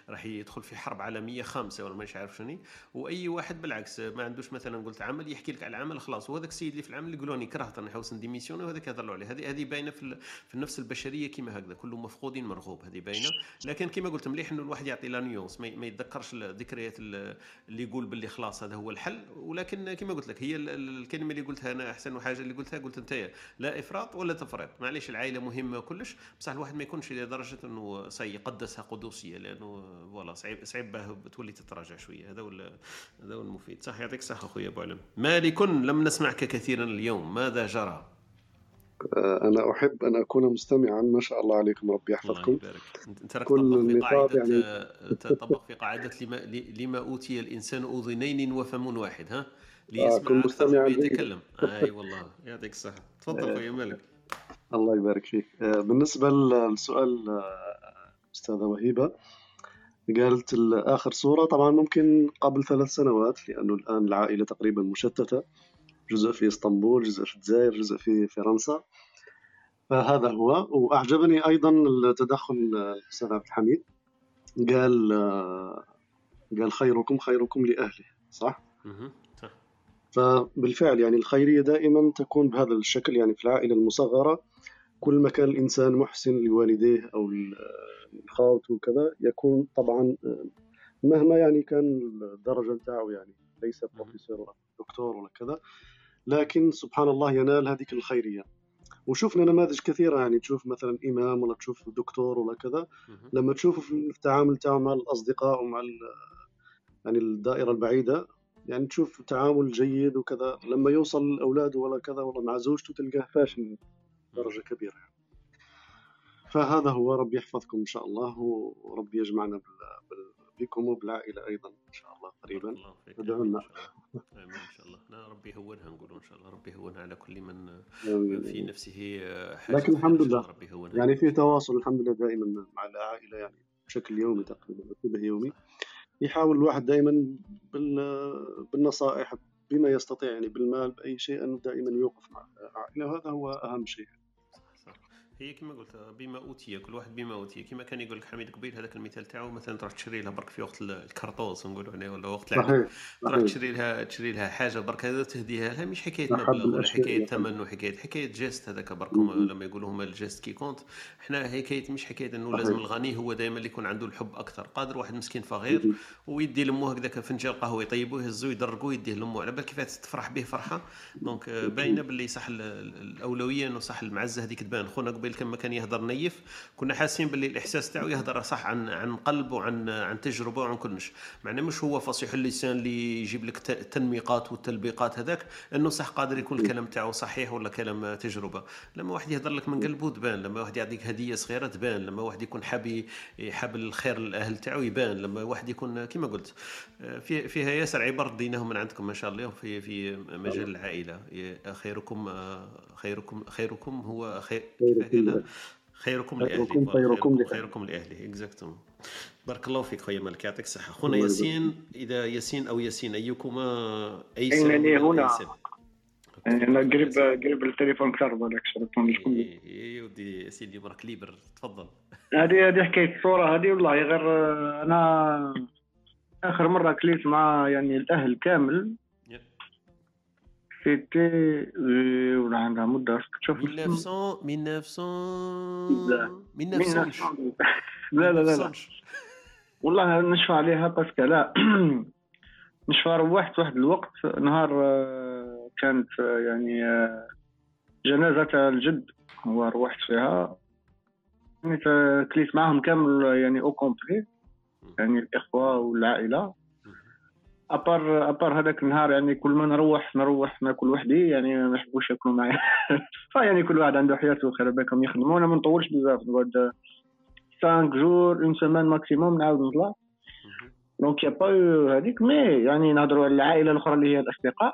راح يدخل في حرب عالمية خامسة ولا مش عارف شنو. وأي واحد بالعكس ما عندوش مثلا قلت عمل يحكي لك على العمل خلاص. وهذاك السيد اللي في العمل يقولوا راني كرهت راني حوس ن démissionner وهذاك يهضروا عليه. هذه هذه باينة في, في النفس البشرية كما هكذا. كل مفقود مرغوب. هذه باينة. لكن كما قلت مليح إنه الواحد يعطي la nuance ما يتذكرش الذكريات اللي يقول باللي خلاص هذا هو الحل. ولكن كما قلت لك هي الكلمة اللي قلتها أنا أحسن حاجة اللي قلتها قلت أنت لا إفراط ولا تفريط. معليش العائلة مهمة كلش. بصح الواحد ما يكونش لدرجة إنه سيقدسها قدوسية لأنه فوالا صعيب صعيب تولي تتراجع شوية. هذا هو هذا هو المفيد. صح يعطيك الصحة اخويا أبو علم. مالك لم نسمعك كثيرا اليوم. ماذا جرى؟ أنا أحب أن أكون مستمعا. ما شاء الله عليكم ربي يحفظكم. الله يبارك. أنت كل النقاط يعني. تطبق في قاعدة لما, لما أوتي الإنسان أذنين وفم واحد ها؟ ليسمع أكثر ما يتكلم. [LAUGHS] أي آه والله يعطيك الصحة. تفضل خويا مالك. الله يبارك فيك. بالنسبة للسؤال أستاذة وهيبة قالت آخر صورة طبعا ممكن قبل ثلاث سنوات لأنه الآن العائلة تقريبا مشتتة. جزء في إسطنبول جزء في الجزائر جزء في فرنسا. فهذا هو. وأعجبني أيضا التدخل الأستاذ عبد الحميد. قال قال خيركم خيركم لأهله صح؟ فبالفعل يعني الخيرية دائما تكون بهذا الشكل يعني في العائلة المصغرة. كل ما كان الإنسان محسن لوالديه أو لخاوته وكذا يكون طبعا مهما يعني كان الدرجة نتاعو يعني ليس بروفيسور ولا دكتور ولا كذا لكن سبحان الله ينال هذيك الخيرية. وشفنا نماذج كثيرة يعني تشوف مثلا إمام ولا تشوف دكتور ولا كذا. لما تشوفه في التعامل تاعه مع الأصدقاء ومع يعني الدائرة البعيدة يعني تشوف تعامل جيد وكذا. لما يوصل لأولاده ولا كذا ولا مع زوجته تلقاه فاشل درجة كبيرة. يعني. فهذا هو ربي يحفظكم إن شاء الله وربي يجمعنا بكم وبالعائلة أيضا إن شاء الله قريبا. ادعوا لنا. آمين إن شاء الله. لا ربي يهونها نقولوا إن شاء الله. ربي يهونها على كل من في نفسه حاجة لكن الحمد لله. ربي يهونها. يعني في تواصل الحمد لله دائما مع العائله يعني بشكل يومي تقريبا شبه يومي. يحاول الواحد دائما بالنصائح بما يستطيع يعني بالمال بأي شيء انه دائما يوقف مع العائله وهذا هو أهم شيء. هي كما قلت بما أوتي كل واحد بما أوتي. كما كان يقول لك حميد قبيل هذاك المثال تاعو مثلا تروح تشري لها برك في وقت الكرطوس نقولوا عليه ولا وقت العيد تروح تشري لها تشري لها حاجة برك هذا تهديها لها مش حكاية مبلغ ولا حكاية ثمن وحكايه حكاية geste هذاك برك لما يقولوا هما le geste qui compte. إحنا حكايه مش حكاية إنه لازم الغني هو دائما اللي يكون عنده الحب أكثر. قادر واحد مسكين فقير ويدي لامه هكذاك فنجان قهوة يطيبوه يهزوه يدرقوه يديه لامه على بالك كيفاش تفرح به فرحة. donc باينة باللي صح الأولوية إنه صح المعزة هذيك تبان. خونا قبيل كما كان يهضر نيف كنا حاسين باللي الإحساس تاعو يهضر صح عن عن قلب وعن عن تجربة وعن كلش. معناه مش هو فصيح اللسان اللي يجيب لك التنميقات والتلبيقات هذاك إنه صح قادر يكون الكلام تاعو صحيح ولا كلام تجربة. لما واحد يهضر لك من قلبه تبان لما واحد يعطيك هدية صغيرة تبان لما واحد يكون حاب حاب الخير للاهل تاعو يبان لما واحد يكون كما قلت في فيها ياسر عبر ديناهم من عندكم ما شاء الله في في مجال العائلة. خيركم خيركم خيركم هو خير خيركم لاهله خيركم خيركم لاهله اكزاكتومون بارك الله فيك خويا مالك يعطيك الصحه خونا ياسين إذا ياسين أو ياسين أيكما ايسر يعني هنا. يعني أنا قريب قريب التليفون أكثر بالك شرطون لكم اي ودي سيدي برك libre تفضل. هذه هذه حكاية الصورة هذه والله غير أنا آخر مرة كليت مع يعني الأهل كامل. سيتي ولا عندها مده تشوف 1900 1900 1900 لا لا لا لا والله نشفى عليها parce que لا نشفى روحت واحد الوقت نهار كانت يعني جنازة الجد وروحت فيها يعني كليت معهم كامل يعني au complet يعني الاخوه والعائله à part à part هذاك النهار يعني كل ما نروح نروح ناكل وحدي يعني ما يحبوش ياكلوا معايا. [LAUGHS] فيعني كل واحد عنده حياته خير بالكم يخدموا أنا ما نطولش بزاف نقعد 5 jours une semaine maximum نعاود نطلع. donc يا با هذيك mais يعني نهضروا على العائلة الأخرى اللي هي الأصدقاء.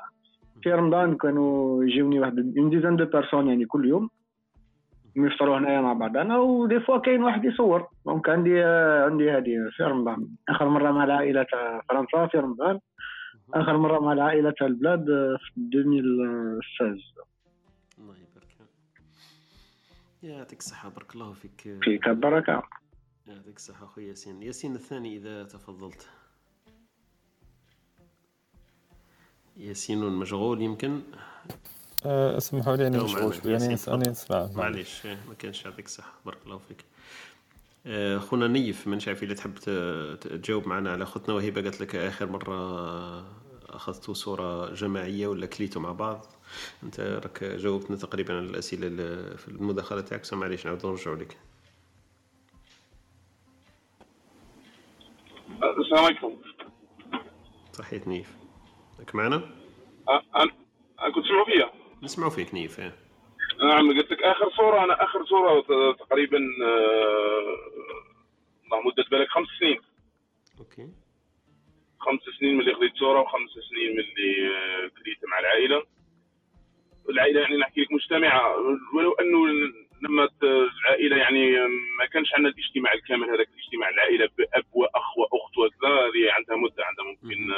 في رمضان كانوا يجيوني واحد une dizaine de personnes يعني كل يوم. نفطروا هنايا مع بعضنا و des fois كاين واحد يصور. donc عندي عندي هذه في رمضان. آخر مرة مع العائلة تاع فرنسا في رمضان. آخر مرة مع العائلة تاع البلاد في 2016 الله يبارك يعطيك الصحة. بارك الله فيك. فيك البركة. يعطيك الصحة أخوي ياسين. ياسين الثاني إذا تفضلت. ياسين مشغول يمكن. اسمحوا لي اني مشغول يعني أنا نسمع معليش ما كانش يعطيك الصحة بارك الله فيك. أه خونا نيف ما عارف اذا تحب تجاوب معنا على خوتنا وهبه قالت لك آخر مرة أخذتوا صورة جماعية ولا كليتوا مع بعض؟ أنت راك جاوبتنا تقريبا على الأسئلة في المداخلة تاعك معليش نعاود نرجعوا لك. السلام عليكم. تحية نيف. راك معنا؟ أنا كنت تسمعوا فيا؟ نسمعوا فيك نيف نعم قلت لك آخر صورة أنا آخر صورة تقريبا مدة بالك خمس سنين. OK. خمس سنين من اللي خذيت صورة وخمس سنين من اللي كليت مع العائلة. العائلة يعني نحكي لك مجتمعة. ولو أنه لما العائلة يعني ما كانش عندنا الاجتماع الكامل هذاك الاجتماع العائلة بأب وأخ وأخت وكذا هذه عندها مدة عندها ممكن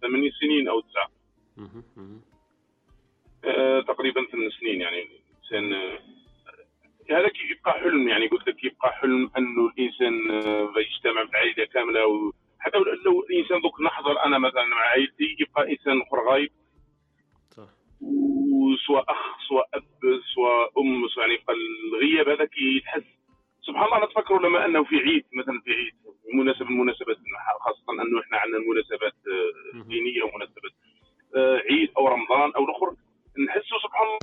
ثمان سنين أو تسعة. آه تقريبا ثمان سنين يعني. الانسان آه هذا يبقى حلم يعني. قلت لك يبقى حلم انه الإنسان آه يجتمع بعائله كاملة حتى لو الانسان دوك نحضر أنا مثلا مع عائلتي يبقى إنسان آخر غايب. وسواء أخ سواء أب سواء أم سواء يعني الغياب هذاك يتحس. سبحان الله أنا تفكروا لما أنه في عيد مثلا في عيد مناسبة المناسبات خاصة أنه إحنا عندنا مناسبات آه، دينية ومناسبات آه، عيد أو رمضان أو الأخر. نحسوا سبحان الله.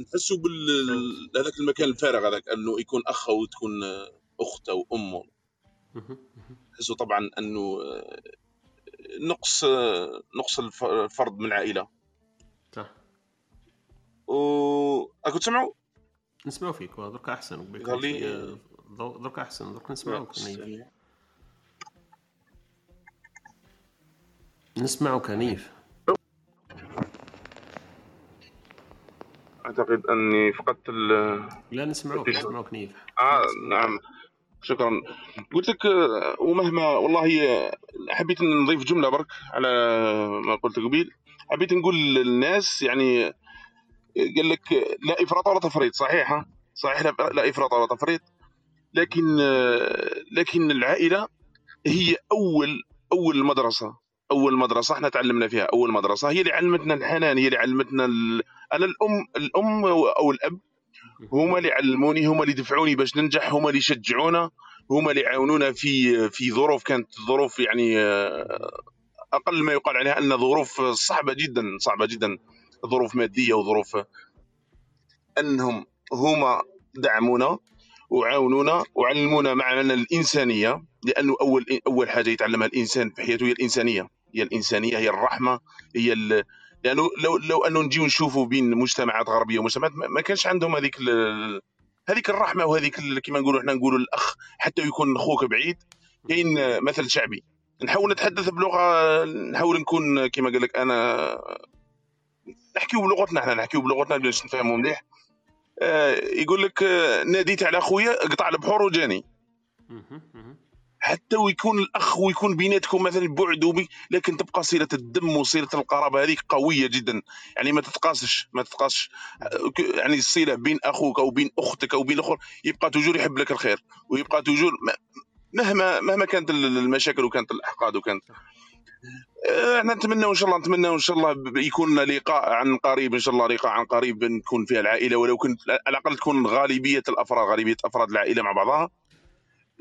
نحسوا بال هذاك المكان الفارغ هذاك أنه يكون أخ أو تكون أخت أو أم. نحسوا طبعا أنه نقص نقص الفرد من العائله صح. و أكو تسمعوا؟ نسمعوا فيك درك أحسن. قال لي درك أحسن درك نسمعوك نسمعك نيف أعتقد أني فقدت ال لا نسمعوك نسمعوك نيف. آه نعم. شكرا. قلت لك ومهما والله حبيت نضيف جملة برك على ما قلت قبيل. حبيت نقول للناس يعني قال لك لا إفراط ولا تفريط. صحيح صحيح لا إفراط ولا تفريط. لكن لكن العائلة هي أول أول مدرسة. أول مدرسة إحنا تعلمنا فيها أول مدرسة. هي اللي علمتنا الحنان هي اللي علمتنا ال... أنا الأم الأم أو الأب هما اللي علموني هما اللي دفعوني باش ننجح هما اللي شجعونا هما اللي عاونونا في في ظروف كانت ظروف يعني آه، أقل ما يقال عليها أن ظروف صعبة جدا صعبة جدا ظروف مادية وظروف أنهم هما دعمونا وعاونونا وعلمونا معنى الإنسانية لأنه أول أول حاجة يتعلمها الإنسان في حياته هي الإنسانية هي الإنسانية هي الرحمة هي. لأنه لو لو أنه نجيو نشوفوا بين مجتمعات غربية ومجتمعات ما كانش عندهم هذيك. هذيك الرحمة وهذيك كما نقولوا إحنا نقولوا الأخ حتى يكون أخوك بعيد كاين مثل شعبي. نحاول نتحدث بلغة نحاول نكون كما قال لك أنا نحكيو بلغتنا إحنا نحكيو بلغتنا باش نفهموا مليح. آه يقول لك آه، ناديت على خويا قطع البحور وجاني. حتى ويكون الأخ ويكون بيناتكم مثلا بعد لكن تبقى صلة الدم وصلة القرابة. هذيك قوية جدا. يعني ما تتقاسش ما تتقاسش يعني الصلة بين أخوك أو بين أختك أو بين الأخر يبقى توجور يحب لك الخير ويبقى توجور مهما مهما كانت المشاكل وكانت الأحقاد وكانت. آه، إحنا نتمنى إن شاء الله نتمنى إن شاء الله يكون لقاء عن قريب إن شاء الله لقاء عن قريب نكون فيها العائلة ولو كنت على الأقل تكون غالبية الأفراد غالبية أفراد العائلة مع بعضها.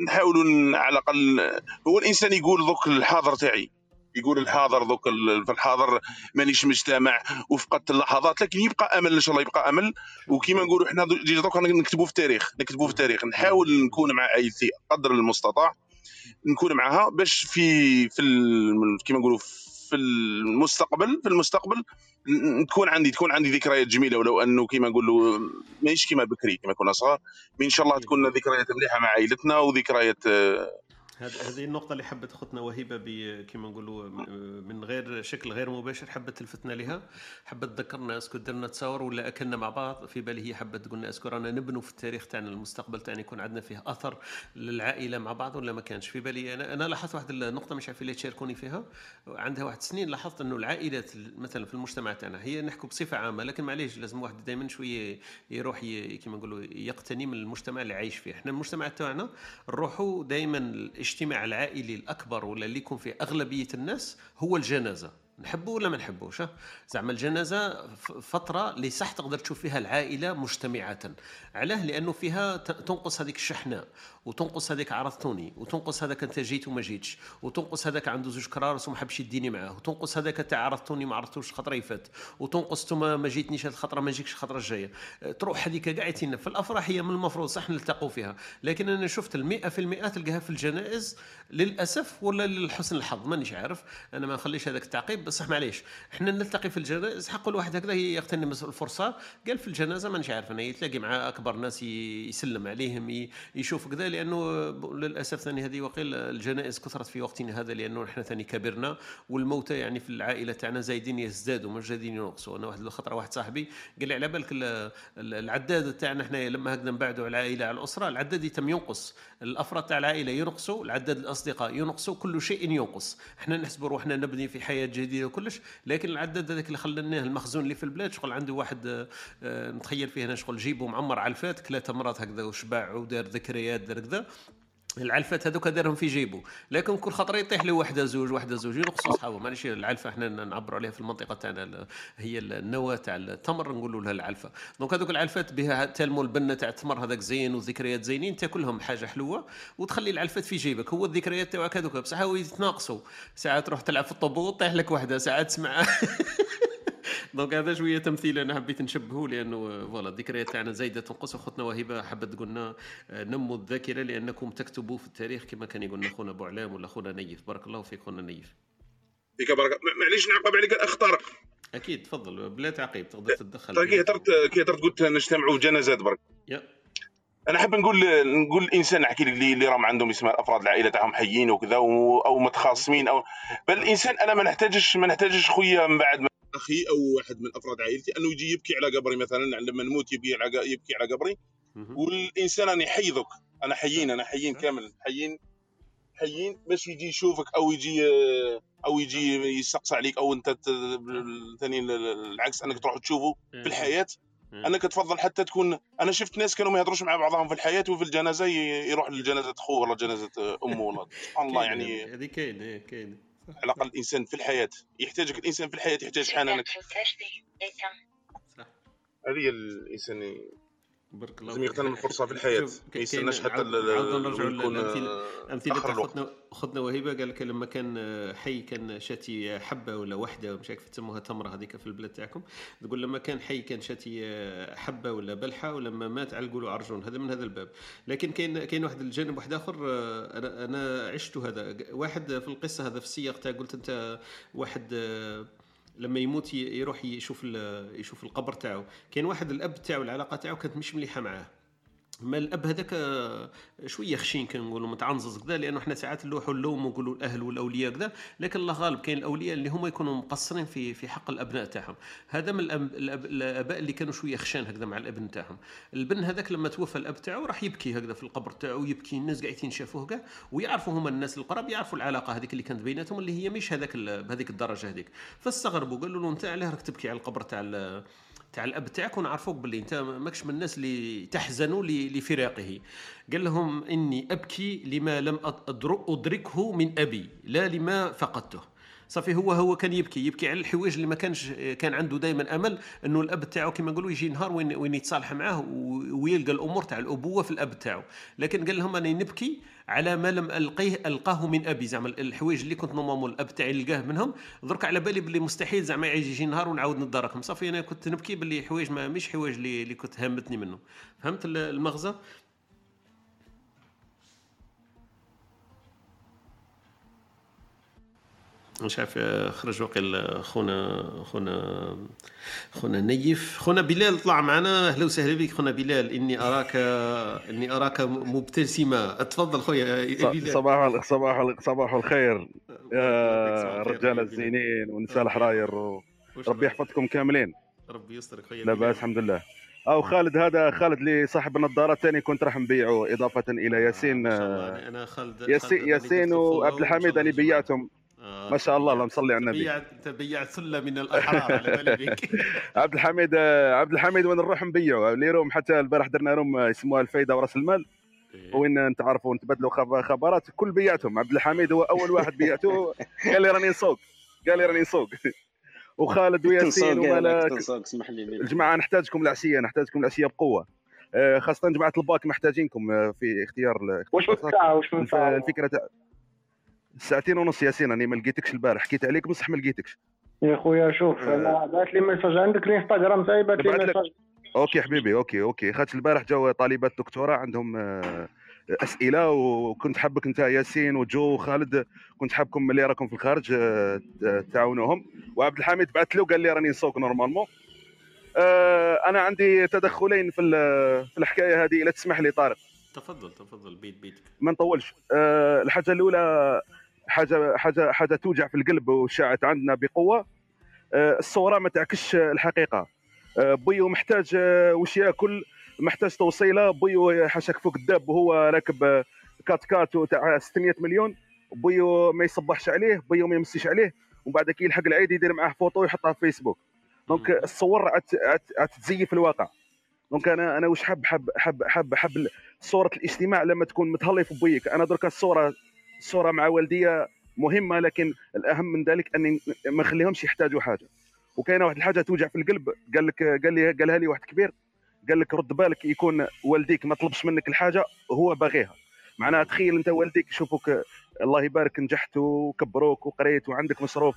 نحاولوا على الأقل هو الإنسان يقول ذوك الحاضر تاعي يقول الحاضر ذوك في الحاضر مانيش مجتمع وفقدت اللحظات لكن يبقى أمل إن شاء الله يبقى أمل. وكما نقولوا إحنا دوك نكتبوا في التاريخ نكتبوا في التاريخ نحاول نكون مع عائلتي قدر المستطاع نكون معها باش في في كما نقولوا في المستقبل في المستقبل تكون عندي تكون عندي ذكريات جميلة ولو أنه كما نقولوا ماهيش كما بكري كما كنا صغار إن شاء الله تكون ذكريات مليحة مع عائلتنا وذكريات آه، هذه النقطة اللي حبت أختنا وهبة كما نقولوا من غير شكل غير مباشر حبت تلفتنا لها. حبت تذكرنا est-ce que درنا تصاور ولا أكلنا مع بعض. في بالي هي حبت تقولنا est-ce que رانا نبنوا في التاريخ تاعنا المستقبل تاعنا يكون عندنا فيه أثر للعائلة مع بعض ولا ما كانش. في بالي أنا أنا لاحظت واحد النقطة مش عارف اللي تشاركوني فيها. عندها واحد سنين لاحظت أنه العائلات مثلا في المجتمع تاعنا هي نحكوا بصفة عامة لكن معليش لازم واحد دائما شوية يروح كما نقولوا يقتني من المجتمع اللي عايش فيه. إحنا المجتمع تاعنا نروحوا دائما الاجتماع العائلي الأكبر ولا اللي يكون فيه أغلبية الناس هو الجنازة. نحبه ولا ما نحبوش؟ زعما الجنازة فترة اللي صح تقدر تشوف فيها العائلة مجتمعة. علاه لأنه فيها تنقص هذيك الشحنه وتنقص هذاك عرضتوني وتنقص هذاك أنت جيت وما جيتش وتنقص هذاك عنده زوج كرارس وما حبش يديني معاه وتنقص هذاك أنت عرضتوني ما عرفتوش الخطره يفات وتنقص أنتم ما جيتنيش هذه الخطرة ما جيكش الخطره الجاية. تروح هذيك كاع في الأفراح هي من المفروض صح نلتقوا فيها لكن أنا شفت المئة في المئة تلقاها في الجنائز للأسف ولا للحسن الحظ مانيش عارف أنا ما نخليش هذاك التعقيب بصح معليش إحنا نلتقي في الجنائز حق الواحد هكذا يغتنم الفرصه قال في الجنازة مانيش عارف أنا يتلاقي مع أكبر ناس يسلم عليهم يشوف كذا لأنه للأسف ثاني هذه وقيل الجنائز كثرت في وقتنا هذا لأنه نحن ثاني كبرنا والموتى يعني في العائلة تاعنا زايدين يزدادوا مش زايدين ينقصوا. أنا واحد الخطرة واحد صاحبي قال لي على بالك العداد تاعنا إحنا لما هكذا نبعدوا على العائلة على الأسرة العداد يتم ينقص. الأفراد تاع العائلة ينقصوا العداد الأصدقاء ينقصوا كل شيء ينقص. إحنا نحسبوا روحنا نبني في حياة جديدة وكلش لكن العداد هذاك اللي خلناه المخزون اللي في البلاد شغل عنده واحد آه، نتخيل فيه أنا شغل جيبه معمر على الفات ثلاثة مرات هكذا وشبع ودار ذكريات دار كذا العلفات هذوك دارهم في جيبه لكن كل خطره يطيح له وحده زوج وحده زوج ينقصوا صحابه معليش العلفة إحنا نعبروا عليها في المنطقة تاعنا هي النواة تاع التمر نقولوا لها العلفة. دونك هذوك العلفات بها تلمو البنه تاع التمر هذاك زين وذكريات زينين تاكلهم حاجة حلوة وتخلي العلفات في جيبك. هو الذكريات تاعك هذوك. بصح يتناقصوا. ساعات تروح تلعب في الطابور طيح لك وحدة. ساعات تسمع. [LAUGHS] donc هذا شوية تمثيل أنا حبيت نشبهه لأنه voilà الذكريات تاعنا زايدة تنقص اختنا وهبة حبت تقول لنا آه، نموا الذاكرة لأنكم تكتبوا في التاريخ كما كان يقول لنا خونا بوعلام ولا خونا نيف. بارك الله فيك خونا نيف. فيك بارك معليش نعقب عليك الاخ طارق أكيد تفضل بلا تعقيب تقدر تتدخل. طيب كي هضرت كي هضرت قلت نجتمعوا جنازات برك أنا حاب نقول نقول الإنسان نحكي لك اللي راه عندهم اسماء افراد العائلة تاعهم حيين وكذا أو متخاصمين أو بل الإنسان أنا ما نحتاجش ما نحتاجش خويا من بعد أخي أو واحد من أفراد عائلتي أنه يجي يبكي على قبري مثلا لما نموت يبكي على يبكي على قبري. والإنسان أنا يحيضك. أنا حيين أنا حيين كامل. حيين حيين باش يجي يشوفك أو يجي أو يجي يستقصى عليك أو أنت ثاني العكس أنك تروح تشوفه في الحياة. أنا كتفضل حتى تكون أنا شفت ناس كانوا ما يهضروش مع بعضهم في الحياة وفي الجنازة يروح لجنازة خوه ولا جنازة أمه ولا سبحان الله يعني. هذه كاين كاين. على الأقل الإنسان في الحياة يحتاجك الإنسان في الحياة يحتاج حنانك هذه الانسان بارك الله لازم يغتنم الفرصة في الحياة ما يستناش حتى عاودنا نرجعوا للامثله الامثله تاع خوتنا خوتنا وهبه قال لك لما كان حي كان شاتي حبة ولا وحدة مش عارف تسموها تمرة هذيك في البلاد تاعكم تقول لما كان حي كان شاتي حبة ولا بلحة ولما مات علقوا له عرجون هذا من هذا الباب. لكن كاين كاين واحد الجانب واحد آخر أنا أنا عشت هذا. واحد في القصة هذا في السياق تاع قلت أنت واحد لما يموت يروح يشوف يشوف القبر تاعو. كاين واحد الأب تاعو العلاقة تاعو كانت مش مليحة معاه. ما الأب هذاك شوية خشين كنقولوا متعنزز كذا لأنه إحنا ساعات نلوحوا اللوم ونقولوا الأهل والأولياء كذا لكن الله غالب كاين الأولياء اللي هما يكونوا مقصرين في في حق الأبناء تاعهم. هذا من الآباء اللي كانوا شوية خشان هكذا مع الأبن تاعهم. البن هذاك لما توفى الأب تاعو راح يبكي هكذا في القبر تاعو يبكي الناس قاعدين شافوه كاع ويعرفوا هما الناس القراب يعرفوا العلاقة هذيك اللي كانت بيناتهم اللي هي مش هذاك بهذيك الدرجة هذيك. فاستغربوا قالوا له أنت علاه راك تبكي على القبر تاع تاع الأب تاعك ونعرفوك باللي أنت ماكش من الناس اللي تحزنوا لفراقه. قال لهم إني أبكي لما لم أدركه من أبي لا لما فقدته. صافي هو هو كان يبكي يبكي على الحوايج اللي ما كانش كان عنده دائما أمل إنه الأب تاعو كما نقولوا يجي نهار وين وين يتصالح معاه ويلقى الأمور تاع الأبوة في الأب تاعو. لكن قال لهم أنا نبكي على ما لم القيه ألقاه من أبي. زعما الحوايج اللي كنت نورمالمون الأب تاعي لقاه منهم درك على بالي باللي مستحيل زعما يجي نهار ونعاود نداركهم صافي أنا كنت نبكي باللي حوايج ما مش حوايج اللي, كنت هامتني منه فهمت المغزى؟ مش عارف خرج وقيل خونا خونا خونا نيف خونا بلال طلع معنا. أهلا وسهلا بك خونا بلال. إني أراك إني أراك مبتسمة. تفضل خويا بلال. صباح صباح صباح الخير. يا الرجال الزينين ونساء الحراير ربي يحفظكم كاملين. ربي يسترك خويا لا بأس الحمد لله. أو خالد هذا خالد اللي صاحب النظارات الثاني كنت راح نبيعه إضافة إلى ياسين آه أنا خالد ياسين, ياسين وعبد الحميد اللي بيعتهم. ما شاء الله اللهم صل على النبي. بيع تبيع سلة من الأحرار على بالي بك [LAUGHS] عبد الحميد عبد الحميد وين نروح نبيعوا اللي روم حتى البارح درنا روم يسموها الفايدة ورأس المال. إيه. وين انت عارفوا نتبادلوا خبرات كل بيعتهم. عبد الحميد هو أول واحد بيعته [LAUGHS] قال لي راني نسوق. قال لي راني نسوق. [LAUGHS] وخالد وياسين وملاك الجماعه نحتاجكم العشيه نحتاجكم العشيه بقوة. آه، خاصة جماعة الباك محتاجينكم آه، في اختيار واش من ساعه واش من ساعه الفكرة ساعتين ونص ياسين أنا ما لقيتكش البارح. حكيت عليك بصح ما لقيتكش. يا خويا شوف آه. أنا بعت لي message. عندك الانستغرام تاعي بات لي ميساج. أوكي حبيبي أوكي أوكي. خاطر البارح جاو طالبات دكتوراه عندهم آه، أسئلة وكنت حابك أنت ياسين وجو وخالد كنت حابكم اللي راكم في الخارج آه، تعاونوهم. وعبد الحميد بعث له قال لي راني نسوق normalement. أنا عندي تدخلين في في الحكاية هذه اذا تسمح لي طارق. تفضل تفضل. بيت بيتك. ما نطولش. الحاجة الأولى حاجة حاجة حاجة توجع في القلب وشاعت عندنا بقوة. آه، الصورة ما تعكسش الحقيقة. آه، بيو محتاج آه، وش ياكل؟ محتاج توصيلة. بيو حاشاك فوق الداب وهو راكب quatre quatre تاع 600 مليون. بيو ما يصبحش عليه بيو ما يمسيش عليه. ومن بعد كي يلحق العيد يدير معاه فوطو ويحطها في فيسبوك. donc الصور تزيف الواقع. donc أنا أنا واش حاب حاب حاب حاب حاب صورة الاجتماع لما تكون متهلي في بويك أنا درك الصورة الصورة مع والديا مهمة لكن الأهم من ذلك أني ما نخليهمش يحتاجوا حاجة. وكاينة واحد الحاجة توجع في القلب قال لك قال لي قالها لي واحد كبير قال لك رد بالك يكون والديك ما طلبش منك الحاجة وهو باغيها. معناها تخيل أنت والديك يشوفك الله يبارك نجحت وكبروك وقريت وعندك مصروف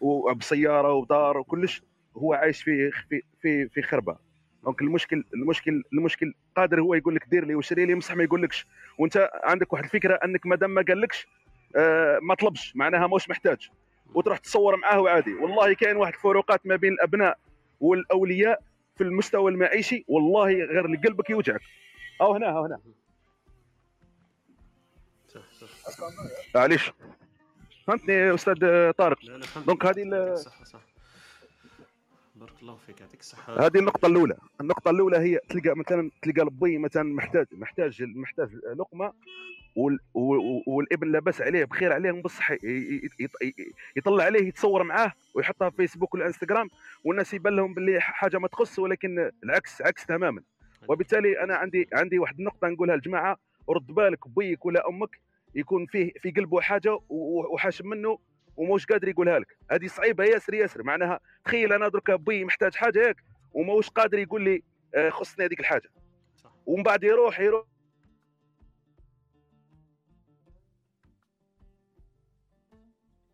وبسيارة ودار وكلش هو عايش في في في في خربة. donc المشكل المشكل المشكل قادر هو يقول لك دير لي وشري لي مصح ما يقولكش. وانت عندك واحد الفكرة انك مادام ما قالكش آه ما طلبش معناها مش محتاج. وتروح تصور معاه وعادي. والله كاين واحد الفروقات ما بين الأبناء والأولياء في المستوى المعيشي والله غير قلبك يوجعك. أو هنا أو هنا. معليش. فهمتني أستاذ طارق؟ donc هذه صح صح. بارك الله فيك يعطيك الصحة. هذه النقطة الأولى. النقطة الأولى هي تلقى مثلا تلقى البي مثلا محتاج محتاج محتاج لقمة والابن لاباس عليه بخير عليه بصح يطلع عليه يتصور معاه ويحطها في فيسبوك والانستغرام والناس يبان لهم باللي حاجة ما تخص ولكن العكس عكس تماما. وبالتالي أنا عندي عندي واحد النقطة نقولها للجماعة رد بالك بيك ولا أمك يكون فيه في قلبه حاجة وحاشم منه وموش قادر يقولها لك. هذه صعيبة ياسر ياسر. معناها تخيل أنا درك بي محتاج حاجة ياك وماهوش قادر يقول لي آه، خصني هذيك الحاجة. ومن بعد يروح يروح.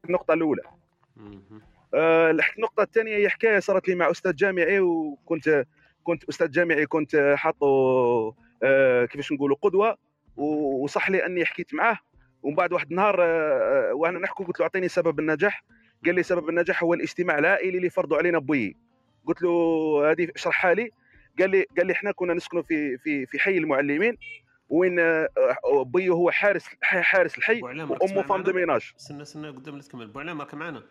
النقطة الأولى. آه النقطة الثانية هي حكاية صارت لي مع أستاذ جامعي وكنت كنت أستاذ جامعي كنت حاطه آه كيفاش نقولوا قدوة. وصح لي أني حكيت معاه. ومن بعد واحد النهار آه، آه، وأنا نحكوا قلت له أعطيني سبب النجاح. قال لي سبب النجاح هو الاجتماع العائلي اللي فرضوا علينا بوي. قلت له هذه اشرحها لي. قال لي قال لي إحنا كنا نسكنوا في في في حي المعلمين وين آه، بي هو حارس حارس الحي وأمه femme de ménage استنى استنى قدام لا تكمل بوعلام راك معنا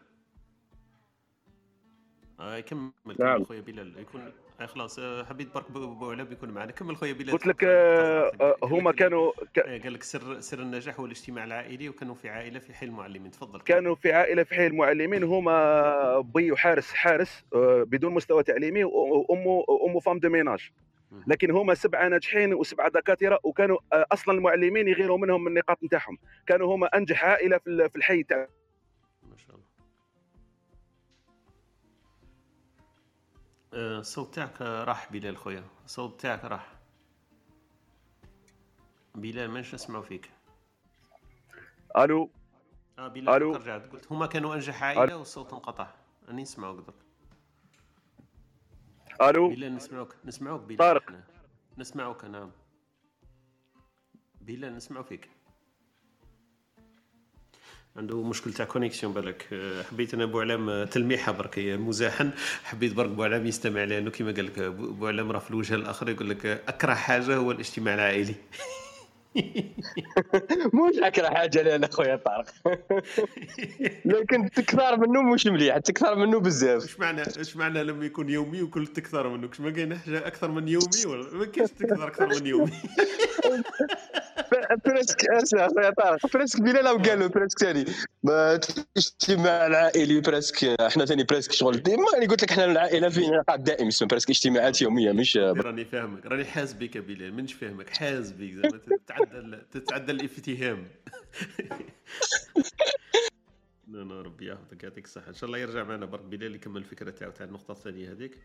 آه كمل نعم. خويا بلال يكون خلاص آه حبيت برك بوعلام يكون معنا. كمل خويا بلال قلت لك آه, آه، هما كانوا ك... قال لك سر سر النجاح هو الاجتماع العائلي وكانوا في عائلة في حي المعلمين. تفضل. كانوا في عائلة في حي المعلمين هما بي وحارس حارس آه، بدون مستوى تعليمي وامه أمه femme de ménage لكن هما سبعة ناجحين وسبعة دكاترة وكانوا آه، أصلا المعلمين يغيروا منهم من النقاط نتاعهم. كانوا هما أنجح عائلة في الحي تاع الصوت تاعك راح بلال خويا. الصوت تاعك راح. بلال مانيش نسمعوا فيك. ألو؟ آه بلال ألو؟ رجعت قلت هما كانوا أنجح عائلة والصوت انقطع. أني نسمعوك درك ألو؟ بلال نسمعوك. نسمعوك بلال. طارق. نسمعوك نعم. بلال نسمعوا فيك. عنده مشكل تاع connexion بالك حبيت أنا بوعلام تلميحة برك مزاحا. حبيت برك بوعلام يستمع لأنه كما قال لك بوعلام راه في الوجه الآخر يقول لك أكره حاجة هو الاجتماع العائلي. [LAUGHS] مش أكره حاجة لأن خويا طارق. [LAUGHS] لكن تكثر منه مش مليح تكثر منه بزاف. إيش معنى إيش معنى لما يكون يومي وكل تكثر منه؟ ما كاين حاجة أكثر من يومي؟ ولا ما كاينش تكثر أكثر من يومي. [LAUGHS] بريسك اسمع طارق parce que بلال أو قالوا parce que ثاني الاجتماع العائلي parce que إحنا ثاني parce que شغل ديما أنا قلت لك إحنا العائله في نقاط دائم اسمه parce que اجتماعات يوميه مش راني فاهمك راني حاس بك بلال منش فاهمك حاس بك زعما تتعدى تتعدى الافتهام ربي يحفظك يعطيك الصحة. إن شاء الله يرجع معنا برك بلال يكمل الفكرة تاعو تاع النقطة الثانية هذيك.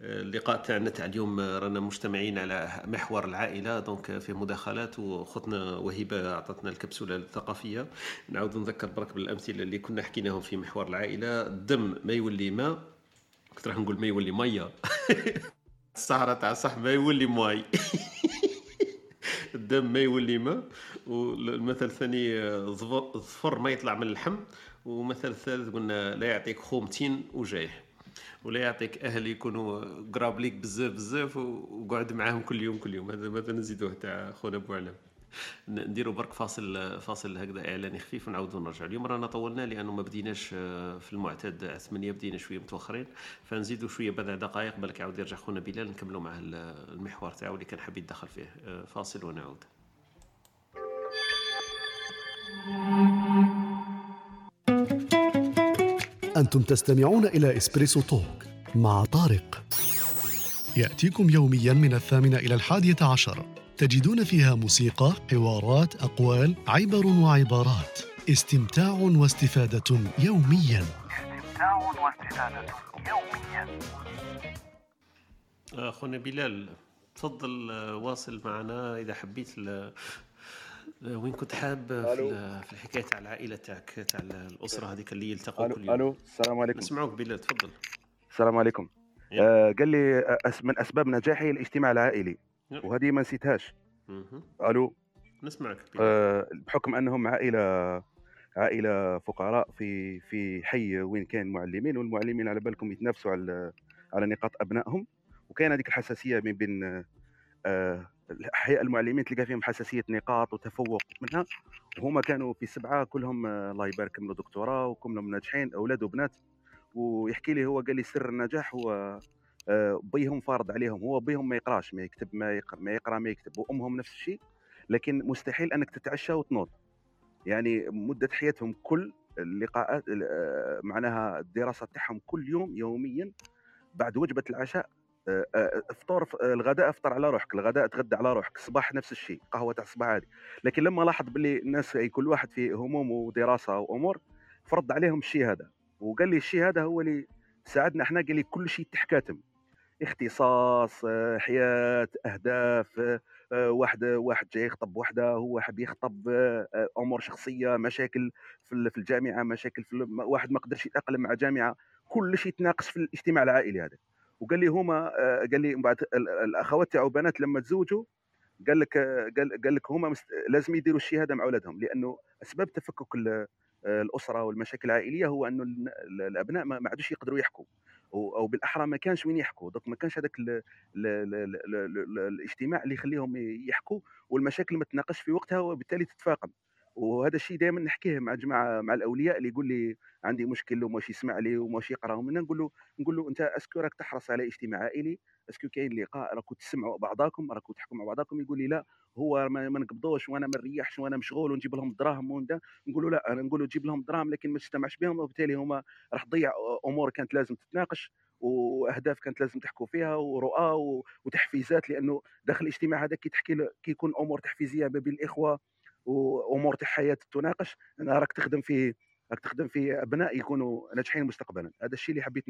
اللقاء تاعنا تاع اليوم رانا مجتمعين على محور العائلة donc في مداخلات وخطنا وهبة أعطتنا الكبسولة الثقافية. نعاود نذكر برك بالأمثلة اللي كنا حكيناهم في محور العائلة. الدم ما يولي ماء كنت راح نقول ما يولي مية. [LAUGHS] السهرة تاع صح ما يولي ماي. [LAUGHS] الدم ما يولي ماء والمثل الثاني ظفر ما يطلع من اللحم. ومثل الثالث قلنا لا يعطيك خومتين وجايح ولا يعطيك أهل يكونوا قراب ليك بزاف بزاف وقعد معاهم كل يوم كل يوم. هذا مثلا نزيدوه تاع خونا أبو علم. نديروا برك فاصل فاصل هكذا إعلاني خفيف ونعاودوا نرجع. اليوم رانا طولنا لأنه ما بديناش في المعتاد 8 بدينا شوية متوخرين. فنزيدوا شوية بضع دقائق بالك يعاود يرجع خونا بلال نكملوا معه المحور تاعو اللي كان حاب يتدخل فيه. فاصل ونعود. أنتم تستمعون إلى إسبريسو توك مع طارق. يأتيكم يوميا من الثامنة إلى الحادية عشر. تجدون فيها موسيقى، حوارات، أقوال، عبر وعبارات. استمتاع واستفادة يوميا. استمتاع واستفادة يوميا أخونا بلال تفضل واصل معنا إذا حبيت. وين كنت حاب في, في الحكاية تاع العائلة تاعك تاع الأسرة هذيك اللي يلتقوا كل يوم. ألو السلام عليكم. نسمعوك بلال تفضل. السلام عليكم. آه قال لي آه، من أسباب نجاحي الاجتماع العائلي. وهذه ما نسيتهاش. ألو. نسمعك آه بحكم أنهم عائلة عائلة فقراء في في حي وين كان معلمين والمعلمين على بالكم يتنافسوا على على نقاط أبنائهم. وكاين هذيك الحساسية من بين آه احياء المعلمين تلقى فيهم حساسية نقاط وتفوق منها. وهما كانوا في سبعة كلهم آه الله يبارك كملوا دكتوراه وكلهم ناجحين أولاد وبنات. ويحكي لي هو قال لي سر النجاح هو آه بيهم فارض عليهم. هو بيهم ما يقراش ما يكتب ما يقرأ ما يقرأ ما يكتب. وأمهم نفس الشيء لكن مستحيل أنك تتعشى وتنوض. يعني مدة حياتهم كل اللقاءات آه، معناها الدراسة تاعهم كل يوم يوميا بعد وجبة العشاء افطر الغداء افطر على روحك الغداء تغدى على روحك الصباح نفس الشيء قهوة تاع الصباح عادي. لكن لما لاحظ باللي الناس كل واحد في هموم ودراسة وأمور فرض عليهم الشيء هذا. وقال لي الشيء هذا هو اللي ساعدنا إحنا قال لي كل شيء تحكاتم اختصاص حياة أهداف واحد واحد جاي يخطب وحدة هو حاب يخطب أمور شخصية مشاكل في الجامعة مشاكل في واحد ما قدرش يتأقلم مع جامعة. كل شيء يتناقش في الاجتماع العائلي هذا. وقال لي هما قال لي بعد الاخوات تاعو بنات لما تزوجوا قال لك قال, قال لك هما لازم يديروا هذا مع أولادهم لأنه أسباب تفكك الأسرة والمشاكل العائلية هو أنه الأبناء ما عادوش يقدروا يحكوا أو بالأحرى ما كانش وين يحكوا دوك ما كانش هذاك الاجتماع اللي يخليهم يحكوا والمشاكل ما تناقش في وقتها وبالتالي تتفاقم. وهذا الشيء دائما نحكيه مع جماعة مع الأولياء اللي يقول لي عندي مشكل وماش يسمع لي وماش يقرأ. منا نقول له نقول له أنت أسكو راك تحرص على اجتماع عائلي est-ce que كاين لقاء راكم تسمعوا بعضاكم راكم تحكوا مع بعضاكم يقول لي لا هو ما, ما نقبضوش وأنا ما نريحش وأنا مشغول ونجيب لهم دراهم وندا نقول له لا أنا نقول له جيب لهم دراهم لكن ما تجتمعش بهم وبالتالي هما راح تضيع أمور كانت لازم تتناقش وأهداف كانت لازم تحكوا فيها ورؤى وتحفيزات لأنه داخل الاجتماع هذا كي تحكي كي يكون أمور تحفيزية ما بين الإخوة وأمور تاع حياة تناقش أنا راك تخدم في راك تخدم في أبناء يكونوا ناجحين مستقبلا. هذا الشيء اللي حبيت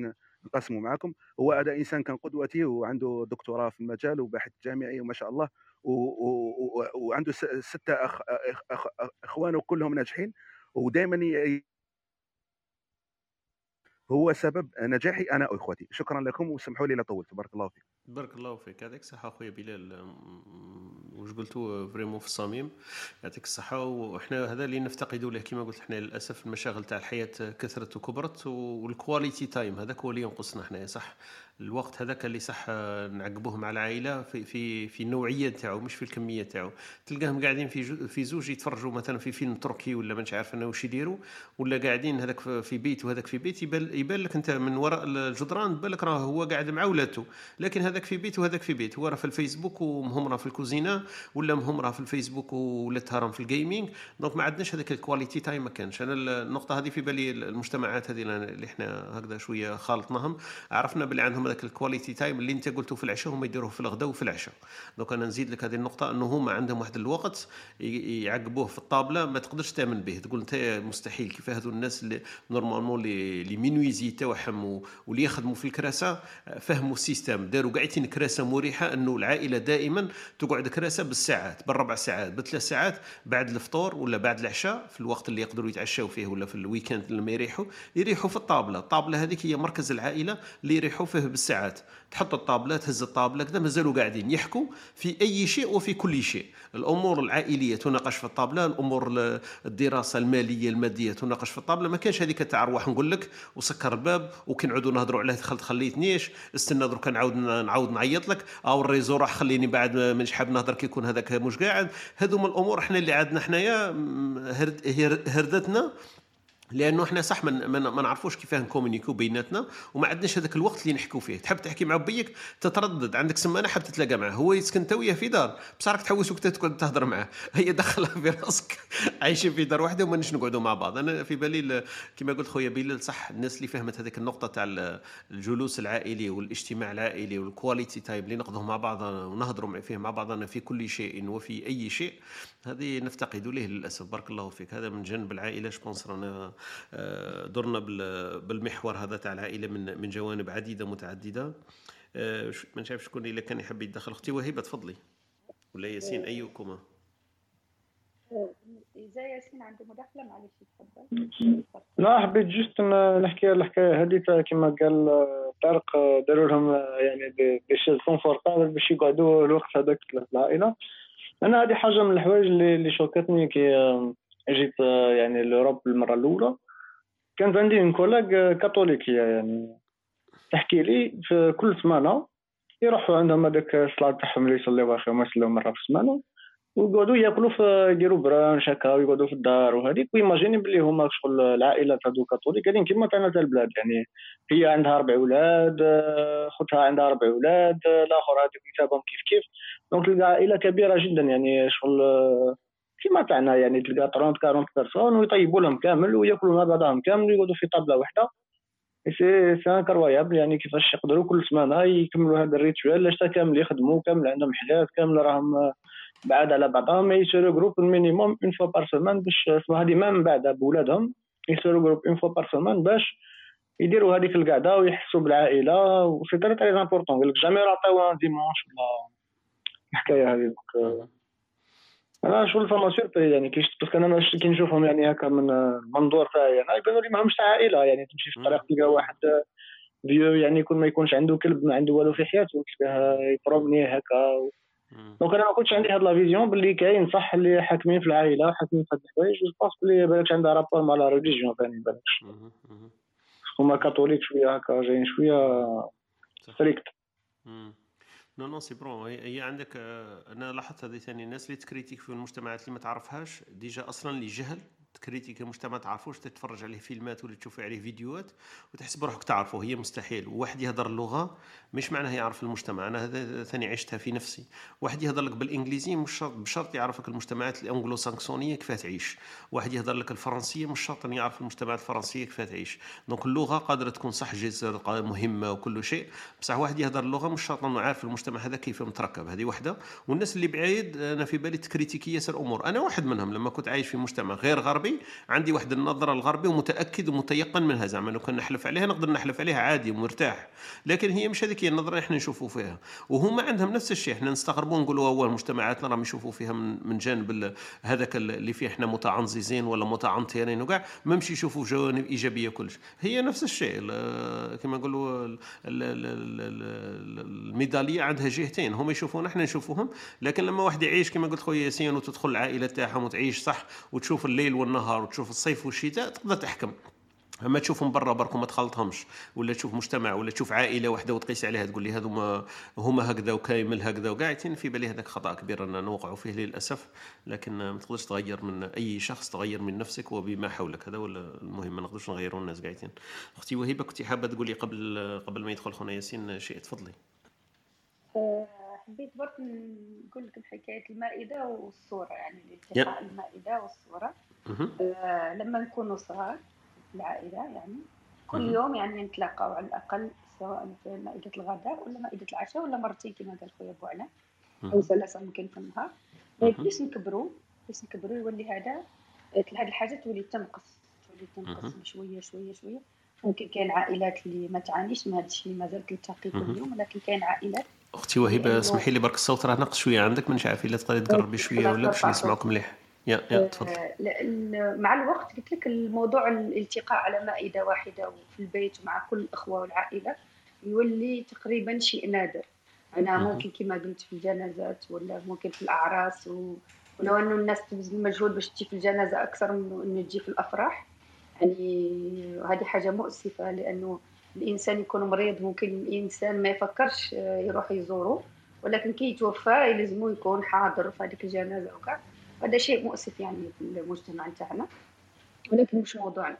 نقاسمه معكم هو هذا إنسان كان قدوتي وعنده دكتوراه في المجال وباحث جامعي وما شاء الله وعنده ستة أخ... أخ... اخوانه كلهم ناجحين ودائما هو سبب نجاحي أنا وإخوتي. شكرا لكم وسمحوا لي لا طولت. بارك الله فيك. بارك الله فيك يعطيك الصحة أخويا بلال واش قلتوا vraiment في الصميم. يعطيك الصحة. وحنا هذا اللي نفتقدوا له كما قلت حنا للأسف المشاغل تاع الحياة كثرت وكبرت وال quality time هذاك هو اللي ينقصنا حنايا صح؟ الوقت هذاك اللي صح نعقبوه مع العائلة في في في النوعية تاعو مش في الكمية تاعو. تلقاهم قاعدين في في زوج يتفرجوا مثلا في فيلم تركي ولا مانيش عارف أنا واش يديروا ولا قاعدين هذاك في بيت وهذاك في بيت يبان لك أنت من وراء الجدران بالك راه هو قاعد مع ولاده. لكن هذاك في بيت وهذاك في بيت. هو راه في الفيسبوك ومرته في الكوزينة ولا مرته في الفيسبوك ولا تهرم في ال gaming donc ما عندناش هذاك ال quality time ما كانش. أنا النقطة هذه في بالي المجتمعات هذه اللي إحنا هكذا شوية خالطناهم. عرفنا باللي عندهم هذاك ال quality time اللي أنت قلته في العشاء هما يديروه في الغداء وفي العشاء. donc أنا نزيد لك هذه النقطة أنه هما عندهم واحد الوقت يعقبوه في الطابلة ما تقدرش تأمن به. تقول أنت مستحيل كيف هذو الناس اللي normalement les menuisiers تاعهم واللي يخدموا في الكراسة فهموا ال système. داروا قاعدين كراسة مريحة أنه العائلة دائما تقعد كراسة بالساعات بالربع ساعات بثلاث ساعات بعد الفطور ولا بعد العشاء في الوقت اللي يقدروا يتعشوا فيه ولا في ال week-end لما يريحوا يريحوا في الطابلة. الطابلة هذيك هي مركز العائلة اللي يريحوا فيه بالساعات. تحط الطابلة تهز الطابلة كذا مازالوا قاعدين يحكوا في أي شيء وفي كل شيء. الأمور العائلية تناقش في الطابلة الأمور الدراسة المالية المادية تناقش في الطابلة. ما كانش هذيك تاع روح نقول لك وسكر الباب وكي نعودوا نهضروا عليه دخلت خليتنيش استنى درك نعاود نعاود نعيط لك. أو ال réseau راح خليني بعد مانيش حاب نهضر كي يكون هذاك مش قاعد. هذوما الأمور إحنا اللي عندنا حنايا هردتنا. لأنه إحنا صح ما نعرفوش كيفاه نcommuniquو بيناتنا وما عندناش هذاك الوقت اللي نحكوا فيه. تحب تحكي مع بيك تتردد. عندك سمانة حاب تتلاقى معاه هو يسكن انت وياه في دار بصح راك تحوس وقت تهضر معاه [LAUGHS] هي دخلها في راسك. [LAUGHS] عايشين في دار واحدة وماناش نقعدوا مع بعض. أنا في بالي كما قلت خويا بلال صح الناس اللي فهمت هذيك النقطة تاع الجلوس العائلي والاجتماع العائلي وال quality time اللي نعقبوه مع بعض ونهضروا فيه مع بعضنا في كل شيء وفي أي شيء هذه نفتقد له للأسف. بارك الله فيك. هذا من جانب العائلة je pense رانا درنا بالمحور هذا تاع العائلة من من جوانب عديدة متعددة. آه، ما نعرف شكون إلا كان يحب يدخل أختي وهبه تفضلي. ولا ياسين أيكما؟ إذا ياسين عنده مداخلة معلش تفضل. لا حبيت juste نحكي الحكاية هذه كما قال طارق داروا لهم يعني des chaises confortables باش يقعدوا الوقت هذاك العائلة. أنا هذه حاجة من الحوايج اللي, اللي شوكتني كي جيت يعني لوروب المرة الأولى. كانت عندي من كولاج كاثوليكيه يعني. تحكي لي في كل سمانة يروحوا عندهم هذاك الصلاة تاعهم اللي يصليوها خير يصليو مرة في السمانة ويقعدوا ياكلوا في يديروا برانش هكا ويقعدوا في الدار وهذيك. ويماجيني بلي هما شغل العائلة تاع كاثوليك. قاعدين كيما تاعنا تاع البلاد يعني هي عندها أربع أولاد خوتها عندها أربع أولاد الآخر هذوك كيف كيف. دونك تلقى عائله كبيرة جدا يعني شغل كيما تاعنا يعني تلقى 30 40 personnes ويطيبوا لهم كامل وياكلوا مع بعضهم كامل ويقعدوا في طابلة واحدة c'est c'est incroyable يعني كيفاش يقدروا كل سمانة يكملوا هذا ال rituel لاش كامل يخدموا كامل عندهم حياه كامل راهم بعاد على بعضهم يse regroupو minimum une fois par semaine باش اسمها هذه من بعد بولادهم. يse regroupو une fois par semaine باش يديروا هذيك القعدة ويحسوا بالعائلة. و c'est très très important قال لك jamais راه dimanche ولا الحكاية هذه. أنا شغل فما يعني كي parce que أنا كي نشوفهم يعني هكا من المنظور تاعي أنا يبانوا لي ماهمش عائلة يعني تمشي في الطريق تلقى واحد vieux يعني يكون ما يكونش عنده كلب ما عنده والو في حياته تلقاه يـ promener هكا. donc أنا ما كنتش عندي هاد la vision باللي كاين صح اللي حاكمين في العائلة وحاكمين في هاد الحوايج je pense بلي بالكش عندها rapport مع la religion ثاني بالكش هما catholiques شوية هكا جايين شوية strictes non non c'est bon هي عندك أنا لاحظت هذه ثاني الناس اللي تـ critique في المجتمعات اللي ما تعرفهاش déjà أصلا اللي تـ critique المجتمع تعرفوش تتفرج عليه فيلمات ولا تشوف عليه فيديوهات وتحسب روحك تعرفه. هي مستحيل. وواحد يهضر اللغة مش معناه يعرف المجتمع. أنا هذا ثاني عشتها في نفسي. واحد يهضر لك بالانجليزيه مش شرط بشرط يعرفك المجتمعات الانجلو ساكسونيه كيف تعيش. واحد يهضر لك الفرنسية مش شرط ان يعرف المجتمعات الفرنسية كيف تعيش. donc اللغة قادرة تكون صح جزء مهمة وكل شيء. بصح واحد يهضر اللغة مش شرط إنه عارف المجتمع هذا كيف متركب. هذه وحدة. والناس اللي بعيد أنا في بالي تـ critiquer ياسر أمور. أنا واحد منهم لما كنت عايش في مجتمع غير غربي عندي واحد النظرة الغربي ومتأكد ومتيقن منها زعما لو كان نحلف عليها نقدر نحلف عليها عادي ومرتاح. لكن هي مش هذيك هي النظرة اللي إحنا نشوفوا فيها. وهما عندهم نفس الشيء إحنا نستغربوا نقولوا هو مجتمعاتنا راهم يشوفوا فيها من, من جانب هذاك اللي فيه إحنا متعنززين ولا متعنطرين وكاع ما مش يشوفوا جوانب إيجابية كلش. هي نفس الشيء كما نقولوا الميدالية عندها جهتين هم يشوفون إحنا نشوفوهم لكن لما واحد يعيش كما قلت خويا ياسين وتدخل العائلة تاعهم وتعيش صح وتشوف الليل والنهار وتشوف الصيف والشتاء تقدر تحكم. أما تشوفهم برا برك وما تخلطهمش ولا تشوف مجتمع ولا تشوف عائلة واحدة وتقيس عليها تقول لي هذوما هما هكذا وكامل هكذا وكاع في بالي هذاك خطأ كبير أن نوقعوا فيه للأسف. لكن ما تقدرش تغير من أي شخص تغير من نفسك وبما حولك. هذا هو المهم ما نقدرش نغيروا الناس قاعدين. أختي وهبه كنت حابة تقولي قبل قبل ما يدخل خونا ياسين شيء؟ تفضلي. أه، حبيت برك نقول لك حكايه المائدة والصورة يعني التقاء المائدة والصورة. أه لما نكونوا صغار العائلة يعني كل يوم يعني نتلاقاو على الأقل سواء في مائدة الغداء ولا مائدة العشاء ولا مرتين كما قال خويا بوعلى أو ثلاثة ممكن في النهار. باش نكبروا باش نكبروا يولي هذا هذه الحاجة تولي تنقص تولي تنقص شوية شوية شوية. ممكن كاين عائلات اللي ما تعانيش من هذا الشيء مازال تلتقي كل يوم ولكن كاين عائلات. أختي وهبه اسمحي لي برك الصوت راه ناقص شوية عندك مانيش عارف إلا تقدري تقربي [LAUGHS] شوية ولا باش نسمعوك مليح. يا يا تفضل. آه، مع الوقت قلت لك الموضوع الالتقاء على مائدة واحدة وفي البيت مع كل الأخوة والعائلة يولي تقريبا شيء نادر. أنا ممكن كما قلت في الجنازات ولا ممكن في الأعراس و... ولو أنه الناس تبذل مجهود باش تجي في الجنازة أكثر من إنه تجي في الأفراح يعني هذه حاجة مؤسفة لأنه الإنسان يكون مريض ممكن الإنسان ما يفكرش يروح يزوره ولكن كي يتوفى يلزمو يكون حاضر في هذيك الجنازة وكاع هذا شيء مؤسف يعني في المجتمع تاعنا ولكن مش موضوعنا.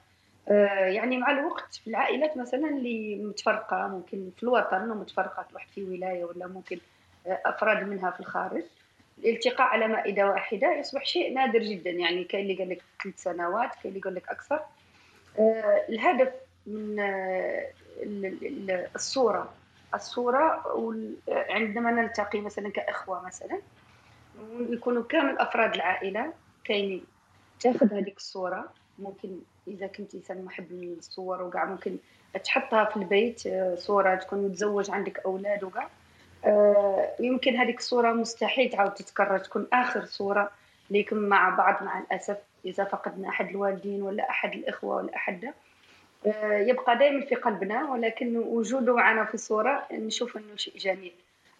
آه، يعني مع الوقت في العائلات مثلا اللي متفرقة ممكن في الوطن ومتفرقة واحد في ولاية ولا ممكن آه، أفراد منها في الخارج. الالتقاء على مائدة واحدة يصبح شيء نادر جدا. يعني كاين اللي قال لك ثلاث سنوات كاين اللي يقول لك أكثر. آه، الهدف من الصورة الصورة عندما نلتقي مثلا كإخوة مثلا ويكونوا كامل أفراد العائلة كاينين تاخذ هذيك الصورة. ممكن إذا كنت إنسان محب للصور وكاع ممكن تحطها في البيت آه، صورة تكون متزوج عندك أولاد وكاع آه، يمكن هذيك الصورة مستحيل تعاود تتكرر تكون آخر صورة ليكم مع بعض مع الأسف إذا فقدنا أحد الوالدين ولا أحد الإخوة ولا أحد. آه، يبقى دائما في قلبنا ولكن وجوده معنا في الصورة نشوف إنه شيء جميل.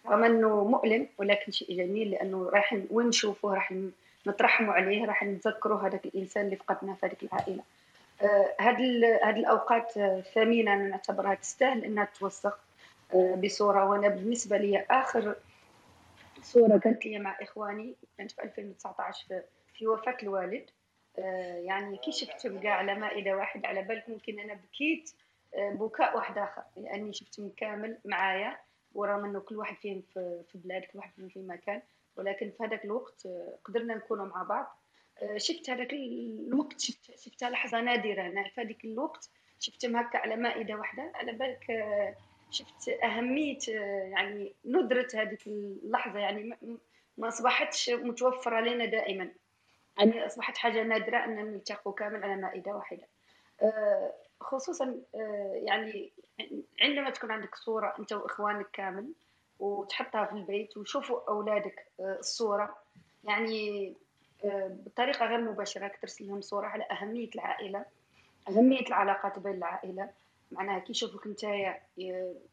رغم أنه مؤلم ولكن شيء جميل لأنه راح وين نشوفه راح نترحموا عليه راح نتذكروا هذاك الإنسان اللي فقدناه في هذيك العائلة. آه هذه الأوقات ثمينة نعتبرها تستاهل إنها توثق آه بصورة. وأنا بالنسبة لي آخر صورة كانت لي مع إخواني كانت في 2019 في, وفاة الوالد. آه يعني كي شفتهم كاع على مائدة واحدة على بالك ممكن أنا بكيت آه، بكاء واحد آخر لأني شفتهم كامل معايا. ورغم إنه كل واحد فيهم في بلاد كل واحد فيهم في مكان ولكن في هذاك الوقت آه، قدرنا نكونوا مع بعض. آه، شفت هذاك الوقت شفت شفتها لحظة نادرة أنا في هذاك الوقت شفتهم هكا على مائدة واحدة. على بالك آه، شفت أهمية يعني ندرة هذيك اللحظة يعني ما أصبحتش متوفرة لنا دائما. يعني أصبحت حاجة نادرة أن نلتقوا كامل على مائدة واحدة. خصوصا يعني عندما تكون عندك صورة أنت وإخوانك كامل وتحطها في البيت ويشوفوا أولادك آه، الصورة يعني آه، بطريقة غير مباشرة ترسل لهم صورة على أهمية العائلة أهمية العلاقات بين العائلة. معناها كي يشوفوك أنت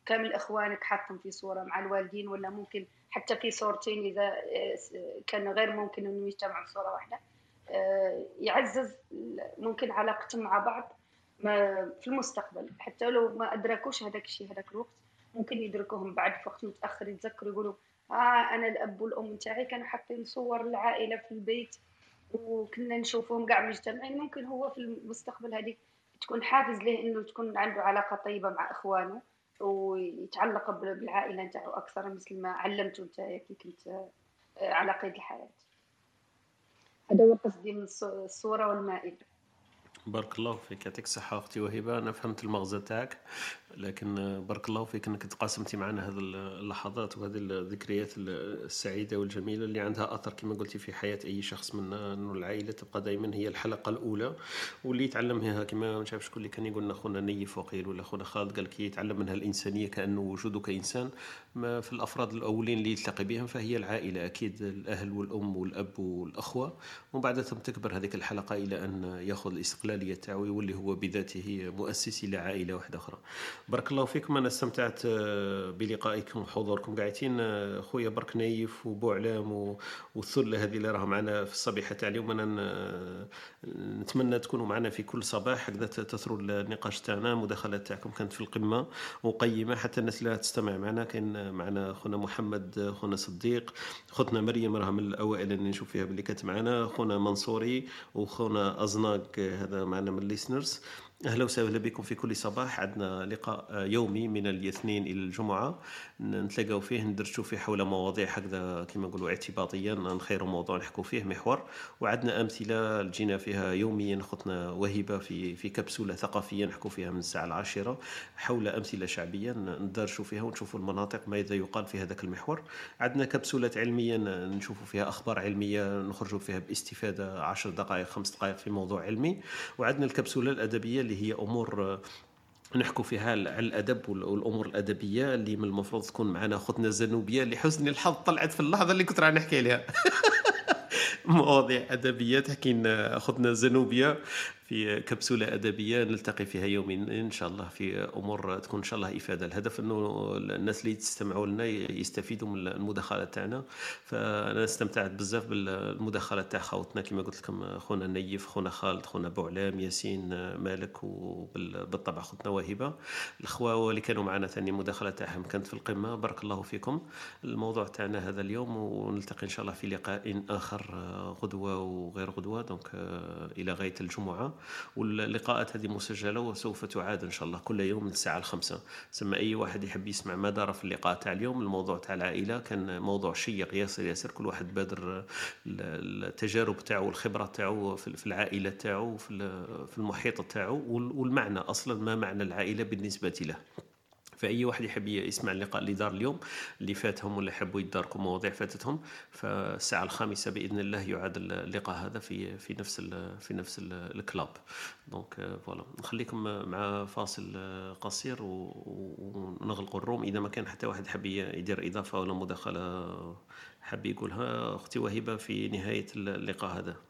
كامل إخوانك حاطهم في صورة مع الوالدين ولا ممكن حتى في صورتين إذا آه، كان غير ممكن إنه يجتمعوا في صورة واحدة. يعزز ممكن علاقتهم مع بعض في المستقبل حتى لو ما أدركوش هذاك الشيء هذاك الوقت ممكن يدركوهم بعد في وقت متأخر يتذكروا يقولوا آه أنا الأب والأم تاعي كانوا حاطين صور العائله في البيت وكنا نشوفهم كاع مجتمعين. ممكن هو في المستقبل هذيك تكون حافز له إنه تكون عنده علاقة طيبة مع إخوانه ويتعلق بالعائلة نتاعو أكثر مثل ما علمته أنت كي كنت آه، على قيد الحياة. هذا هو قصدي من الصورة والمائدة. بارك الله فيك يعطيك الصحة أختي وهبة. أنا فهمت المغزى تاعك لكن بارك الله فيك أنك تقاسمتي معنا هذه اللحظات وهذه الذكريات السعيدة والجميلة اللي عندها أثر كما قلتي في حياة أي شخص منا أنه العائلة. تبقى دائما هي الحلقة الأولى واللي يتعلم منها كما مش عارف شكون اللي كان يقول لنا خونا نيف وقيل ولا خونا خالد قال كي يتعلم منها الإنسانية كأنه وجوده كإنسان ما في الأفراد الأولين اللي يلتقي بهم فهي العائلة أكيد الأهل والأم والأب والأخوة. ومن بعد ثم تكبر هذيك الحلقة إلى أن يأخذ الاستقلالية تاعو يولي هو بذاته مؤسس لعائلة واحدة أخرى. بارك الله فيكم. أنا استمتعت آه، بلقائكم وحضوركم. قاعدين آه، خويا برك نايف وبو علام والثله هذه اللي راها معنا في الصبيحة تاع اليوم. أنا نتمنى تكونوا معنا في كل صباح. هكذا تثروا النقاش تاعنا. المداخلات تاعكم كانت في القمة وقيمة. حتى الناس اللي تستمع معنا كاين معنا خونا محمد خونا صديق خوتنا مريم راها من الأوائل اللي نشوف فيها باللي كانت معنا خونا منصوري وخونا أزناق هذا معنا من الليسنرز أهلا وسهلا بكم في كل صباح. عندنا لقاء يومي من الاثنين إلى الجمعة. نتلاقاو فيه ندرسوا فيه حول مواضيع هكذا كما نقولوا اعتباطيا نخيروا موضوع نحكوا فيه محور. وعندنا أمثلة جينا فيها يوميا خطنا وهبه في في كبسولة ثقافية نحكوا فيها من الساعة العاشرة حول أمثلة شعبية ندرسوا فيها ونشوفوا المناطق ماذا يقال في هذاك المحور. عندنا كبسولات علمية نشوفوا فيها أخبار علمية نخرجوا فيها باستفادة 10 دقائق خمس دقائق في موضوع علمي. وعندنا الكبسولة الأدبية اللي هي أمور نحكوا فيها على الأدب والأمور الأدبية اللي من المفروض تكون معنا أختنا زنوبيه لحسن الحظ طلعت في اللحظة اللي كنت راح نحكي عليها. [LAUGHS] مواضيع أدبية تحكي أختنا زنوبيه في كبسولة أدبية نلتقي فيها يومين إن شاء الله في أمور تكون إن شاء الله إفادة. الهدف أنه الناس اللي تستمعوا لنا يستفيدوا من المداخلات تاعنا. فأنا استمتعت بزاف بالمداخلات تاع خوتنا. كما قلت لكم خونا نيف خونا خالد خونا بوعلام ياسين مالك وبالطبع خوتنا وهبة. الأخوة اللي كانوا معنا ثاني المداخلات تاعهم كانت في القمة. بارك الله فيكم. الموضوع تاعنا هذا اليوم ونلتقي إن شاء الله في لقاء آخر غدوة وغير غدوة. دونك إلى غاية الجمعة. واللقاءات هذه مسجلة وسوف تعاد إن شاء الله كل يوم من الساعة الخامسة ثم أي واحد يحب يسمع ما دار في اللقاء تاع اليوم الموضوع تاع العائلة. كان موضوع شيق ياسر ياسر كل واحد بادر التجارب تاعو والخبره تاعو في العائلة تاعو في المحيط تاعو والمعنى أصلا ما معنى العائلة بالنسبة له. فأي واحد يحب يسمع اللقاء اللي دار اليوم اللي فاتهم ولا يحبوا يتداركوا مواضيع فاتتهم فالساعة الخامسة بإذن الله يعاد اللقاء هذا في في نفس في نفس ال club. donc voilà. نخليكم مع فاصل قصير ونغلقوا ال room. إذا ما كان حتى واحد حاب يدير إضافة ولا مداخلة حاب يقولها أختي وهبه في نهاية اللقاء هذا.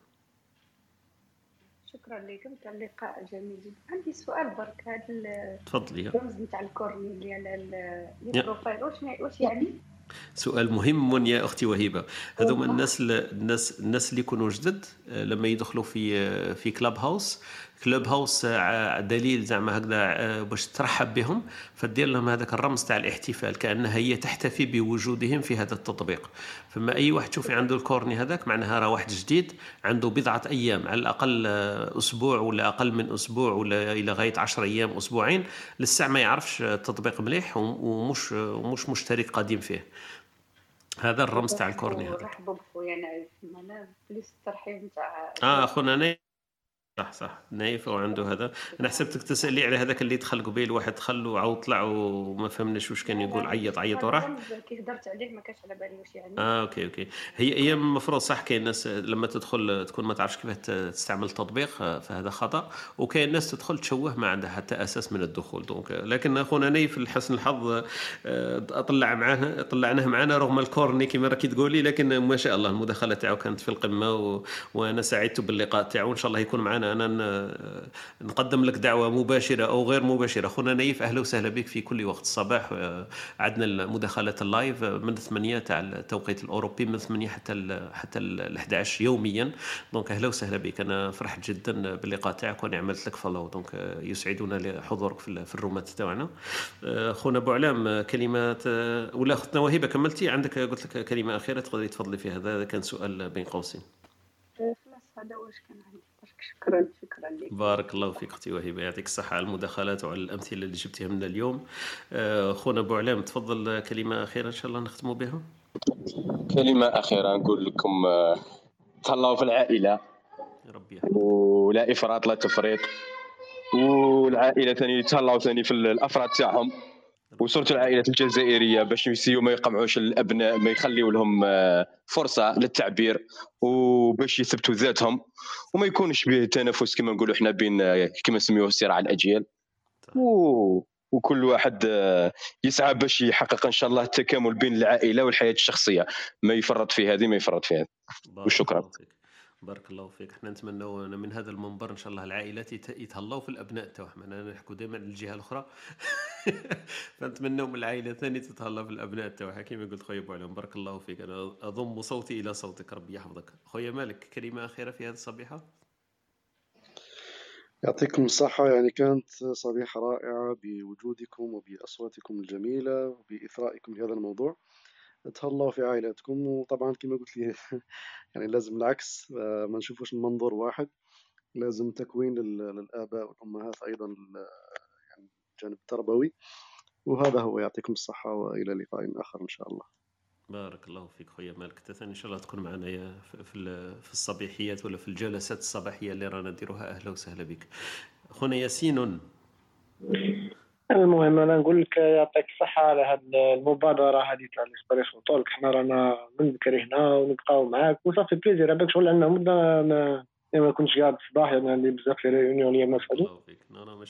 شكرا لكم كان لقاء جميل جدا. عندي سؤال برك هذا تفضلي. الرمز نتاع ال cornet على ال profile واش واش يعني؟ سؤال مهم يا أختي وهبه هذوما الناس الناس الناس اللي يكونوا جدد آه، لما يدخلوا في آه، في Clubhouse Clubhouse آه، دليل زعما هكذا آه، باش ترحب بهم فدير لهم هذاك الرمز تاع الاحتفال كأنها هي تحتفي بوجودهم في هذا التطبيق. فما أي واحد تشوفي عنده ال cornet هذاك معناها راه واحد جديد عنده بضعة أيام على الأقل آه، أسبوع ولا أقل من أسبوع ولا إلى غاية 10 أيام أسبوعين لسه ما يعرفش التطبيق مليح ومش ومش مشترك قديم فيه. هذا الرمز تاع ال cornet هذا مرحبا بخويا أنا بليس الترحيب نتاع آه أخونا صح صح. نايف وعنده هذا. أنا حسبتك تسالي على هذاك اللي دخل قبيل واحد دخل وعاود طلع وما فهمناش واش كان يقول عيط عيط وراح. كي هضرت عليه ما كانش على بالي واش يعني. آه okay okay. هي هي المفروض صح كاين ناس لما تدخل تكون ما تعرفش كيف تستعمل التطبيق فهذا خطأ. وكاين ناس تدخل تشوه ما عندها حتى أساس من الدخول. donc لكن أخونا نايف لحسن الحظ أطلع معاه طلعناه معنا رغم ال cornet كما راكي تقولي لكن ما شاء الله المداخلة تاعو كانت في القمة و... وأنا سعدت باللقاء تاعو. ان شاء الله يكون معنا أنا نقدم لك دعوة مباشرة أو غير مباشرة. خونا نايف أهلا وسهلا بك في كل وقت. الصباح عندنا المداخلات ال live من 8 تاع التوقيت الأوروبي من 8 حتى ال حتى ال 11 يوميا. donc أهلا وسهلا بك. أنا فرحت جدا باللقاء تاعك وأنا عملت لك follow donc يسعدنا حضورك في ال room ات تاعنا. خونا أبو علام كلمات ولا اختنا وهبه كملتي؟ عندك قلت لك كلمة أخيرة تقدري تفضلي في هذا كان سؤال بين قوسين. خلاص هذا واش كان عندي؟ شكرا شكرا لك. بارك الله فيك أختي وهبه يعطيك الصحة على المداخلات وعلى الأمثلة اللي جبتيها لنا اليوم. آه، خونا أبو علام تفضل. كلمة أخيرة إن شاء الله نختموا بها. كلمة أخيرة نقول لكم آه، تهلاو في العائلة. ربي. ولا إفراط لا تفريط. والعائلة ثاني تهلاو ثاني في الأفراد تاعهم. وصورة العائلات الجزائرية باش يسيو ما يقمعوش الأبناء ما يخليو لهم آه، فرصة للتعبير وباش يثبتوا ذاتهم وما يكونش به تنافس كما نقولوا إحنا بين آه، كما نسميوه صراع الأجيال. و... وكل واحد آه، يسعى باش يحقق إن شاء الله التكامل بين العائلة والحياة الشخصية. ما يفرط في هذه ما يفرط في هذه. وشكرا. بارك الله فيك. إحنا نتمنوا من هذا المنبر إن شاء الله العائلات يتهلاو في الأبناء تاعهم أنا نحكوا دائما الجهة الأخرى. [LAUGHS] فنتمنوا من العائلة ثاني تتهلا في الأبناء تاعها كما قلت خويا أبو علم بارك الله فيك. أنا أضم صوتي إلى صوتك ربي يحفظك. خويا مالك كلمة أخيرة في هذه الصبيحه يعطيكم الصحة. يعني كانت صبيحة رائعة بوجودكم وبأصواتكم الجميلة وبإثرائكم لهذا الموضوع. تهلاو في عائلاتكم وطبعا كما قلت لي [LAUGHS] يعني لازم العكس آه، ما نشوفوش من منظور واحد. لازم تكوين للآباء والأمهات أيضا يعني الجانب التربوي. وهذا هو يعطيكم الصحة وإلى لقاء آخر إن شاء الله. بارك الله فيك خويا مالك. ثاني إن شاء الله تكون معنا في في الصبيحيات ولا في الجلسات الصباحية اللي رانا نديروها. أهلا وسهلا بك. خونا ياسين. المهم أنا نقول لك يعطيك الصحة على هذه المبادرة هذه تاع ال Espresso Talk حنا رانا من بكري هنا ونبقاو معاك. و ça fait plaisir. هذاك شغل عندنا مدة ما ما كنتش قاعد في الصباح يعني عندي بزاف les réunions اليوم مثلا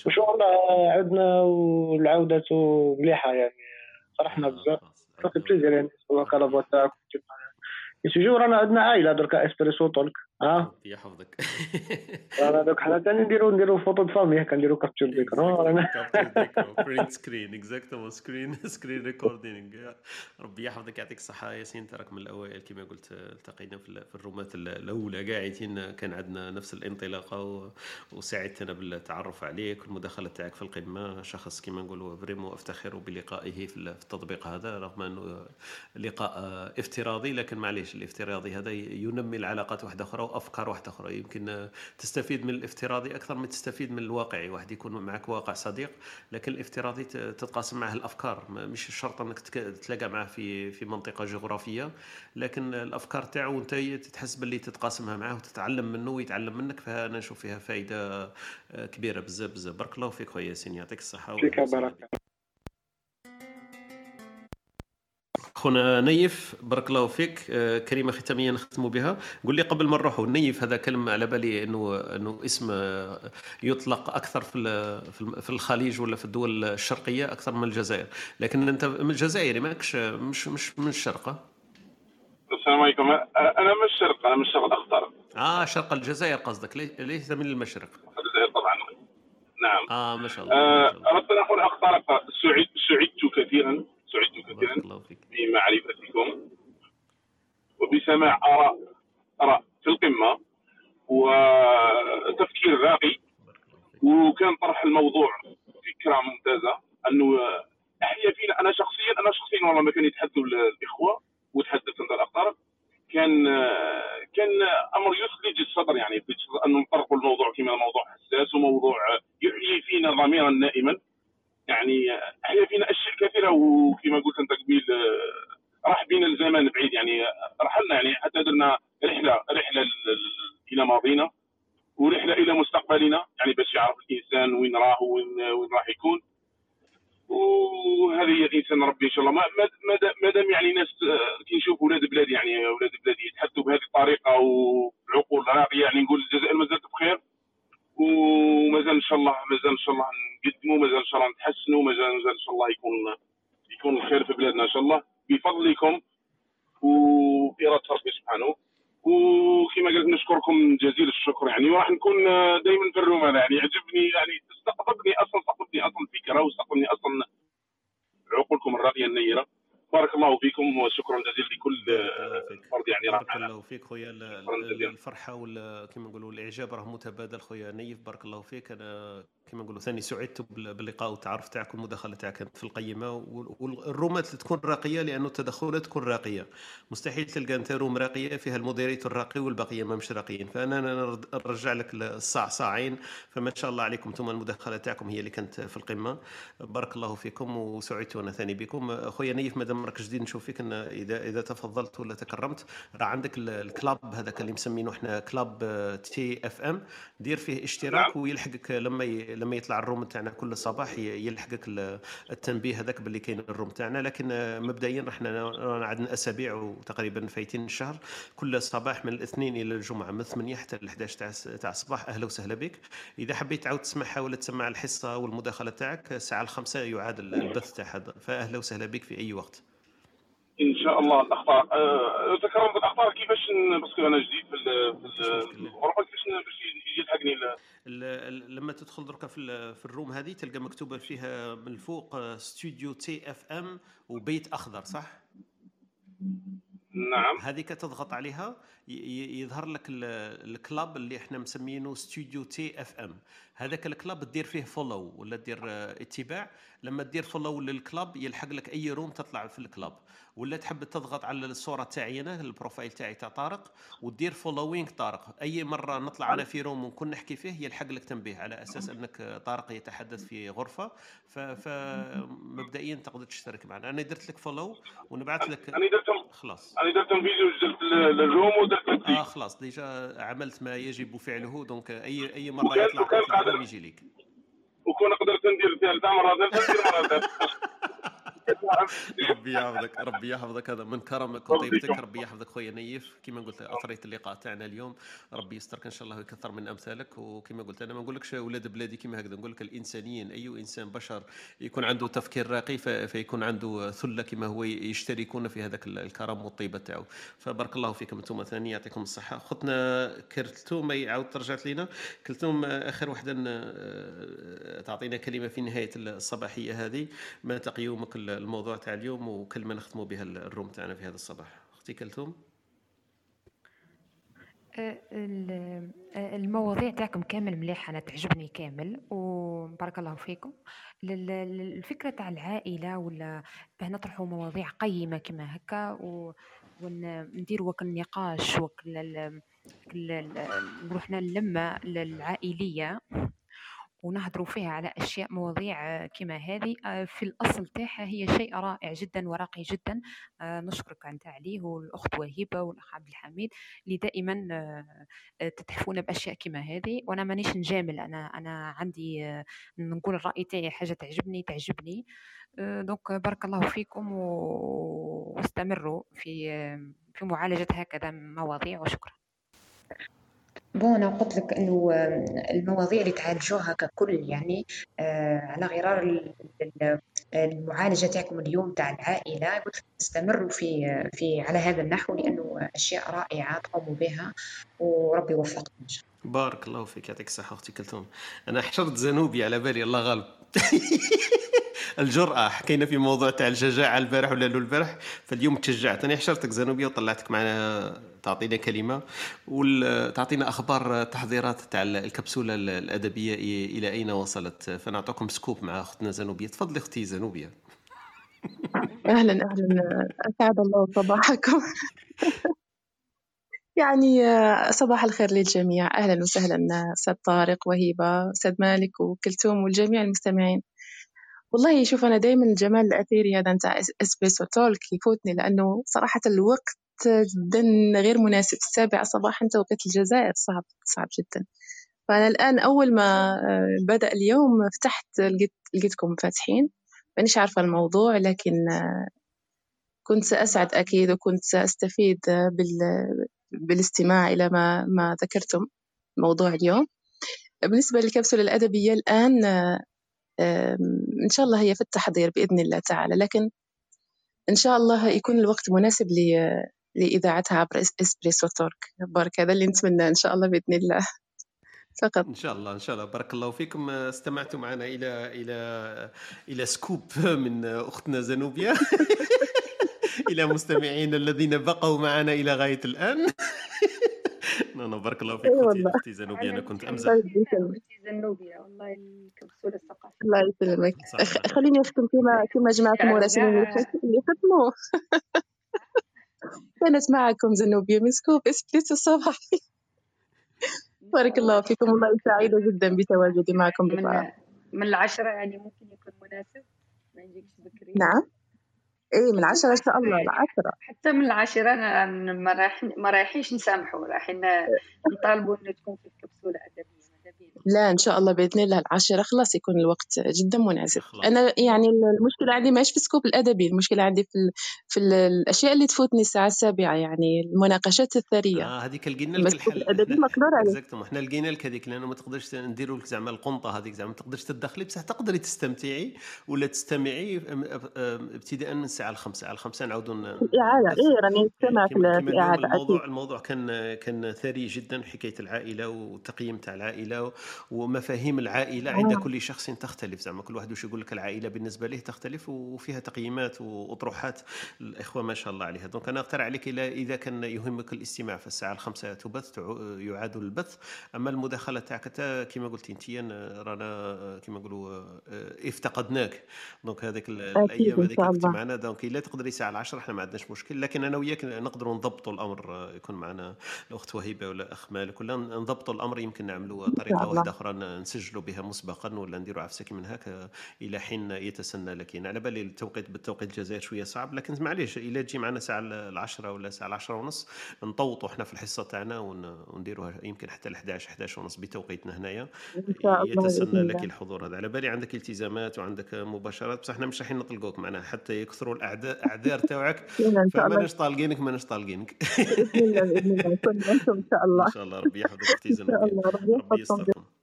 وشغل عندنا والعودة مليحة يعني. فرحنا بزاف. ça fait plaisir يعني. ال club ات تاعك سيجو رانا عندنا عائله دركا Espresso Talk آه يحفظك أنا دوك حنا نديرو نديرو photo de famille كنديرو capture d'écran print screen exactement screen screen recording ربي يحفظك يعطيك الصحة ياسين. تراك من الأوائل كما قلت التقينا في ال room ات الأولى. قاعدين كان عندنا نفس الانطلاقة وسعدتنا بالتعرف عليك والمداخلة تاعك في القمة. شخص كما نقولوا vraiment أفتخر بلقائه في التطبيق هذا رغم أنه لقاء افتراضي لكن معليش الافتراضي هذا ينمي العلاقات واحدة أخرى أفكار واحدة أخرى. يمكن تستفيد من الافتراضي أكثر من تستفيد من الواقعي. واحد يكون معك واقع صديق لكن الافتراضي تتقاسم معه الأفكار. مش شرط أنك تتلاقى معه في في منطقة جغرافية لكن الأفكار تاعو انت تحس باللي تتقاسمها معه وتتعلم منه ويتعلم منك فأنا نشوف فيها فائده كبيرة. بزاف بزاف. بارك الله فيك خويا ياسين. يعطيك الصحة فيك بركه خونا نيف بارك الله فيك. آه، كلمه ختامية نختم بها. قول لي قبل ما نروحوا نيف هذا كلمه على بالي انه إنه اسم آه، يطلق أكثر في في الخليج ولا في الدول الشرقية أكثر من الجزائر. لكن أنت من جزائري ماكش مش مش من الشرق السلام عليكم. أنا من الشرق أنا من الشرق الأخضر. آه شرق الجزائر قصدك. ليس من المشرق. الجزائر طبعا. نعم. آه ما شاء الله, آه اردت ان أقول اخطارك سعدت كثيرا. سعدت كثيرا بمعرفتكم وبسماع آراء آراء في القمة وتفكير راقي. وكان طرح الموضوع فكرة ممتازة أنه هي فينا. أنا شخصيا أنا شخصيا والله ما كان يتحدثوا الإخوة وتحدث عند الأخطار كان كان أمر يثلج الصدر يعني انه نطرقوا الموضوع كما موضوع حساس وموضوع يحيي فينا ضميرا نائما. يعني هي فينا اشياء كثيرة وكما قلت انت قبيل راح بينا الزمان بعيد. يعني رحلنا يعني حتى درنا رحلة رحلة إلى ماضينا ورحلة إلى مستقبلنا يعني باش يعرف الإنسان وين راه وين وين راح يكون. وهذه هي الإنسان ربي إن شاء الله. ما دام يعني ناس كي نشوف أولاد بلادي يعني أولاد بلادي يتحدثوا بهذه الطريقة وبعقول راقية يعني نقول الجزائر ما زالت بخير. ومازال إن شاء الله مازال إن شاء الله نقدموا مازال إن شاء الله نتحسنوا مازال مازال إن شاء الله يكون يكون الخير في بلادنا إن شاء الله. بفضلكم وبإرادة ربي سبحانه. وكما قلت نشكركم جزيل الشكر يعني. وراح نكون دائما في الروم هذا يعني. يعجبني يعني استقطبني أصلا استقطبني أصلا فكرة واستقطبني أصلا عقولكم الراقيه النيرة. بارك الله فيكم وشكرا جزيلا لكل فرد يعني بارك الله فيك خويا. الفرحة ولا كما نقولوا الإعجاب راه متبادل خويا. نيف بارك الله فيك. أنا كما نقولوا ثاني سعدت باللقاء والتعرف تاعك والمداخله تاعك كانت في القمة وال room ات تكون راقية لأنه التدخلات تكون راقية. مستحيل تلقى أنت room راقية فيها ال moderator راقي والبقية ما مش راقيين. فأنا نرجع لك الصعصاعين فما شاء الله عليكم ثم المداخلة تاعكم هي اللي كانت في القمة. بارك الله فيكم وسعدت أنا ثاني بكم. خويا نايف مادام راك جديد نشوف فيك إن إذا إذا تفضلت ولا تكرمت راه عندك ال club هذاك اللي مسمينه إحنا club TFM. دير فيه اشتراك نعم. ويلحقك لما لما يطلع ال room تاعنا كل صباح يلحقك التنبيه هذاك باللي كاين ال room تاعنا لكن مبدئيا إحنا عندنا أسابيع وتقريبا فايتين الشهر كل صباح من الاثنين إلى الجمعة من 8 حتى ل 11 تاع تاع الصباح. أهلا وسهلا بك. إذا حبيت تعاود تسمعها ولا تسمع الحصة والمداخلة تاعك الساعة الخمسة يعاد البث تاعها فأهلا وسهلا بك في أي وقت. إن شاء الله الاخطار أه تكرمت الاخطار كيفاش parce que أنا جديد في الغرفة؟ كيفاش باش يجي يلحقني لما تدخل دركا في في ال room هذه تلقى مكتوبة فيها من الفوق studio TFM وبيت أخضر صح؟ نعم. هذيك تضغط عليها يظهر لك ال club اللي إحنا مسمينه studio TFM هذاك ال club تدير فيه follow ولا دير اتباع. لما تدير follow لل club يلحق لك أي room تطلع في ال club. ولا تحب تضغط على الصورة تاعي أنا ال profile تاعي تاع طارق ودير following طارق. أي مرة نطلع أنا في room ونكون نحكي فيه يلحق لك تنبيه على أساس أنك طارق يتحدث في غرفة. فمبدئيا تقدر تشترك معنا. أنا درت لك follow ونبعث لك أنا درت خلاص. أنا درت فيديو درت ال room ودرت آه خلاص. déjà عملت ما يجب فعله. donc اي أي مرة يطلع يجي لك وكون قدرت ندير ثالثه مره ثالثه ندير مرة ثالثه [LAUGHS] ربي يحفظك ربي يحفظك. هذا من كرمك وطيبتك ربي يحفظك خويا نيف. كما قلت أثريت اللقاء تاعنا اليوم. ربي يسترك إن شاء الله ويكثر من أمثالك. وكما قلت أنا ما نقولكش أولاد بلادي كما هكذا. نقول لك الإنسانيين أي إنسان بشر يكون عنده تفكير راقي فيكون عنده ثلة كما هو يشتركون في هذاك الكرم والطيبة تاعو. فبارك الله فيكم أنتم ثاني يعطيكم الصحة. خطنا كلثوم يعاود ترجعت لينا. كلثوم آخر وحدة تعطينا كلمة في نهاية الصباحية هذه. ما تقييمك الموضوع تاع اليوم وكلمه نختموا بها الروم تاعنا في هذا الصباح. أختي كلثوم؟ أه، المواضيع تاعكم كامل مليحة أنا تعجبني كامل وبارك الله فيكم. الفكرة تاع العائلة ولا باه نطرحوا مواضيع قيمة كما هكا وندير وك النقاش وك رحنا اللمة العائلية. ونهضروا فيها على أشياء مواضيع كما هذه. آه، في الأصل تاعها هي شيء رائع جدا وراقي جدا. آه، نشكرك أنت عليه والأخت وهبة والأخ عبد الحميد اللي دائما آه، تتحفون بأشياء كما هذه. وأنا مانيش نجامل أنا أنا عندي نقول الرأي تاعي حاجة تعجبني تعجبني. دونك بارك الله فيكم واستمروا في في معالجة هكذا مواضيع. وشكرا. بون أنا قلت لك إنه المواضيع اللي تعالجوها ككل يعني آه، على غرار المعالجة تاعكم اليوم تاع العائلة قلت لك تستمروا في في على هذا النحو لأنه أشياء رائعة تقوموا بها وربي يوفقكم إن شاء الله. بارك الله فيك يعطيك الصحة أختي كلثوم أنا حشرت زنوبي على بالي الله غالب [LAUGHS] الجرأة. حكينا في موضوع تاع الشجاعة البارح ولا البارح. فاليوم تشجعت أنا حشرتك زنوبية وطلعتك معنا تعطينا كلمة وتعطينا أخبار تحضيرات تاع الكبسولة الأدبية إلى أين وصلت. فنعطيكم سكوب مع أختنا زنوبية. تفضلي أختي زنوبية. أهلا أهلا. أسعد الله صباحكم. [LAUGHS] يعني صباح الخير للجميع. أهلا وسهلا أستاذ طارق وهيبة أستاذ مالك وكلثوم والجميع المستمعين. والله شوف أنا دايما الجمال الأثيري هذا نتاع إسبريسو تولك يفوتني لأنه صراحة الوقت جدا غير مناسب. السابعة صباحا توقيت الجزائر صعب صعب جدا. فأنا الآن أول ما آه، بدأ اليوم فتحت لقيت لقيتكم فاتحين. مانيش عارفة الموضوع لكن آه، كنت سأسعد أكيد وكنت سأستفيد بال بالاستماع إلى ما ما ذكرتم موضوع اليوم. بالنسبة للكبسولة الأدبية الآن إن شاء الله هي في التحضير بإذن الله تعالى لكن إن شاء الله يكون الوقت مناسب لإذاعتها عبر إسبريسو تورك. بارك هذا اللي نتمنى إن شاء الله بإذن الله. [LAUGHS] فقط. إن شاء الله إن شاء الله. بارك الله فيكم. استمعتوا معنا إلى إلى إلى scoop من أختنا زنوبيا. [LAUGHS] [LAUGHS] إلى مستمعينا الذين بقوا معنا إلى غاية الآن. [LAUGHS] non بارك الله فيك والله. أختي زنوبيا أنا كنت أمزح. زنوبيا والله الكبسوله الثقافيه الله يسلمك. خليني أختم كما كما جماعة المراسلين اللي ختموا كانت [LAUGHS] معكم زنوبيا من scoop. إسبريسو الصباحي بارك الله فيكم. والله سعيدة جدا بتواجدي معكم من, من العشرة يعني ممكن يكون مناسب. ما يجيكش بكري نعم. إيه من عشرة إن شاء الله العشرة. حتى من العشرة ما رايح ما رايحينش نسامحوا رايحين نطالبوا إنه تكون في الكبسولة أدبية. لا إن شاء الله بإذن الله العاشرة خلاص يكون الوقت جدا مناسب. أنا يعني المشكلة عندي ماهيش في السكوب الأدبي المشكلة عندي في ال... في ال... الأشياء اللي تفوتني الساعة السابعة يعني المناقشات الثرية. آه هذيك لقينا لك الحل. الأدبي مقدور عليه. إحنا لقينا لك هذيك لأنه ما تقدرش نديروا لك زعما القنطة هذيك زعما. ما تقدرش تدخلي بصح تقدري تستمتعي ولا تستمعي ابتداء من الساعة الخمسة. على الخمسة نعاودوا الإعادة. اي راني سمعت الإعادة الموضوع الموضوع كان كان ثري جدا حكاية العائلة والتقييم تاع العائلة ومفاهيم العائلة عند آه. كل شخص تختلف. زعما كل واحد وش يقول لك العائلة بالنسبة له تختلف وفيها تقييمات وأطروحات. الإخوة ما شاء الله عليها. donc أنا أقترح عليك إذا كان يهمك الاستماع في الساعة الخامسه تبث يعاد البث. أما المداخلة تاعك كما قلت أنت رانا كما نقولوا آه، افتقدناك. donc هذيك الأيام هذيك كنت معنا. donc إلا تقدري الساعة 10 إحنا ما عندناش مشكل. لكن أنا وياك نقدروا نضبطوا الأمر آه، يكون معنا الأخت وهيبة ولا أخ مالك. ولا نضبطوا الأمر يمكن نعملوا طريقة واحدة أخرى نسجلوا بها مسبقا ولا نديروا عفسة من هكا إلى حين يتسنى لك. يعني على بالي التوقيت بالتوقيت الجزائر شوية صعب لكن معليش إلى تجي معنا الساعة العشرة ولا الساعة العشرة ونص نطوطوا إحنا في الحصة تاعنا ونديروها يمكن حتى ل 11 11 ونص بتوقيتنا هنايا. يتسنى لك الحضور هذا. على بالي عندك التزامات وعندك مباشرات بصح إحنا مش رايحين نطلقوك معنا حتى يكثروا الاعداء الأعذار تاعك [LAUGHS] فماناش طالقينك ماناش طالقينك. بإذن الله بإذن الله. [LAUGHS] ان شاء الله. إن شاء الله ربي يحفظك أختي زنوبيا ربي them.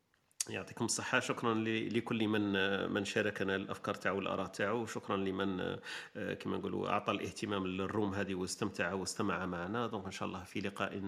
يعطيكم الصحة. شكرا لكل من من شاركنا الأفكار تاعو والآراء تاعو. وشكرا لمن كما نقولوا أعطى الاهتمام للروم هذه واستمتع واستمع معنا. دونك إن شاء الله في لقاء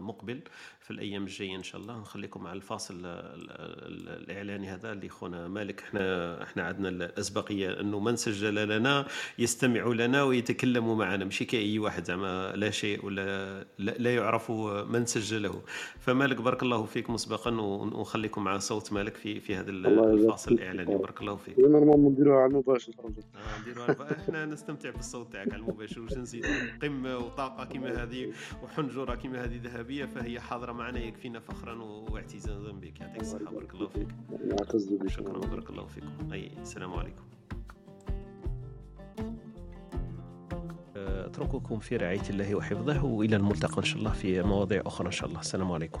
مقبل في الأيام الجاية إن شاء الله. نخليكم مع الفاصل الإعلاني هذا اللي خونا مالك. إحنا إحنا عندنا الأسبقية أنه من سجل لنا يستمع لنا ويتكلم معنا. ماشي كأي واحد. زعما لا شيء ولا لا يعرف من سجله. فمالك بارك الله فيك مسبقا ونخليكم مع صوت مالك في في هذا الفاصل الإعلاني. بارك الله فيك. نورمالمون نديروها على المباشر آه نديروها إحنا نستمتع بالصوت تاعك على المباشر. واش نزيد قمة وطاقة كما هذه وحنجرة كما هذه ذهبية فهي حاضرة معنا يكفينا فخرا واعتزازا بك. يعطيك الصحة. بارك الله فيك. شكرا. بارك الله فيكم. أي السلام عليكم. أترككم في رعاية الله وحفظه وإلى الملتقى إن شاء الله في مواضيع أخرى إن شاء الله. السلام عليكم.